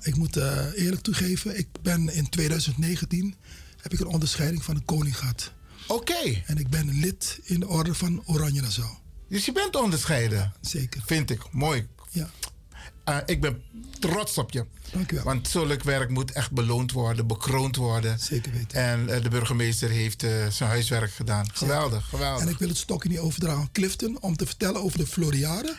Ik moet eh, eerlijk toegeven, ik ben in 2019 heb ik een onderscheiding van de koning gehad. Oké. En ik ben lid in de orde van Oranje Nassau. Dus je bent onderscheiden. zeker. Vind ik mooi. Ja. Eh, ik ben trots op je. Dank u wel. Want zulk werk moet echt beloond worden, bekroond worden. Zeker weten. En eh, de burgemeester heeft zijn huiswerk gedaan. Geweldig, geweldig. En ik wil het stokje niet overdragen aan Clifton om te vertellen over de Floriade.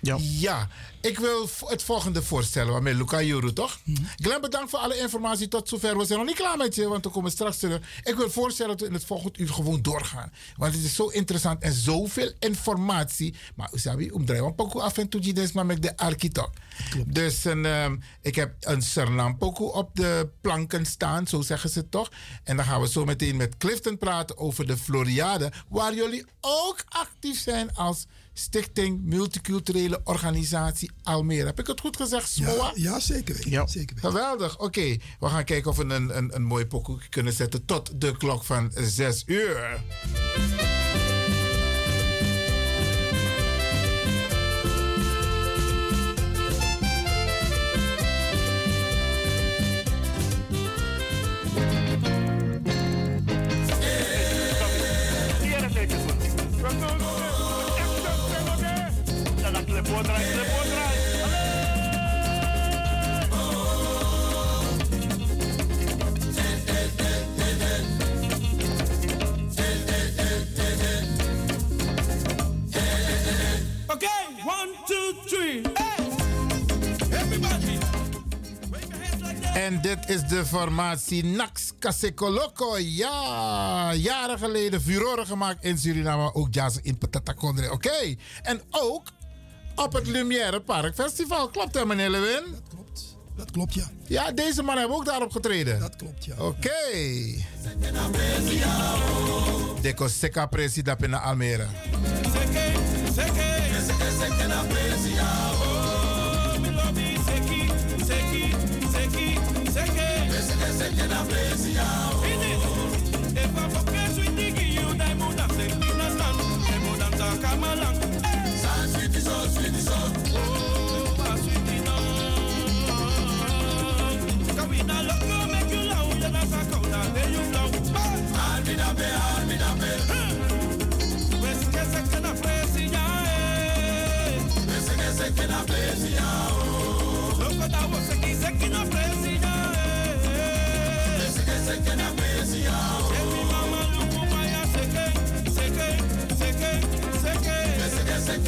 Ja. ik wil het volgende voorstellen waarmee Luca Juru, toch? Glenn, bedankt voor alle informatie tot zover. We zijn nog niet klaar met je, want we komen straks terug. Ik wil voorstellen dat we in het volgende uur gewoon doorgaan. Want het is zo interessant en zoveel informatie. Maar Usabi, omdraai een pokoe af en toe je maar met de architect. Dus een, ehm, ik heb een Suriname pokoe op de planken staan, zo zeggen ze toch. En dan gaan we zo meteen met Clifton praten over de Floriade, waar jullie ook actief zijn als Stichting Multiculturele Organisatie Almere. Heb ik het goed gezegd, SMOA? Ja, ja, zeker weten. Ja. Zeker weten. Geweldig. Oké, we gaan kijken of we een, een, een mooi pokoe kunnen zetten tot de klok van 6 uur. En dit is de formatie Nax Kasekoloco. Ja, jaren geleden furoren gemaakt in Suriname. Ook jazz in Patatacondre. Oké. En ook op het Lumière Park Festival. Klopt hè, meneer Lewin? Dat klopt. Dat klopt, ja. Ja, deze man hebben ook daarop getreden. Dat klopt, ja. Oké. De Coseca Presi dat in Almere.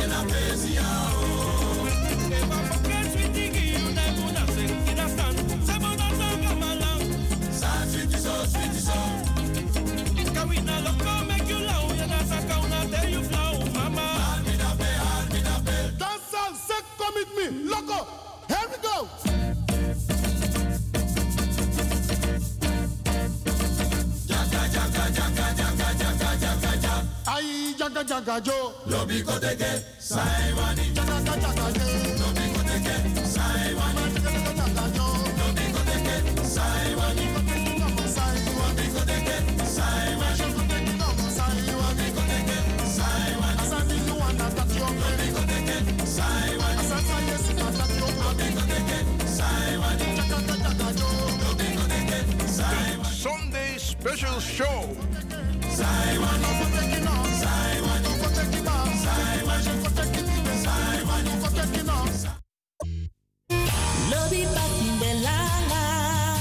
Dancehall, Jaga jaga jo. Lobi koteke, saiwani. Jaga jaga jo. Lobi koteke, saiwani. Jaga jaga jo. Lobi koteke, saiwani. Lobi koteke, saiwani. Lobi koteke, saiwani. Asante you wanna touch your Lobi koteke, saiwani. Asante yes you wanna touch your Lobi koteke, saiwani. Jaga jaga jo. Lobi koteke, saiwani. Sunday Special Show.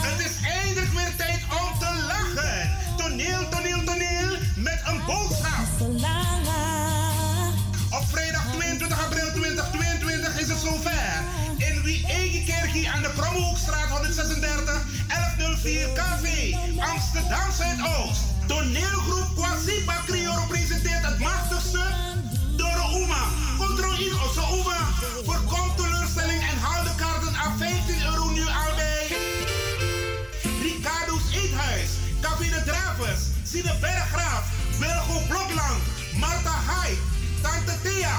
Het is eindelijk weer tijd om te lachen. Toneel, toneel, toneel met een boodschap. Op vrijdag 22 april 2022 is het zover. In Wie Kerkie aan de Promhoekstraat 136 1104 KV Amsterdam Zuidoost. Toneelgroep Kwasipa Crioro presenteert het machtigste Doro Uma. Control in Osso Uma. Voorkom teleurstelling en haal de kaarten aan 15 euro nu al bij. Ricardo's Eethuis, Cabine Dravers, Sine Berggraaf, Wilgo Blokland, Marta Hai, Tante Thea,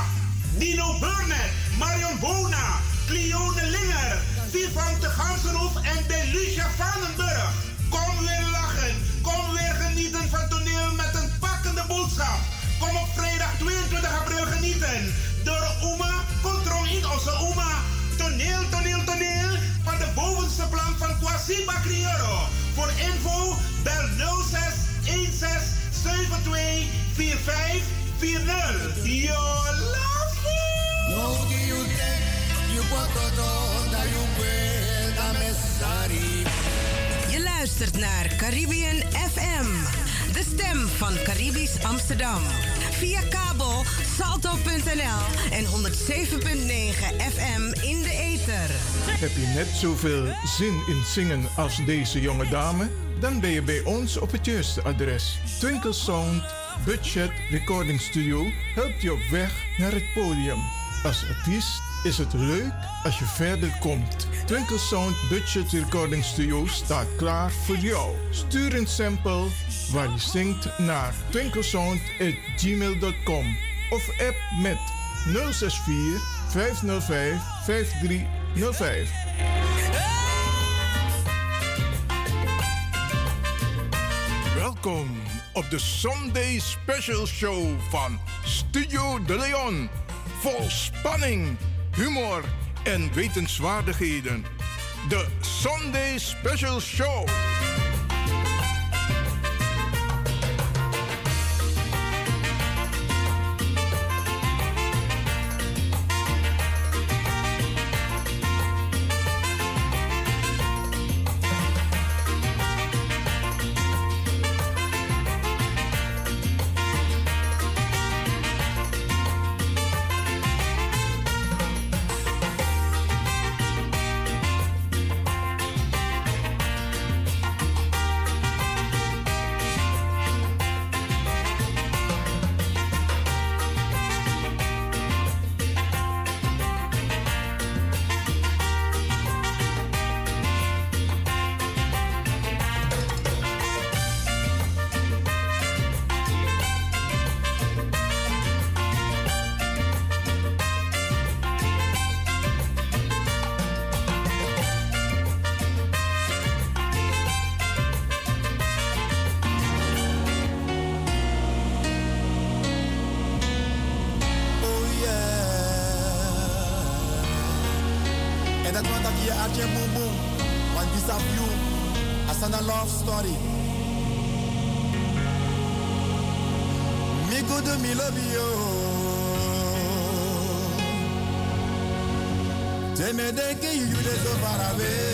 Nino Burnett, Marion Bona, Cleone Linger, Vivan de Gansenhoef en Delucia Vanenburg. Kom weer lachen, weer genieten van toneel met een pakkende boodschap. Kom op vrijdag 22 april genieten. Door Uma, Control in onze Uma. Toneel, toneel, toneel van de bovenste plank van Kwasiba Crioro. Voor info bel 06 16 72 45 40. Yo, love No you you put that you. Luistert naar Caribbean FM, de stem van Caribisch Amsterdam. Via kabel salto.nl en 107.9 FM in de ether. Heb je net zoveel zin in zingen als deze jonge dame? Dan ben je bij ons op het juiste adres. Twinkle Sound Budget Recording Studio helpt je op weg naar het podium. Als artiest is het leuk als je verder komt. Twinkle Sound Budget Recording Studio staat klaar voor jou. Stuur een sample waar je zingt naar twinklesound.gmail.com of app met 064 505 5305. Welkom op de Sunday Special Show van Studio De Leon. Vol spanning, humor en wetenswaardigheden. De Sunday Special Show. Love story. Me do me love you. You dey so far away.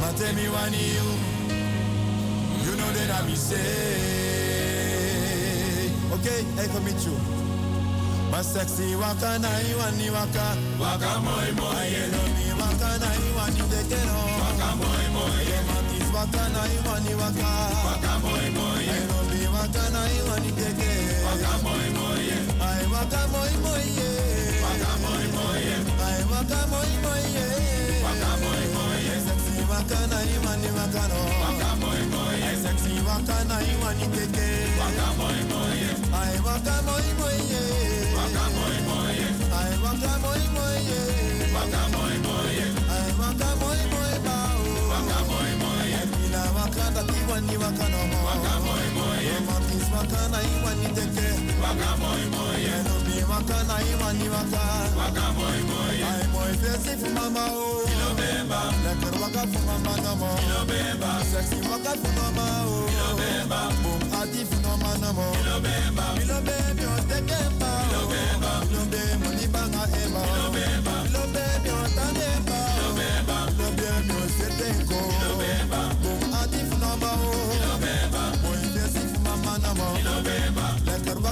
Maar tell me when you. Know that I say. Okay, I commit you. Sexy waka na iwani waka. Waka moi moi. I know me waka na iwani tekero. Waka moi moi. Matis waka na iwani waka. Waka moi moi. I know me waka na iwani teke. Waka moi moi. I waka moi moi. Waka moi moi. I waka moi moi. Waka moi moi. Sexy na iwani waka no. Waka moi moi. Sexy waka na iwani teke. Waka moi moi. I waka moi moi. Waka moi moi. I waka moi moi. Waka moi moi. Wakata kiwani wakana mo Waka boy boy wakana iwani teke Waka boy boy Enobi wakana iwani waka Waka boy boy Ay boy fesi mama o Ilo Lekker waka fu mama namo Sexy waka mama o Ilo Boom ati fu mama namo Ilo beba Ilo beba yo teke pa eba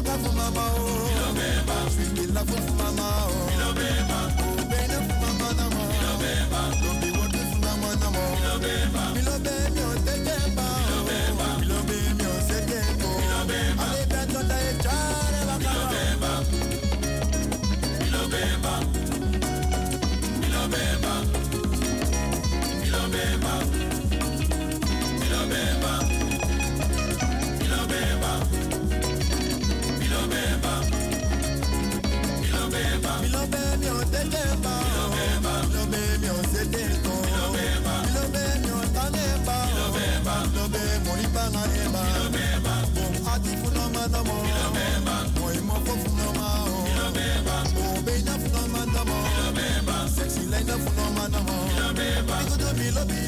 Ilaka fún mama o. Ilaka fún mama. love it.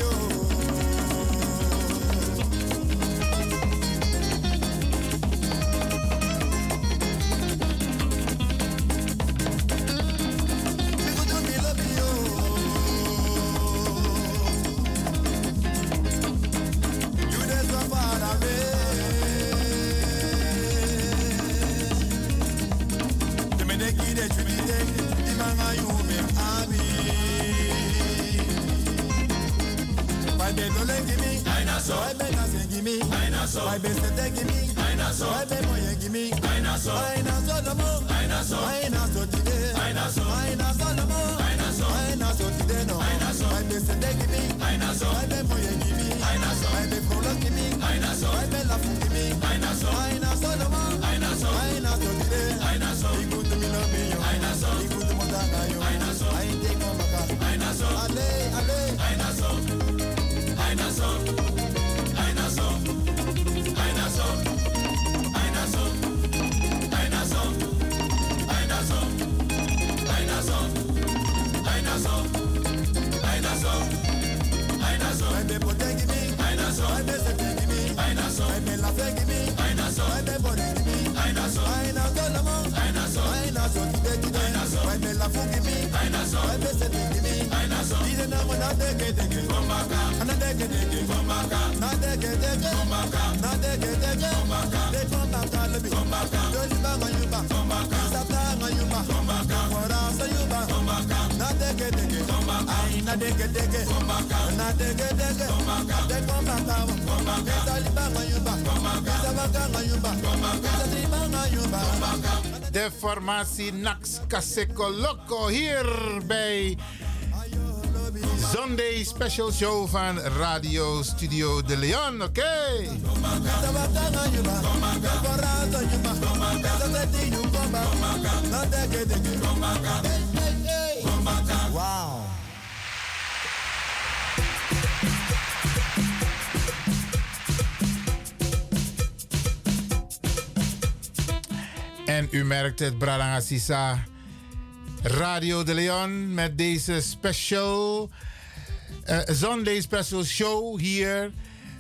Dinosaur. Why be nothing give me? Dinosaur. Why be give me? Dinosaur. Why be moye give me? Dinosaur. Dinosaur no more. Dinosaur. Dinosaur today. Dinosaur. Dinosaur no more. Dinosaur. Dinosaur today no. Dinosaur. Why be sete give me? Dinosaur. Why be moye give me? my Why be kolo give me? Dinosaur. Why be lafu give me? Dinosaur. Dinosaur no more. Dinosaur. Dinosaur today. Dinosaur. Ikut minum minum. Dinosaur. Ikut mata kayu. I My baby protect me. Dinosaur. My baby protect me. Dinosaur. My I love protect me. Dinosaur. My baby protect me. I know go no more. I know so today I Dinosaur. My baby love protect me. Me. Dinosaur. These no more not take it take it. Come back up. And take it. Come back. Not take it take it. Come back. Not take it take it. Come back up. They come back. Come back on you back. na dege dege na de de formatie Nax Kaseko Loco hier bij Sunday Special Show van Radio Studio De Leon, oké? Okay. Wow. En u merkt het, Bradanga Sisa. Radio De Leon met deze special eh, Sunday Special Show hier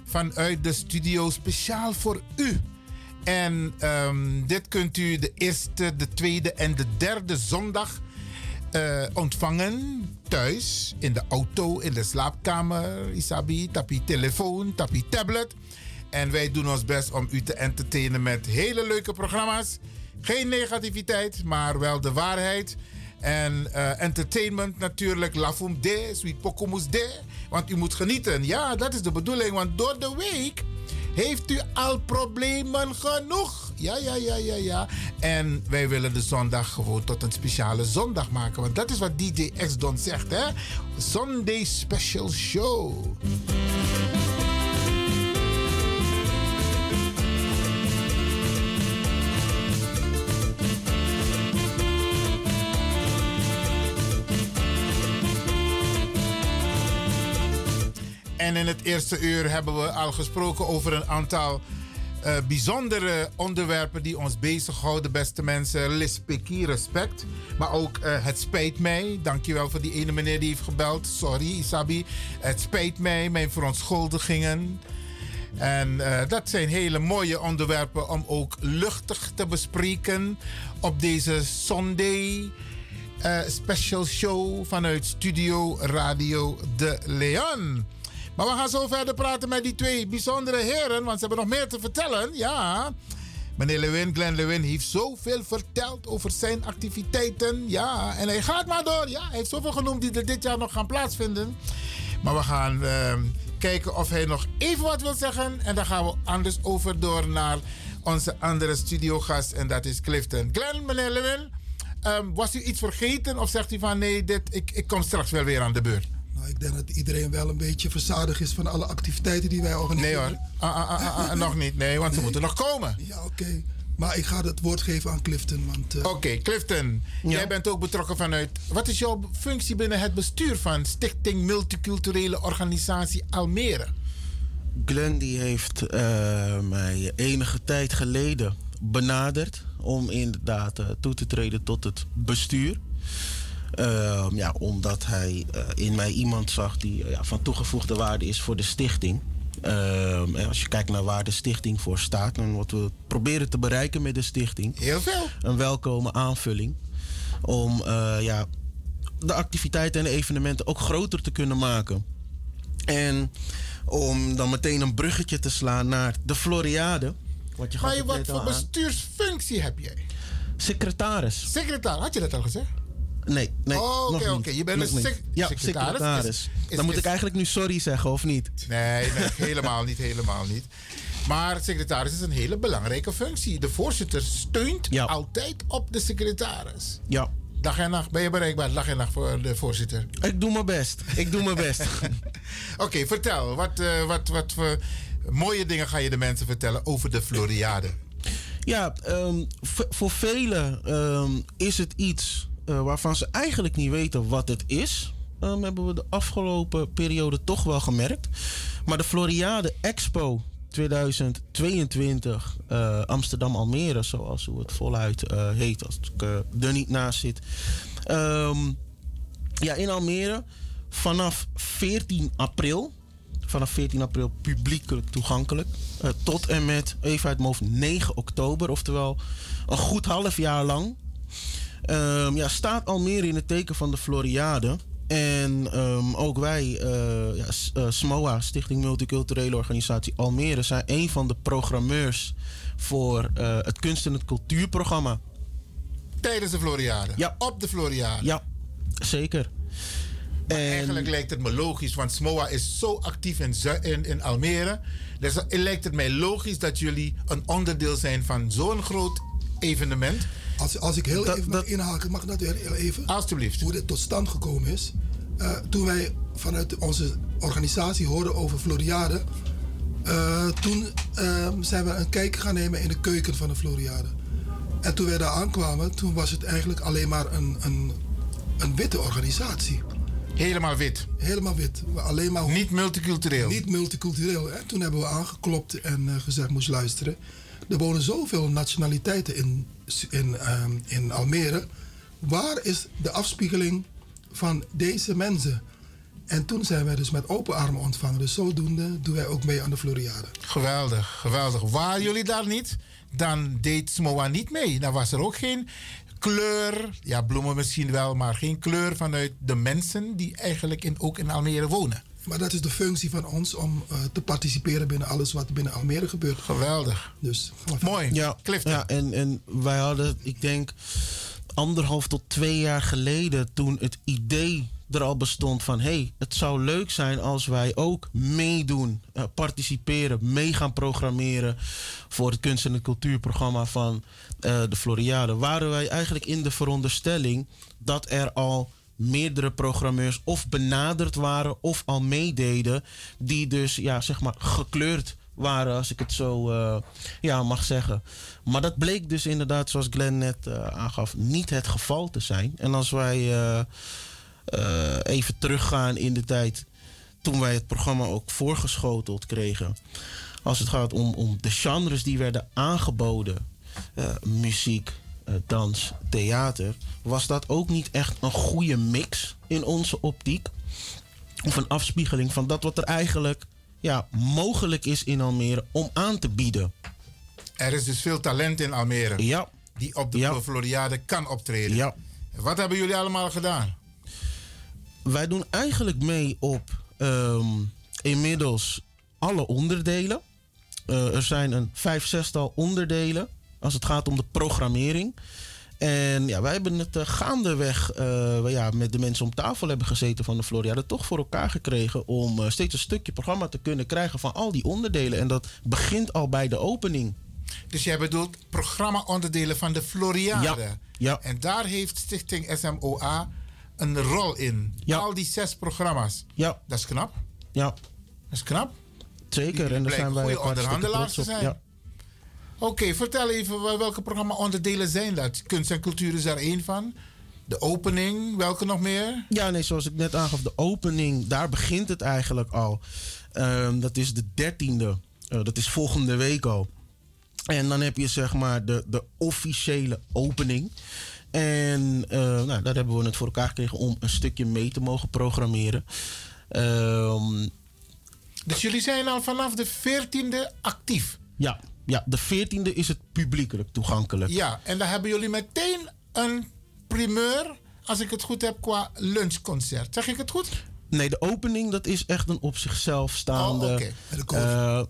vanuit de studio speciaal voor u. En ehm, dit kunt u de eerste, de tweede en de derde zondag eh, ontvangen thuis, in de auto, in de slaapkamer, Isabi, tapie telefoon, tapie tablet. En wij doen ons best om u te entertainen met hele leuke programma's. Geen negativiteit, maar wel de waarheid. En eh, entertainment natuurlijk, lafum de, sweet pokomus de. Want u moet genieten. Ja, dat is de bedoeling. Want door de week heeft u al problemen genoeg. Ja, ja, ja, ja, ja. En wij willen de zondag gewoon tot een speciale zondag maken. Want dat is wat DJ X Don zegt, hè? Sunday Special Show. En in het eerste uur hebben we al gesproken over een aantal eh, bijzondere onderwerpen die ons bezighouden, beste mensen. Lispeki, respect. Maar ook eh, het spijt mij. Dankjewel voor die ene meneer die heeft gebeld. Sorry, Isabi. Het spijt mij, mijn verontschuldigingen. En eh, dat zijn hele mooie onderwerpen om ook luchtig te bespreken op deze Sunday special show vanuit Studio Radio De Leon. Maar we gaan zo verder praten met die twee bijzondere heren, want ze hebben nog meer te vertellen. Ja. Meneer Lewin, Glenn Lewin, heeft zoveel verteld over zijn activiteiten. Ja, en hij gaat maar door. Ja, hij heeft zoveel genoemd die er dit jaar nog gaan plaatsvinden. Maar we gaan ehm, kijken of hij nog even wat wil zeggen. En dan gaan we anders over door naar onze andere studiogast. En dat is Clifton. Glenn, meneer Lewin, ehm, was u iets vergeten? Of zegt u van nee, dit, ik, ik kom straks wel weer aan de beurt? Nou, ik denk dat iedereen wel een beetje verzadigd is van alle activiteiten die wij organiseren. Nee hoor, Ah, ah, ah, ah, ah, nog niet. Nee, want ze moeten nog komen. Ja, oké. Maar ik ga het woord geven aan Clifton. Want, eh, Oké, Clifton, jij bent ook betrokken vanuit. Wat is jouw functie binnen het bestuur van Stichting Multiculturele Organisatie Almere? Glenn die heeft eh, mij enige tijd geleden benaderd om inderdaad eh, toe te treden tot het bestuur. Ehm, ja, omdat hij eh, in mij iemand zag die eh, ja, van toegevoegde waarde is voor de stichting. En als je kijkt naar waar de stichting voor staat en wat we proberen te bereiken met de stichting. Heel veel. Een welkome aanvulling. Om eh, ja, de activiteiten en de evenementen ook groter te kunnen maken. En om dan meteen een bruggetje te slaan naar de Floriade. Wat je Maar wat voor bestuursfunctie heb jij? Secretaris. Secretaris, had je dat al gezegd? Nee, nee. Oh, oké, oké. Je bent Nog een sec- ja, secretaris. secretaris. Is- is- dan moet is- ik eigenlijk nu sorry zeggen, of niet? Nee, nee *laughs* helemaal niet, helemaal niet. Maar secretaris is een hele belangrijke functie. De voorzitter steunt altijd op de secretaris. Ja. Dag en nacht. Ben je bereikbaar dag en nacht voor de voorzitter? Ik doe mijn best. Ik doe mijn best. *laughs* Oké, vertel. Wat, eh, wat, wat voor mooie dingen ga je de mensen vertellen over de Floriade? Ja, ehm, voor velen ehm, is het iets eh, waarvan ze eigenlijk niet weten wat het is. Ehm, hebben we de afgelopen periode toch wel gemerkt. Maar de Floriade Expo 2022 eh, Amsterdam-Almere, zoals hoe het voluit eh, heet, als ik er niet naast zit. Ehm, ja, in Almere vanaf 14 april. Vanaf 14 april publiekelijk toegankelijk. tot en met, even uit mijn hoofd, 9 oktober. Oftewel een goed half jaar lang. Ehm, ja, staat Almere in het teken van de Floriade. En ehm, ook wij, eh, ja, S- eh, SMOA, Stichting Multiculturele Organisatie Almere, zijn een van de programmeurs voor eh, het kunst- en het cultuurprogramma. Tijdens de Floriade? Ja. Op de Floriade? Ja, zeker. Maar Eigenlijk lijkt het me logisch, want SMOA is zo actief in, in, in Almere. Dus het lijkt het mij logisch dat jullie een onderdeel zijn van zo'n groot evenement. Als, als ik heel even mag inhaken, mag ik dat weer heel even? Alsjeblieft. Hoe dit tot stand gekomen is. Eh, toen wij vanuit onze organisatie hoorden over Floriade, eh, toen ehm, zijn we een kijk gaan nemen in de keuken van de Floriade. En toen wij daar aankwamen, toen was het eigenlijk alleen maar een, een, een witte organisatie. Helemaal wit? Helemaal wit. Alleen maar, niet multicultureel? Niet multicultureel. En toen hebben we aangeklopt en eh, gezegd, moest luisteren. Er wonen zoveel nationaliteiten in, in, ehm, in Almere. Waar is de afspiegeling van deze mensen? En toen zijn wij dus met open armen ontvangen. Dus zodoende doen wij ook mee aan de Floriade. Geweldig, geweldig. Waren jullie daar niet, dan deed SMOA niet mee. Dan was er ook geen kleur, ja bloemen misschien wel, maar geen kleur vanuit de mensen die eigenlijk in, ook in Almere wonen. Maar dat is de functie van ons om eh, te participeren binnen alles wat binnen Almere gebeurt. Geweldig. Dus, Mooi. Ja, ja en, en wij hadden, ik denk, anderhalf tot twee jaar geleden, toen het idee er al bestond van: hé, hey, het zou leuk zijn als wij ook meedoen, eh, participeren, mee gaan programmeren voor het kunst- en het cultuurprogramma van eh, de Floriade. Waren wij eigenlijk in de veronderstelling dat er al meerdere programmeurs of benaderd waren of al meededen, die dus ja, zeg maar gekleurd waren, als ik het zo eh, ja, mag zeggen. Maar dat bleek dus inderdaad, zoals Glenn net eh, aangaf, niet het geval te zijn. En als wij eh, even teruggaan in de tijd toen wij het programma ook voorgeschoteld kregen. Als het gaat om, om de genres die werden aangeboden, muziek, dans, theater, was dat ook niet echt een goede mix in onze optiek. Of een afspiegeling van dat wat er eigenlijk ja, mogelijk is in Almere om aan te bieden. Er is dus veel talent in Almere. Ja. Die op de Floriade kan optreden. Ja. Wat hebben jullie allemaal gedaan? Wij doen eigenlijk mee op ehm, inmiddels alle onderdelen. Eh, er zijn een vijf, zestal onderdelen als het gaat om de programmering. En ja, wij hebben het eh, gaandeweg, we, ja, met de mensen om tafel hebben gezeten van de Floriade, toch voor elkaar gekregen om eh, steeds een stukje programma te kunnen krijgen van al die onderdelen. En dat begint al bij de opening. Dus jij bedoelt programma-onderdelen van de Floriade. Ja, ja. En daar heeft Stichting SMOA een rol in. Al die zes programma's. Ja. Dat is knap. Ja. Dat is knap. Zeker, en daar zijn wij onderhandelaars te zijn. Ja. Oké, vertel even wel- welke programma-onderdelen zijn dat? Kunst en cultuur is daar één van. De opening, welke nog meer? Ja, nee, zoals ik net aangaf, de opening, daar begint het eigenlijk al. Ehm, dat is de dertiende, eh, dat is volgende week al. En dan heb je zeg maar de, de officiële opening. En eh, nou, daar hebben we het voor elkaar gekregen om een stukje mee te mogen programmeren. Ehm, Dus jullie zijn al vanaf de 14e actief. ja, ja, de veertiende is het publiekelijk toegankelijk. Ja, en dan hebben jullie meteen een primeur, als ik het goed heb, qua lunchconcert. Zeg ik het goed? Nee, de opening dat is echt een op zichzelf staande Oh, eh,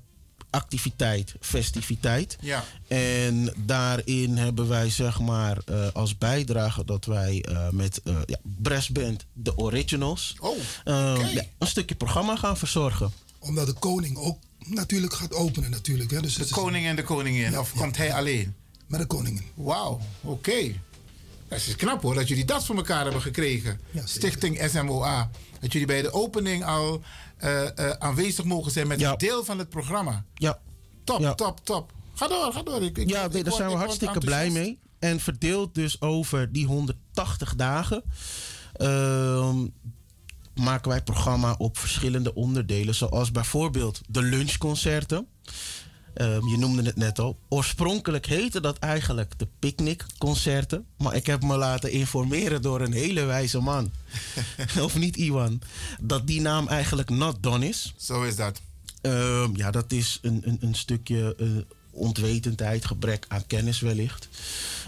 activiteit, festiviteit. Ja. En daarin hebben wij zeg maar eh, als bijdrage dat wij eh, met eh ja, Brassband The Originals Oh, eh, ja, een stukje programma gaan verzorgen. Omdat de koning ook natuurlijk gaat openen natuurlijk. Hè? Dus De koning en de koningin. Ja, of ja, komt hij alleen? Met de koningin. Wauw, oké. Dat is knap hoor, dat jullie dat voor elkaar hebben gekregen. Stichting SMOA. Dat jullie bij de opening al eh, eh, aanwezig mogen zijn met een deel van het programma. Ja. Top, Ja. top, top. Ga door, ga door. Ik, ik- ja, ik daar word- zijn we hartstikke blij mee. En verdeeld dus over die 180 dagen. ehm, maken wij programma op verschillende onderdelen. Zoals bijvoorbeeld de lunchconcerten. Ehm, je noemde het net al. Oorspronkelijk heette dat eigenlijk de picknickconcerten. Maar ik heb me laten informeren door een hele wijze man. *laughs* of niet, Iwan? Dat die naam eigenlijk not done is. Zo is dat. Ehm, ja, dat is een, een, een stukje eh, ontwetendheid, gebrek aan kennis wellicht.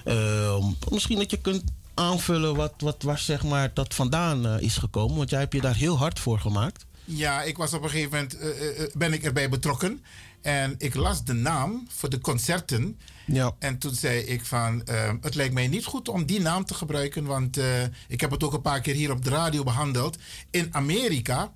Ehm, misschien dat je kunt aanvullen wat, wat, waar zeg maar, dat vandaan eh, is gekomen. Want jij hebt je daar heel hard voor gemaakt. Ja, ik was op een gegeven moment eh, eh, ben ik erbij betrokken. En ik las de naam voor de concerten. Ja. En toen zei ik van, eh, het lijkt mij niet goed om die naam te gebruiken. Want ik heb het ook een paar keer hier op de radio behandeld. In Amerika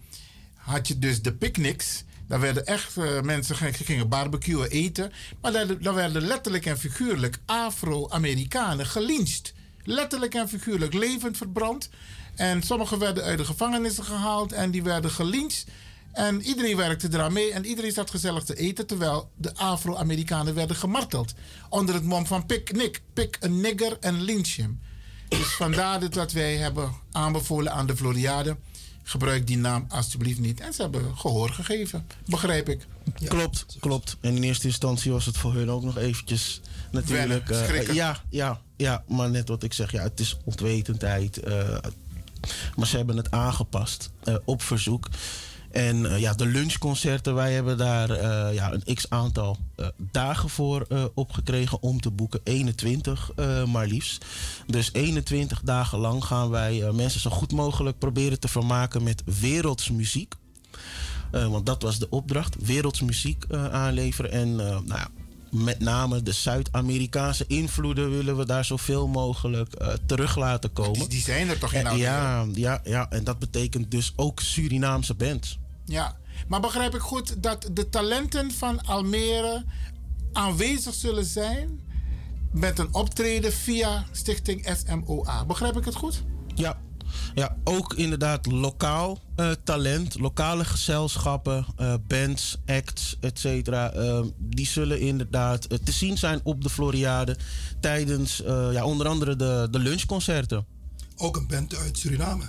had je dus de picnics. Daar werden echt mensen gingen, gingen barbecuen eten. Maar daar, daar werden letterlijk en figuurlijk Afro-Amerikanen gelyncht. Letterlijk en figuurlijk levend verbrand. En sommigen werden uit de gevangenissen gehaald en die werden gelyncht. En iedereen werkte eraan mee en iedereen zat gezellig te eten. Terwijl de Afro-Amerikanen werden gemarteld. Onder het mom van pick-nick. Pick een nigger en lynch hem. Dus vandaar dat wij hebben aanbevolen aan de Floriade. Gebruik die naam alsjeblieft niet. En ze hebben gehoor gegeven. Begrijp ik. Klopt, klopt. En in eerste instantie was het voor hun ook nog eventjes natuurlijk... Wennen, eh, ja, ja, ja, maar net wat ik zeg, ja, het is ontwetendheid. eh, maar ze hebben het aangepast eh, op verzoek. En eh, ja, de lunchconcerten, wij hebben daar ja, een x aantal dagen voor opgekregen om te boeken. 21 eh, maar liefst. Dus 21 dagen lang gaan wij mensen zo goed mogelijk proberen te vermaken met wereldsmuziek. Want dat was de opdracht. Wereldsmuziek aanleveren. En nou ja, met name de Zuid-Amerikaanse invloeden willen we daar zoveel mogelijk eh, terug laten komen. Die zijn er toch in ja, ja, ja, en dat betekent dus ook Surinaamse bands. Ja, maar begrijp ik goed dat de talenten van Almere aanwezig zullen zijn met een optreden via Stichting SMOA. Begrijp ik het goed? Ja, ja ook inderdaad lokaal eh, talent, lokale gezelschappen, eh, bands, acts, et cetera. eh, die zullen inderdaad eh, te zien zijn op de Floriade tijdens eh, ja, onder andere de, de lunchconcerten. Ook een band uit Suriname.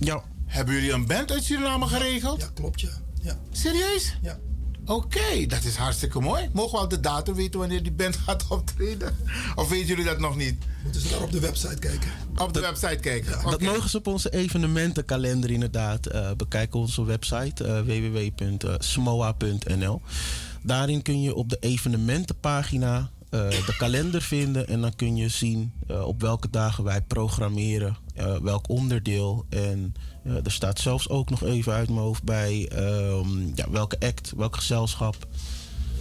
Ja. Hebben jullie een band uit Suriname geregeld? Ja, klopt ja. ja. Serieus? Ja. Oké, dat is hartstikke mooi. Mogen we al de datum weten wanneer die band gaat optreden? Of weten jullie dat nog niet? Moeten ze daar op de website kijken? Op de website kijken. Dat mogen ze op onze evenementenkalender inderdaad. eh bekijken onze website eh, www.smoa.nl. Daarin kun je op de evenementenpagina eh, de kalender vinden. En dan kun je zien eh, op welke dagen wij programmeren. Eh, welk onderdeel. En eh, er staat zelfs ook nog even uit mijn hoofd bij ehm, ja, welke act, welk gezelschap,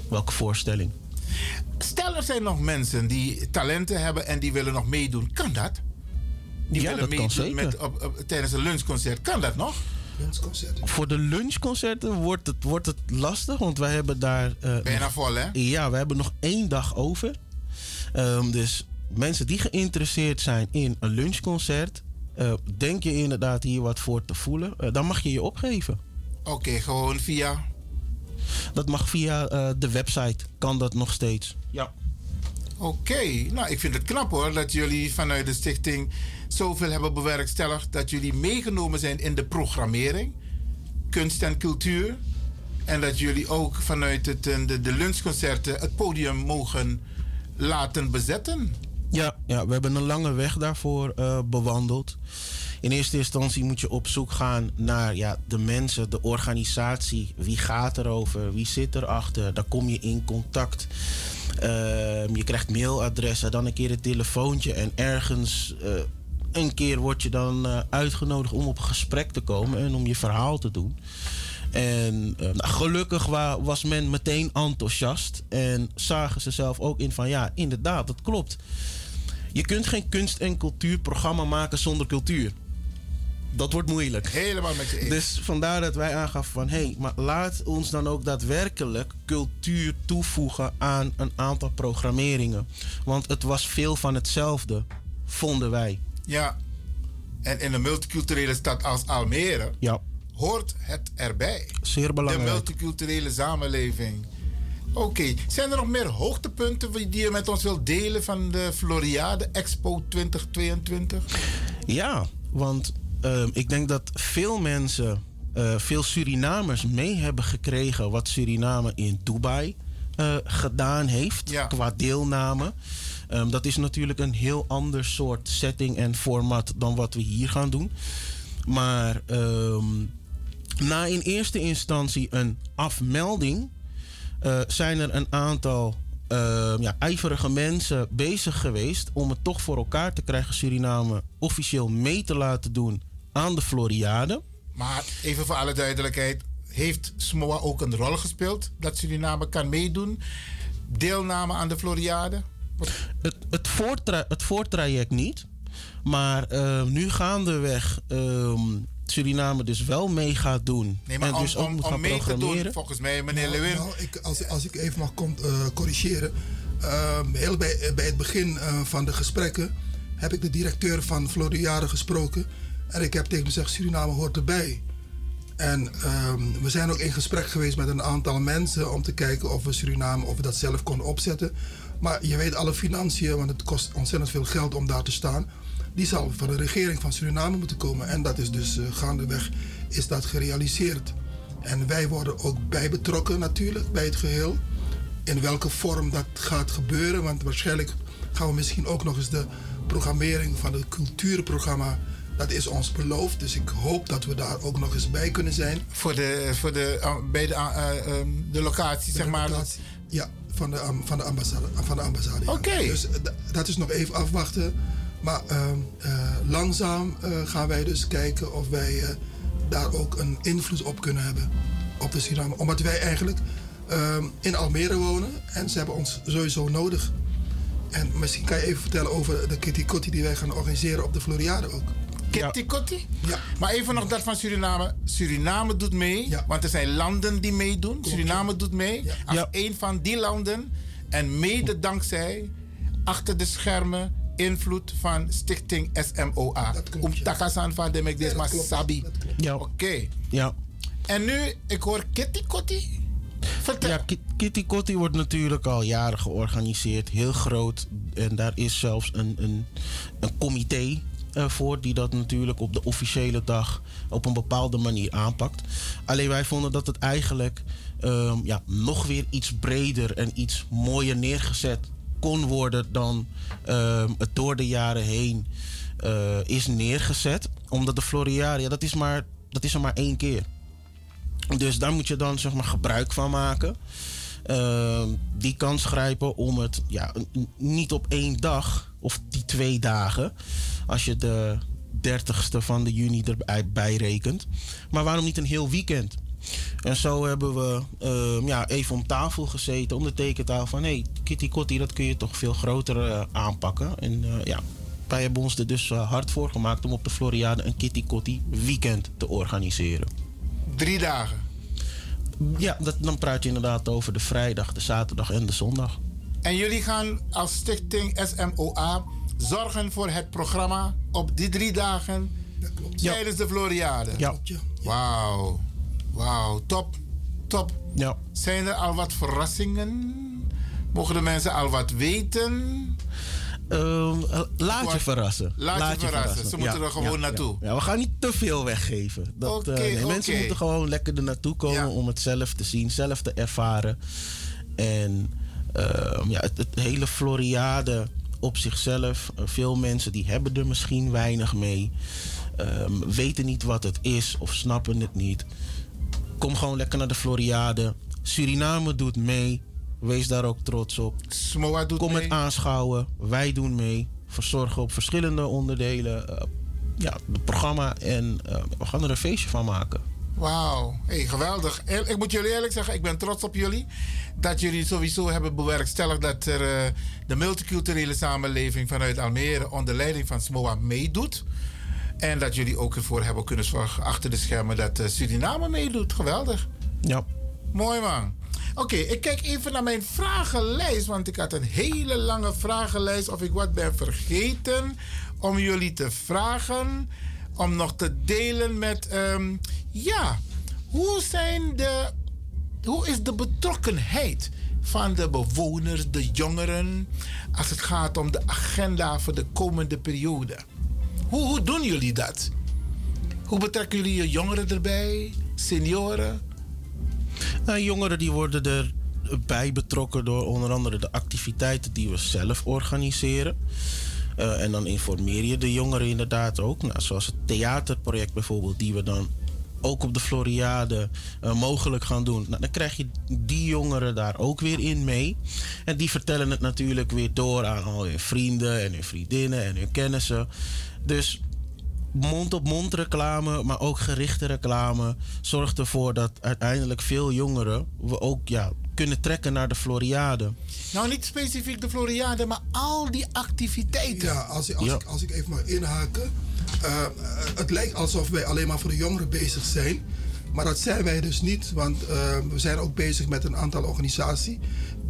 welke voorstelling. Stel er zijn nog mensen die talenten hebben en die willen nog meedoen. Kan dat? Die Ja, willen dat kan meedoen zeker. Met, op, op- tijdens een lunchconcert. Kan dat nog? Lunchconcert. Voor de lunchconcerten wordt het, wordt het lastig, want wij hebben daar. eh, Bijna nog- vol, hè? Ja, we hebben nog één dag over. Ehm, dus mensen die geïnteresseerd zijn in een lunchconcert, eh, denk je inderdaad hier wat voor te voelen, eh, dan mag je je opgeven. Oké, gewoon via. Dat mag via eh, de website, kan dat nog steeds. Ja. Oké, nou ik vind het knap hoor dat jullie vanuit de stichting zoveel hebben bewerkstelligd dat jullie meegenomen zijn in de programmering, kunst en cultuur. En dat jullie ook vanuit het, de, de lunchconcerten het podium mogen laten bezetten. Ja, ja, we hebben een lange weg daarvoor eh, bewandeld. In eerste instantie moet je op zoek gaan naar ja, de mensen, de organisatie. Wie gaat erover? Wie zit erachter? Daar kom je in contact. Ehm, je krijgt mailadressen, dan een keer een telefoontje. En ergens eh, een keer word je dan eh, uitgenodigd om op gesprek te komen en om je verhaal te doen. En eh, nou, gelukkig wa- was men meteen enthousiast. En zagen ze zelf ook in van ja, inderdaad, dat klopt. Je kunt geen kunst- en cultuurprogramma maken zonder cultuur. Dat wordt moeilijk. Helemaal met je eens. Dus vandaar dat wij aangaven van... hé, hey, maar laat ons dan ook daadwerkelijk cultuur toevoegen aan een aantal programmeringen. Want het was veel van hetzelfde. vonden wij. Ja. En in een multiculturele stad als Almere Ja, hoort het erbij. zeer belangrijk. De multiculturele samenleving. Oké, zijn er nog meer hoogtepunten die je met ons wilt delen van de Floriade Expo 2022? Ja, want ehm, ik denk dat veel mensen, eh, veel Surinamers mee hebben gekregen wat Suriname in Dubai eh, gedaan heeft qua deelname. Ehm, dat is natuurlijk een heel ander soort setting en format dan wat we hier gaan doen. Maar ehm, na in eerste instantie een afmelding eh, zijn er een aantal eh, ja, ijverige mensen bezig geweest om het toch voor elkaar te krijgen Suriname officieel mee te laten doen aan de Floriade. Maar even voor alle duidelijkheid, heeft SMOA ook een rol gespeeld dat Suriname kan meedoen? Deelname aan de Floriade? Het, het, voortra het voortraject niet. Maar eh, nu gaandeweg ehm Suriname dus wel mee gaat doen. Nee, maar en om, dus ook om, moet om gaan mee te doen, programmeren. volgens mij, meneer Nou, Lewin. nou, ik, als, als ik even mag eh, corrigeren. Ehm, heel bij, bij het begin eh, van de gesprekken heb ik de directeur van Floriade gesproken. En ik heb tegen hem gezegd, Suriname hoort erbij. En ehm, we zijn ook in gesprek geweest met een aantal mensen om te kijken of we Suriname of we dat zelf konden opzetten. Maar je weet alle financiën, want het kost ontzettend veel geld om daar te staan. Die zal van de regering van Suriname moeten komen. En dat is dus eh, gaandeweg is dat gerealiseerd. En wij worden ook bij betrokken natuurlijk bij het geheel. In welke vorm dat gaat gebeuren. Want waarschijnlijk gaan we misschien ook nog eens de programmering van het cultuurprogramma. Dat is ons beloofd. Dus ik hoop dat we daar ook nog eens bij kunnen zijn. Voor de, voor de, uh, bij de, uh, uh, de locatie, zeg maar. Locatie, ja, van de, um, van de ambassade. Van de ambassade. Oké. Okay. Dus dat is nog even afwachten. Maar langzaam gaan wij dus kijken of wij daar ook een invloed op kunnen hebben. Op de Suriname. Omdat wij eigenlijk um, in Almere wonen. En ze hebben ons sowieso nodig. En misschien kan je even vertellen over de Kitty Kotti die wij gaan organiseren op de Floriade ook. Kitty Kotti? Ja. Maar even nog dat van Suriname. Suriname doet mee, ja. want er zijn landen die meedoen. Klopt, Suriname ja. doet mee ja. als ja. een van die landen. En mede dankzij achter de schermen invloed van stichting SMOA. Om Takasan van de Mekdesma Sabi. Ja. Oké. Okay. Ja. En nu, ik hoor Kitty Kotti. Vertel. Ja, Kitty Kotti wordt natuurlijk al jaren georganiseerd. Heel groot. En daar is zelfs een, een, een comité uh, voor die dat natuurlijk op de officiële dag op een bepaalde manier aanpakt. Alleen wij vonden dat het eigenlijk um, ja, nog weer iets breder en iets mooier neergezet kon worden dan um, het door de jaren heen uh, is neergezet. Omdat de Floriaria, dat is, maar, dat is er maar één keer. Dus daar moet je dan zeg maar, gebruik van maken. Uh, die kans grijpen om het ja, niet op één dag of die twee dagen, als je de 30ste van de juni erbij bij rekent. Maar waarom niet een heel weekend? En zo hebben we uh, ja, even om tafel gezeten, om de tekentafel van hé, hey, Kitty Kotti, dat kun je toch veel groter uh, aanpakken. En uh, ja, wij hebben ons er dus hard voor gemaakt om op de Floriade een Kitty Kotti weekend te organiseren. Drie dagen? Ja, dat, dan praat je inderdaad over de vrijdag, de zaterdag en de zondag. En jullie gaan als stichting SMOA zorgen voor het programma op die drie dagen ja. tijdens de Floriade? Ja. Wauw. Wauw, top. Top. Ja. Zijn er al wat verrassingen? Mogen de mensen al wat weten? Uh, laat je verrassen. Laat, laat je, verrassen. verrassen. Ze moeten ja, er gewoon ja, naartoe. Ja. we gaan niet te veel weggeven. Dat, okay, uh, nee, okay. Mensen moeten gewoon lekker er naartoe komen om het zelf te zien, zelf te ervaren. En uh, ja, het, het, hele Floriade op zichzelf. Uh, veel mensen die hebben er misschien weinig mee. Um, weten niet wat het is of snappen het niet. Kom gewoon lekker naar de Floriade. Suriname doet mee. Wees daar ook trots op. Smoa doet Kom mee. het aanschouwen. Wij doen mee. Verzorgen op verschillende onderdelen. Uh, ja, het programma. En uh, we gaan er een feestje van maken. Wauw, hey, geweldig. Ik moet jullie eerlijk zeggen, ik ben trots op jullie. Dat jullie sowieso hebben bewerkstelligd dat er, uh, de multiculturele samenleving vanuit Almere onder leiding van SMOA meedoet. En dat jullie ook ervoor hebben kunnen zorgen achter de schermen dat uh, Suriname meedoet. Geweldig. Ja. Mooi man. Oké, ik kijk even naar mijn vragenlijst, want ik had een hele lange vragenlijst. Of ik wat ben vergeten om jullie te vragen, om nog te delen met, ehm, ja, hoe zijn de, hoe is de betrokkenheid van de bewoners, de jongeren, als het gaat om de agenda voor de komende periode? Hoe, doen jullie dat? Hoe betrekken jullie je jongeren erbij, senioren? Nou, jongeren die worden erbij betrokken door onder andere de activiteiten die we zelf organiseren. Eh, en dan informeer je de jongeren inderdaad ook. Nou, zoals het theaterproject bijvoorbeeld, die we dan ook op de Floriade eh, mogelijk gaan doen. Nou, dan krijg je die jongeren daar ook weer in mee. En die vertellen het natuurlijk weer door aan al hun vrienden en hun vriendinnen en hun kennissen. Dus mond-op-mond reclame, maar ook gerichte reclame zorgt ervoor dat uiteindelijk veel jongeren we ook ja, kunnen trekken naar de Floriade. Nou, niet specifiek de Floriade, maar al die activiteiten. Ja, als, ik- als, Ik, als ik even mag inhaken. Eh, het lijkt alsof wij alleen maar voor de jongeren bezig zijn. Maar dat zijn wij dus niet, want eh, we zijn ook bezig met een aantal organisaties.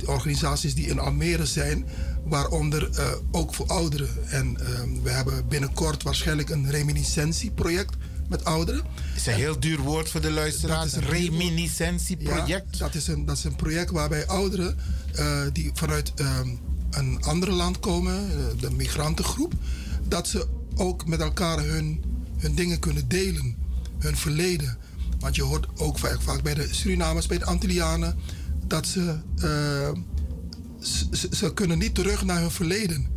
Organisaties die in Almere zijn, waaronder eh, ook voor ouderen. En eh, we hebben binnenkort waarschijnlijk een reminiscentieproject met ouderen. is een heel duur woord voor de luisteraars. Dat is een Reminiscentieproject. Ja, dat, is een, dat is een project waarbij ouderen eh, die vanuit ehm, een ander land komen, eh, de migrantengroep, dat ze ook met elkaar hun, hun dingen kunnen delen, hun verleden. Want je hoort ook vaak, vaak bij de Surinamers, bij de Antillianen, dat ze, ze, ze- kunnen niet terug naar hun verleden.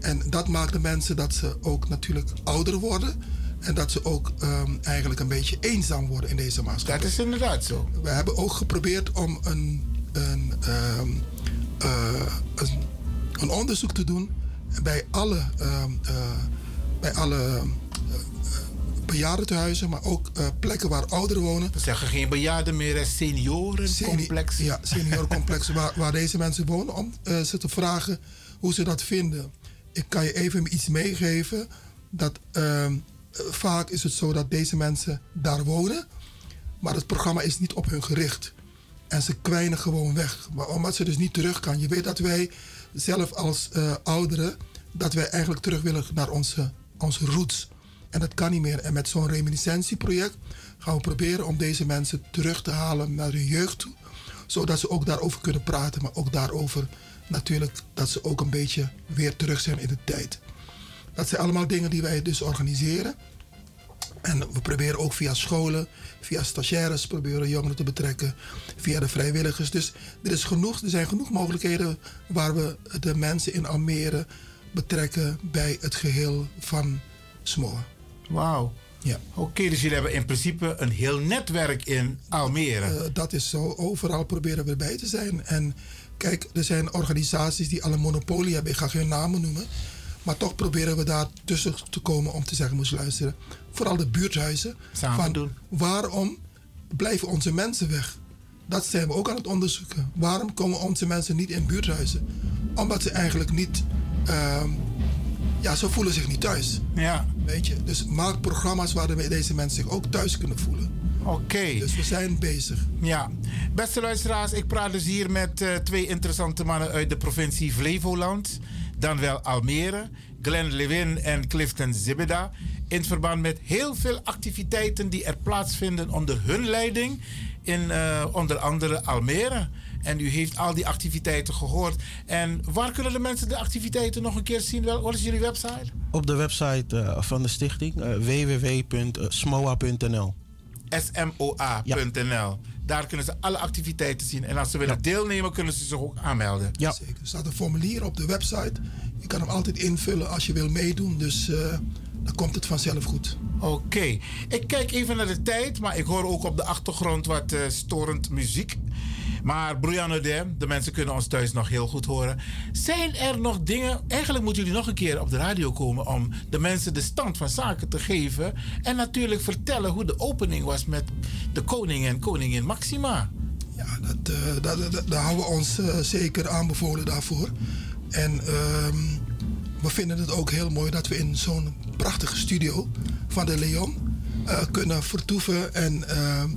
En dat maakt de mensen dat ze ook natuurlijk ouder worden. En dat ze ook ehm, eigenlijk een beetje eenzaam worden in deze maatschappij. Dat is inderdaad zo. We hebben ook geprobeerd om een, een, ehm, eh, een, een onderzoek te doen bij alle, ehm, eh, bij alle eh, bejaardentehuizen, maar ook eh, plekken waar ouderen wonen. We zeggen geen bejaarden meer, seniorencomplexen. Ja, seniorencomplexen waar, waar deze mensen wonen, om eh, ze te vragen hoe ze dat vinden. Ik kan je even iets meegeven. Dat ehm, eh, vaak is het zo dat deze mensen daar wonen, maar het programma is niet op hun gericht. En ze kwijnen gewoon weg. Maar omdat ze dus niet terug kan. Je weet dat wij zelf als eh, ouderen, dat wij eigenlijk terug willen naar onze, onze roots. En dat kan niet meer. En met zo'n reminiscentieproject gaan we proberen om deze mensen terug te halen naar hun jeugd toe. Zodat ze ook daarover kunnen praten. Maar ook daarover natuurlijk dat ze ook een beetje weer terug zijn in de tijd. Dat zijn allemaal dingen die wij dus organiseren. En we proberen ook via scholen, via stagiaires, proberen jongeren te betrekken, via de vrijwilligers. Dus er, is genoeg, er zijn genoeg mogelijkheden waar we de mensen in Almere betrekken bij het geheel van Smoor. Wauw. Ja. Oké, dus jullie hebben in principe een heel netwerk in Almere. Eh, dat is zo. Overal proberen we erbij te zijn. En kijk, er zijn organisaties die al een monopolie hebben. Ik ga geen namen noemen. Maar toch proberen we daar tussen te komen om te zeggen, moest luisteren. Vooral de buurthuizen. Samen van doen. Waarom blijven onze mensen weg? Dat zijn we ook aan het onderzoeken. Waarom komen onze mensen niet in buurthuizen? Omdat ze eigenlijk niet... ehm, ja, ze voelen zich niet thuis. Ja. Weet je? Dus maak programma's waar de- deze mensen zich ook thuis kunnen voelen. Oké. Dus we zijn bezig. Ja, beste luisteraars, ik praat dus hier met eh, twee interessante mannen uit de provincie Flevoland, dan wel Almere, Glenn Lewin en Clifton Zibeda, in verband met heel veel activiteiten die er plaatsvinden onder hun leiding in eh, onder andere Almere. En u heeft al die activiteiten gehoord. En waar kunnen de mensen de activiteiten nog een keer zien? Wel, Wat is jullie website? Op de website eh, van de stichting eh, www.smoa.nl. smoa.nl. Daar kunnen ze alle activiteiten zien. En als ze willen deelnemen, kunnen ze zich ook aanmelden. Ja. Zeker. Er staat een formulier op de website. Je kan hem altijd invullen als je wil meedoen. Dus eh, dan komt het vanzelf goed. Oké, ik kijk even naar de tijd, maar ik hoor ook op de achtergrond wat storend muziek. Maar Brianna de, de mensen kunnen ons thuis nog heel goed horen. Zijn er nog dingen, eigenlijk moeten jullie nog een keer op de radio komen om de mensen de stand van zaken te geven. En natuurlijk vertellen hoe de opening was met de koning en koningin Maxima. Ja, dat, eh, dat, dat- daar houden we ons eh, zeker aanbevolen daarvoor. En ehm, we vinden het ook heel mooi dat we in zo'n prachtige studio van de Leon eh, kunnen vertoeven. En ehm,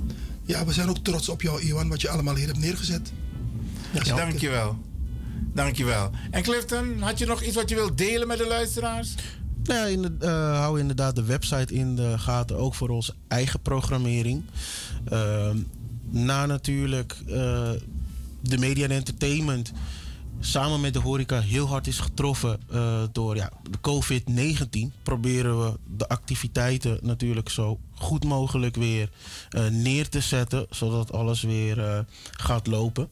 ja, we zijn ook trots op jou, Iwan, wat je allemaal hier hebt neergezet. zeker. Dankjewel. Dankjewel. En Clifton, had je nog iets wat je wilt delen met de luisteraars? Nou ja, in de, eh, hou inderdaad de website in de gaten, ook voor onze eigen programmering. Ehm, na natuurlijk eh, de media en entertainment samen met de horeca heel hard is getroffen eh, door ja, de COVID-19, proberen we de activiteiten natuurlijk zo goed mogelijk weer eh, neer te zetten, zodat alles weer eh, gaat lopen.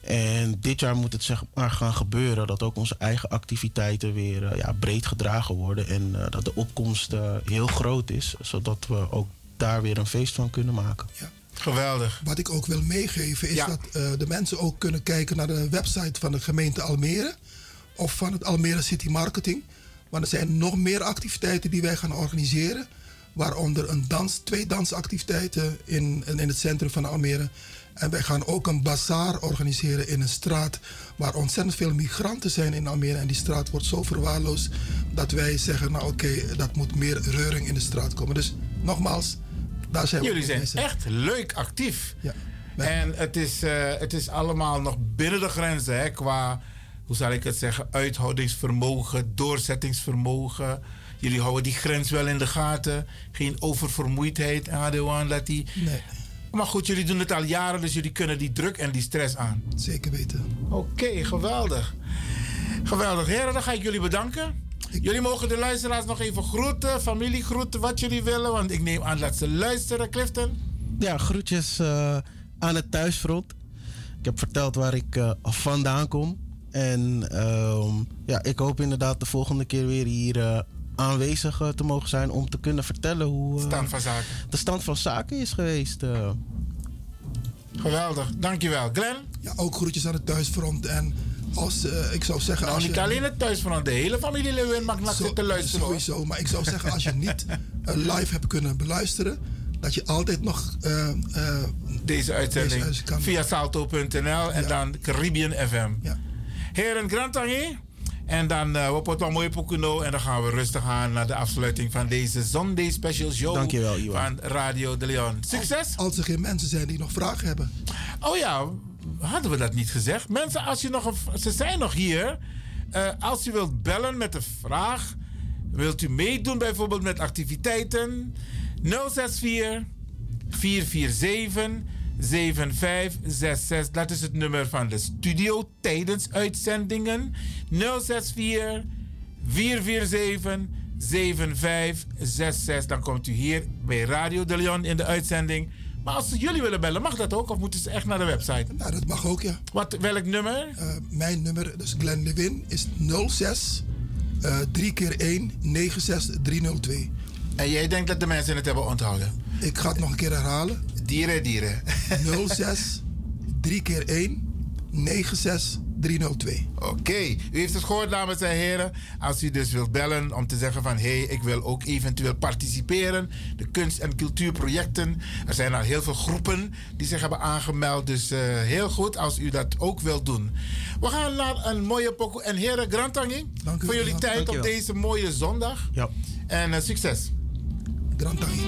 En dit jaar moet het zeg maar gaan gebeuren dat ook onze eigen activiteiten weer ja, breed gedragen worden en dat de opkomst heel groot is, zodat we ook daar weer een feest van kunnen maken. Geweldig. Wat ik ook wil meegeven is dat eh, de mensen ook kunnen kijken naar de website van de gemeente Almere of van het Almere City Marketing. Want er zijn nog meer activiteiten die wij gaan organiseren. Waaronder een dans, twee dansactiviteiten in, in het centrum van Almere. En wij gaan ook een bazaar organiseren in een straat waar ontzettend veel migranten zijn in Almere. En die straat wordt zo verwaarloosd dat wij zeggen, nou oké, dat moet meer reuring in de straat komen. Dus nogmaals, daar zijn we Jullie zijn echt leuk actief. Ja. En het is, eh, het is allemaal nog binnen de grenzen hè, qua, hoe zal ik het zeggen, uithoudingsvermogen, doorzettingsvermogen. Jullie houden die grens wel in de gaten. Geen oververmoeidheid, Adewan, dat die. Nee. Maar goed, jullie doen het al jaren, dus jullie kunnen die druk en die stress aan. Zeker weten. Oké, geweldig. Geweldig. Heren, dan ga ik jullie bedanken. Jullie mogen de luisteraars nog even groeten, familie groeten, wat jullie willen. Want ik neem aan dat ze luisteren, Clifton. Ja, groetjes eh, aan het thuisfront. Ik heb verteld waar ik eh, vandaan kom. En ehm, ja, ik hoop inderdaad de volgende keer weer hier eh, aanwezig te mogen zijn om te kunnen vertellen hoe Stand van zaken. de stand van zaken is geweest. eh. Geweldig, dankjewel. Glenn? Ja, ook groetjes aan het thuisfront. En als, eh, ik zou zeggen... Nou, als niet je, alleen het thuisfront, de hele familie Lewin mag naar zitten luisteren. hoor. Sowieso, maar ik zou zeggen, als je niet *laughs* eh, live hebt kunnen beluisteren, dat je altijd nog eh, eh, Deze uitzending Deze kan- via salto.nl en dan Caribbean FM. Ja. Heren, Grantangi. En dan uh, we potwa mooi pokuno en dan gaan we rustig aan naar de afsluiting van deze Sunday Special Show Dankjewel, Iwan. van Radio de Leon. Succes! Als er geen mensen zijn die nog vragen hebben. Oh ja, hadden we dat niet gezegd? Mensen, als je nog een, ze zijn nog hier. Eh, als u wilt bellen met een vraag, wilt u meedoen bijvoorbeeld met activiteiten? 064 447 7566. Dat is het nummer van de studio tijdens uitzendingen. 064 447 7566. Dan komt u hier bij Radio de Leon in de uitzending. Maar als ze jullie willen bellen, mag dat ook? Of moeten ze echt naar de website? Nou, dat mag ook, ja. Wat, welk nummer? Eh, mijn nummer, dus Glenn Lewin, is 06 eh 3 keer 1 96302. En jij denkt dat de mensen het hebben onthouden? Ik ga het nog een keer herhalen. Dieren, dieren. 06 3 keer 1 96302. Oké, u heeft het gehoord, dames en heren. Als u dus wilt bellen om te zeggen van... hé, hey, ik wil ook eventueel participeren. De kunst- en cultuurprojecten. Er zijn al heel veel groepen die zich hebben aangemeld. Dus eh, heel goed als u dat ook wilt doen. We gaan naar een mooie pokoe. En heren, Grantangi, voor jullie tijd op deze mooie zondag. Ja. En eh, succes. Grantangi.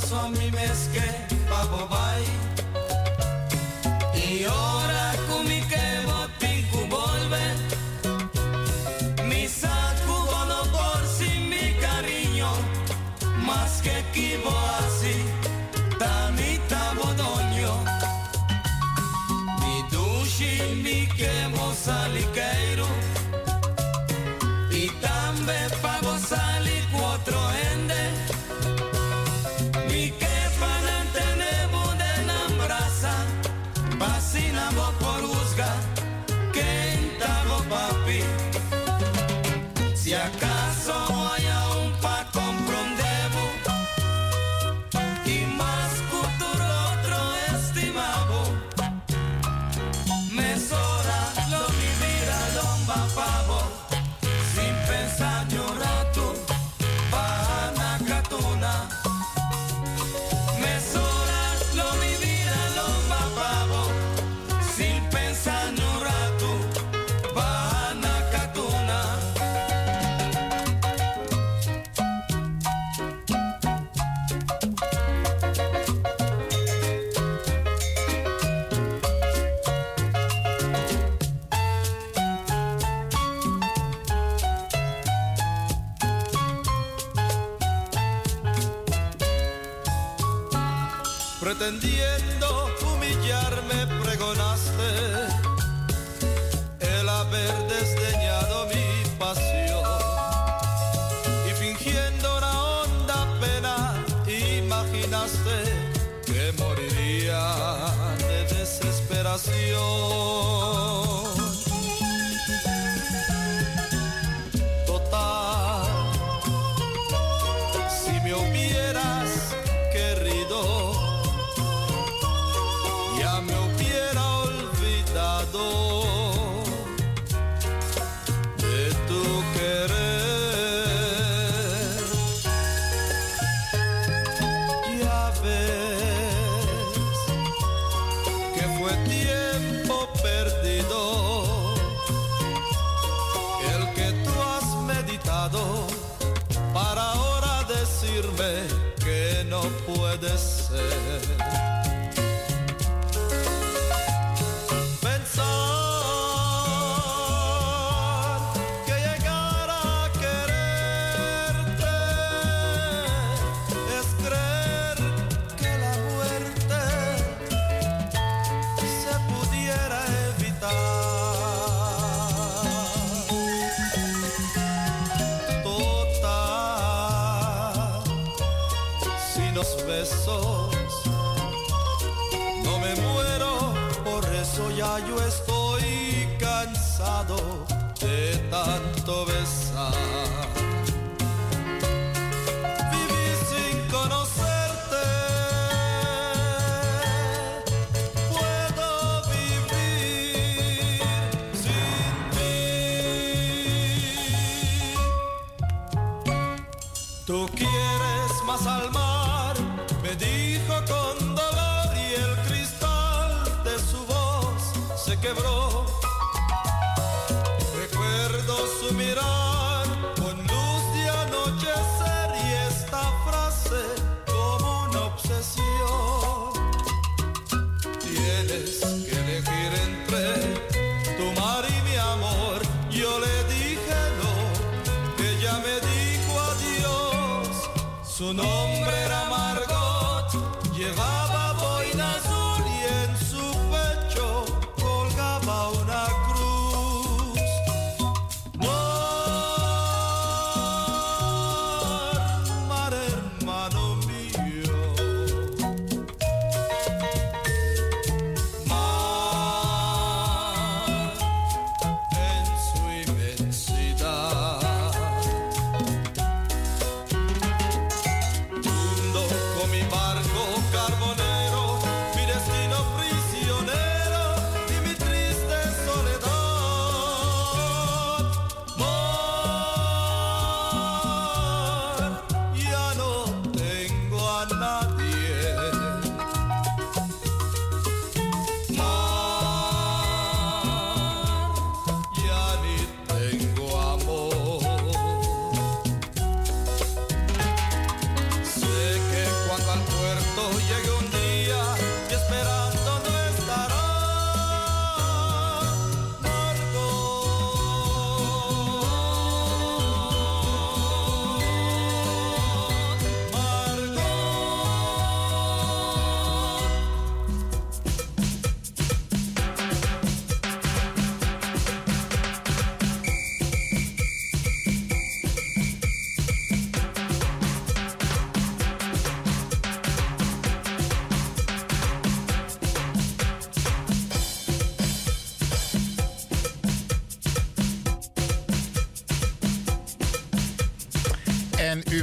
Passou mi mesque, papo bai.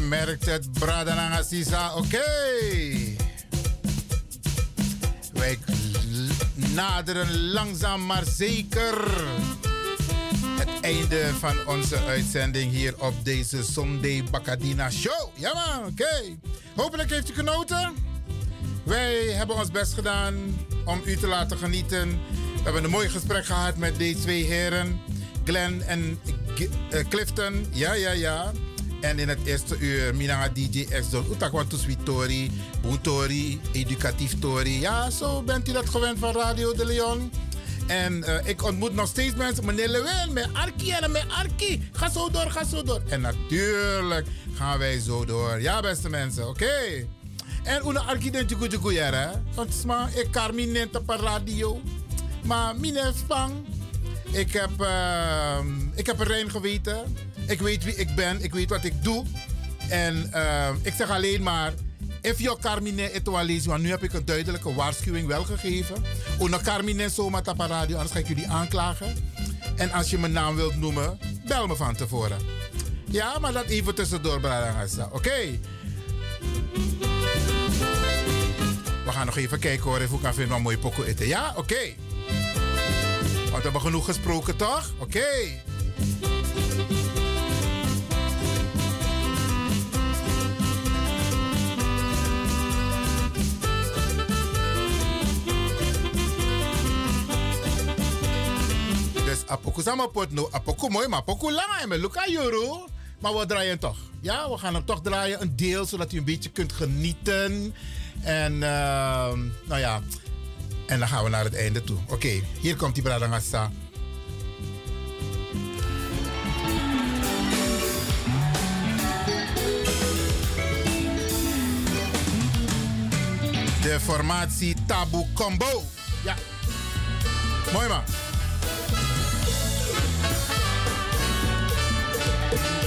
Merkt het, Bradananga Sisa. Oké. Wij naderen langzaam maar zeker het einde van onze uitzending hier op deze Sunday Bacadina Show. Ja man, oké. Hopelijk heeft u genoten. Wij hebben ons best gedaan om u te laten genieten. We hebben een mooi gesprek gehad met deze twee heren. Glenn en eh, Clifton. Ja, ja, ja. En in het eerste uur Minanga DJ X Don Utakwa Tori, Boetori, Educatief Tori. Ja, zo bent u dat gewend van Radio de Leon. En eh, ik ontmoet nog steeds mensen. Meneer Lewin, met Arki en met Arki. Ga zo door, ga zo door. En natuurlijk gaan wij zo door. Ja, beste mensen, oké. En una Arki den jugu jugu yara. Want ik Carmine op een radio. Maar mine spang. Ik heb, ehm, ik heb een rein geweten. Ik weet wie ik ben. Ik weet wat ik doe. En ehm, ik zeg alleen maar... If your Carmine etoalesi, want nu heb ik een duidelijke waarschuwing wel gegeven. Una Carmine op een radio, anders ga ik jullie aanklagen. En als je mijn naam wilt noemen, bel me van tevoren. Ja, maar dat even tussendoor, Bradangasa. Oké. We gaan nog even kijken hoor, of ik kan vinden wat mooi poko eten. Ja, oké. Want we hebben genoeg gesproken, toch? Oké. Apoku sama pot no apoku mooi, maar apoku lang en luka. Maar we draaien toch. Ja, we gaan hem toch draaien. Een deel, zodat u een beetje kunt genieten. En ehm, nou ja, en dan gaan we naar het einde toe. Oké, hier komt die Bradangasa. De formatie Tabu Combo. Ja. Mooi man. Papier,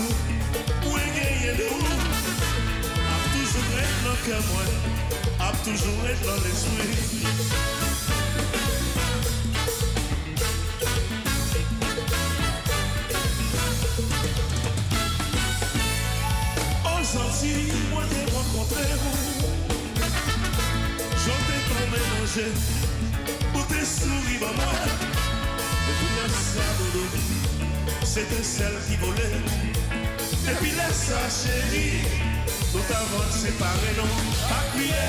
Mwen genye de ou Ap toujou et nan ke mwen Ap toujou et nan l'esprit An janti mwen te renkontre ou Jante ton menanje Ou te souri ba mwen E pou mwen sa do do C'était celle qui volait Epi lesa chéri Nou ta vant separe nou Pa kriye,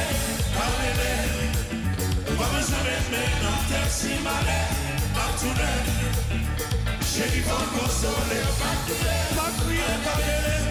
pa leve Ou pa me jame men Nan ter si mare Chérie, pas Chéri vant konsole pas kriye, pas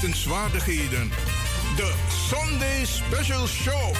Wetenswaardigheden. De Sunday Special Show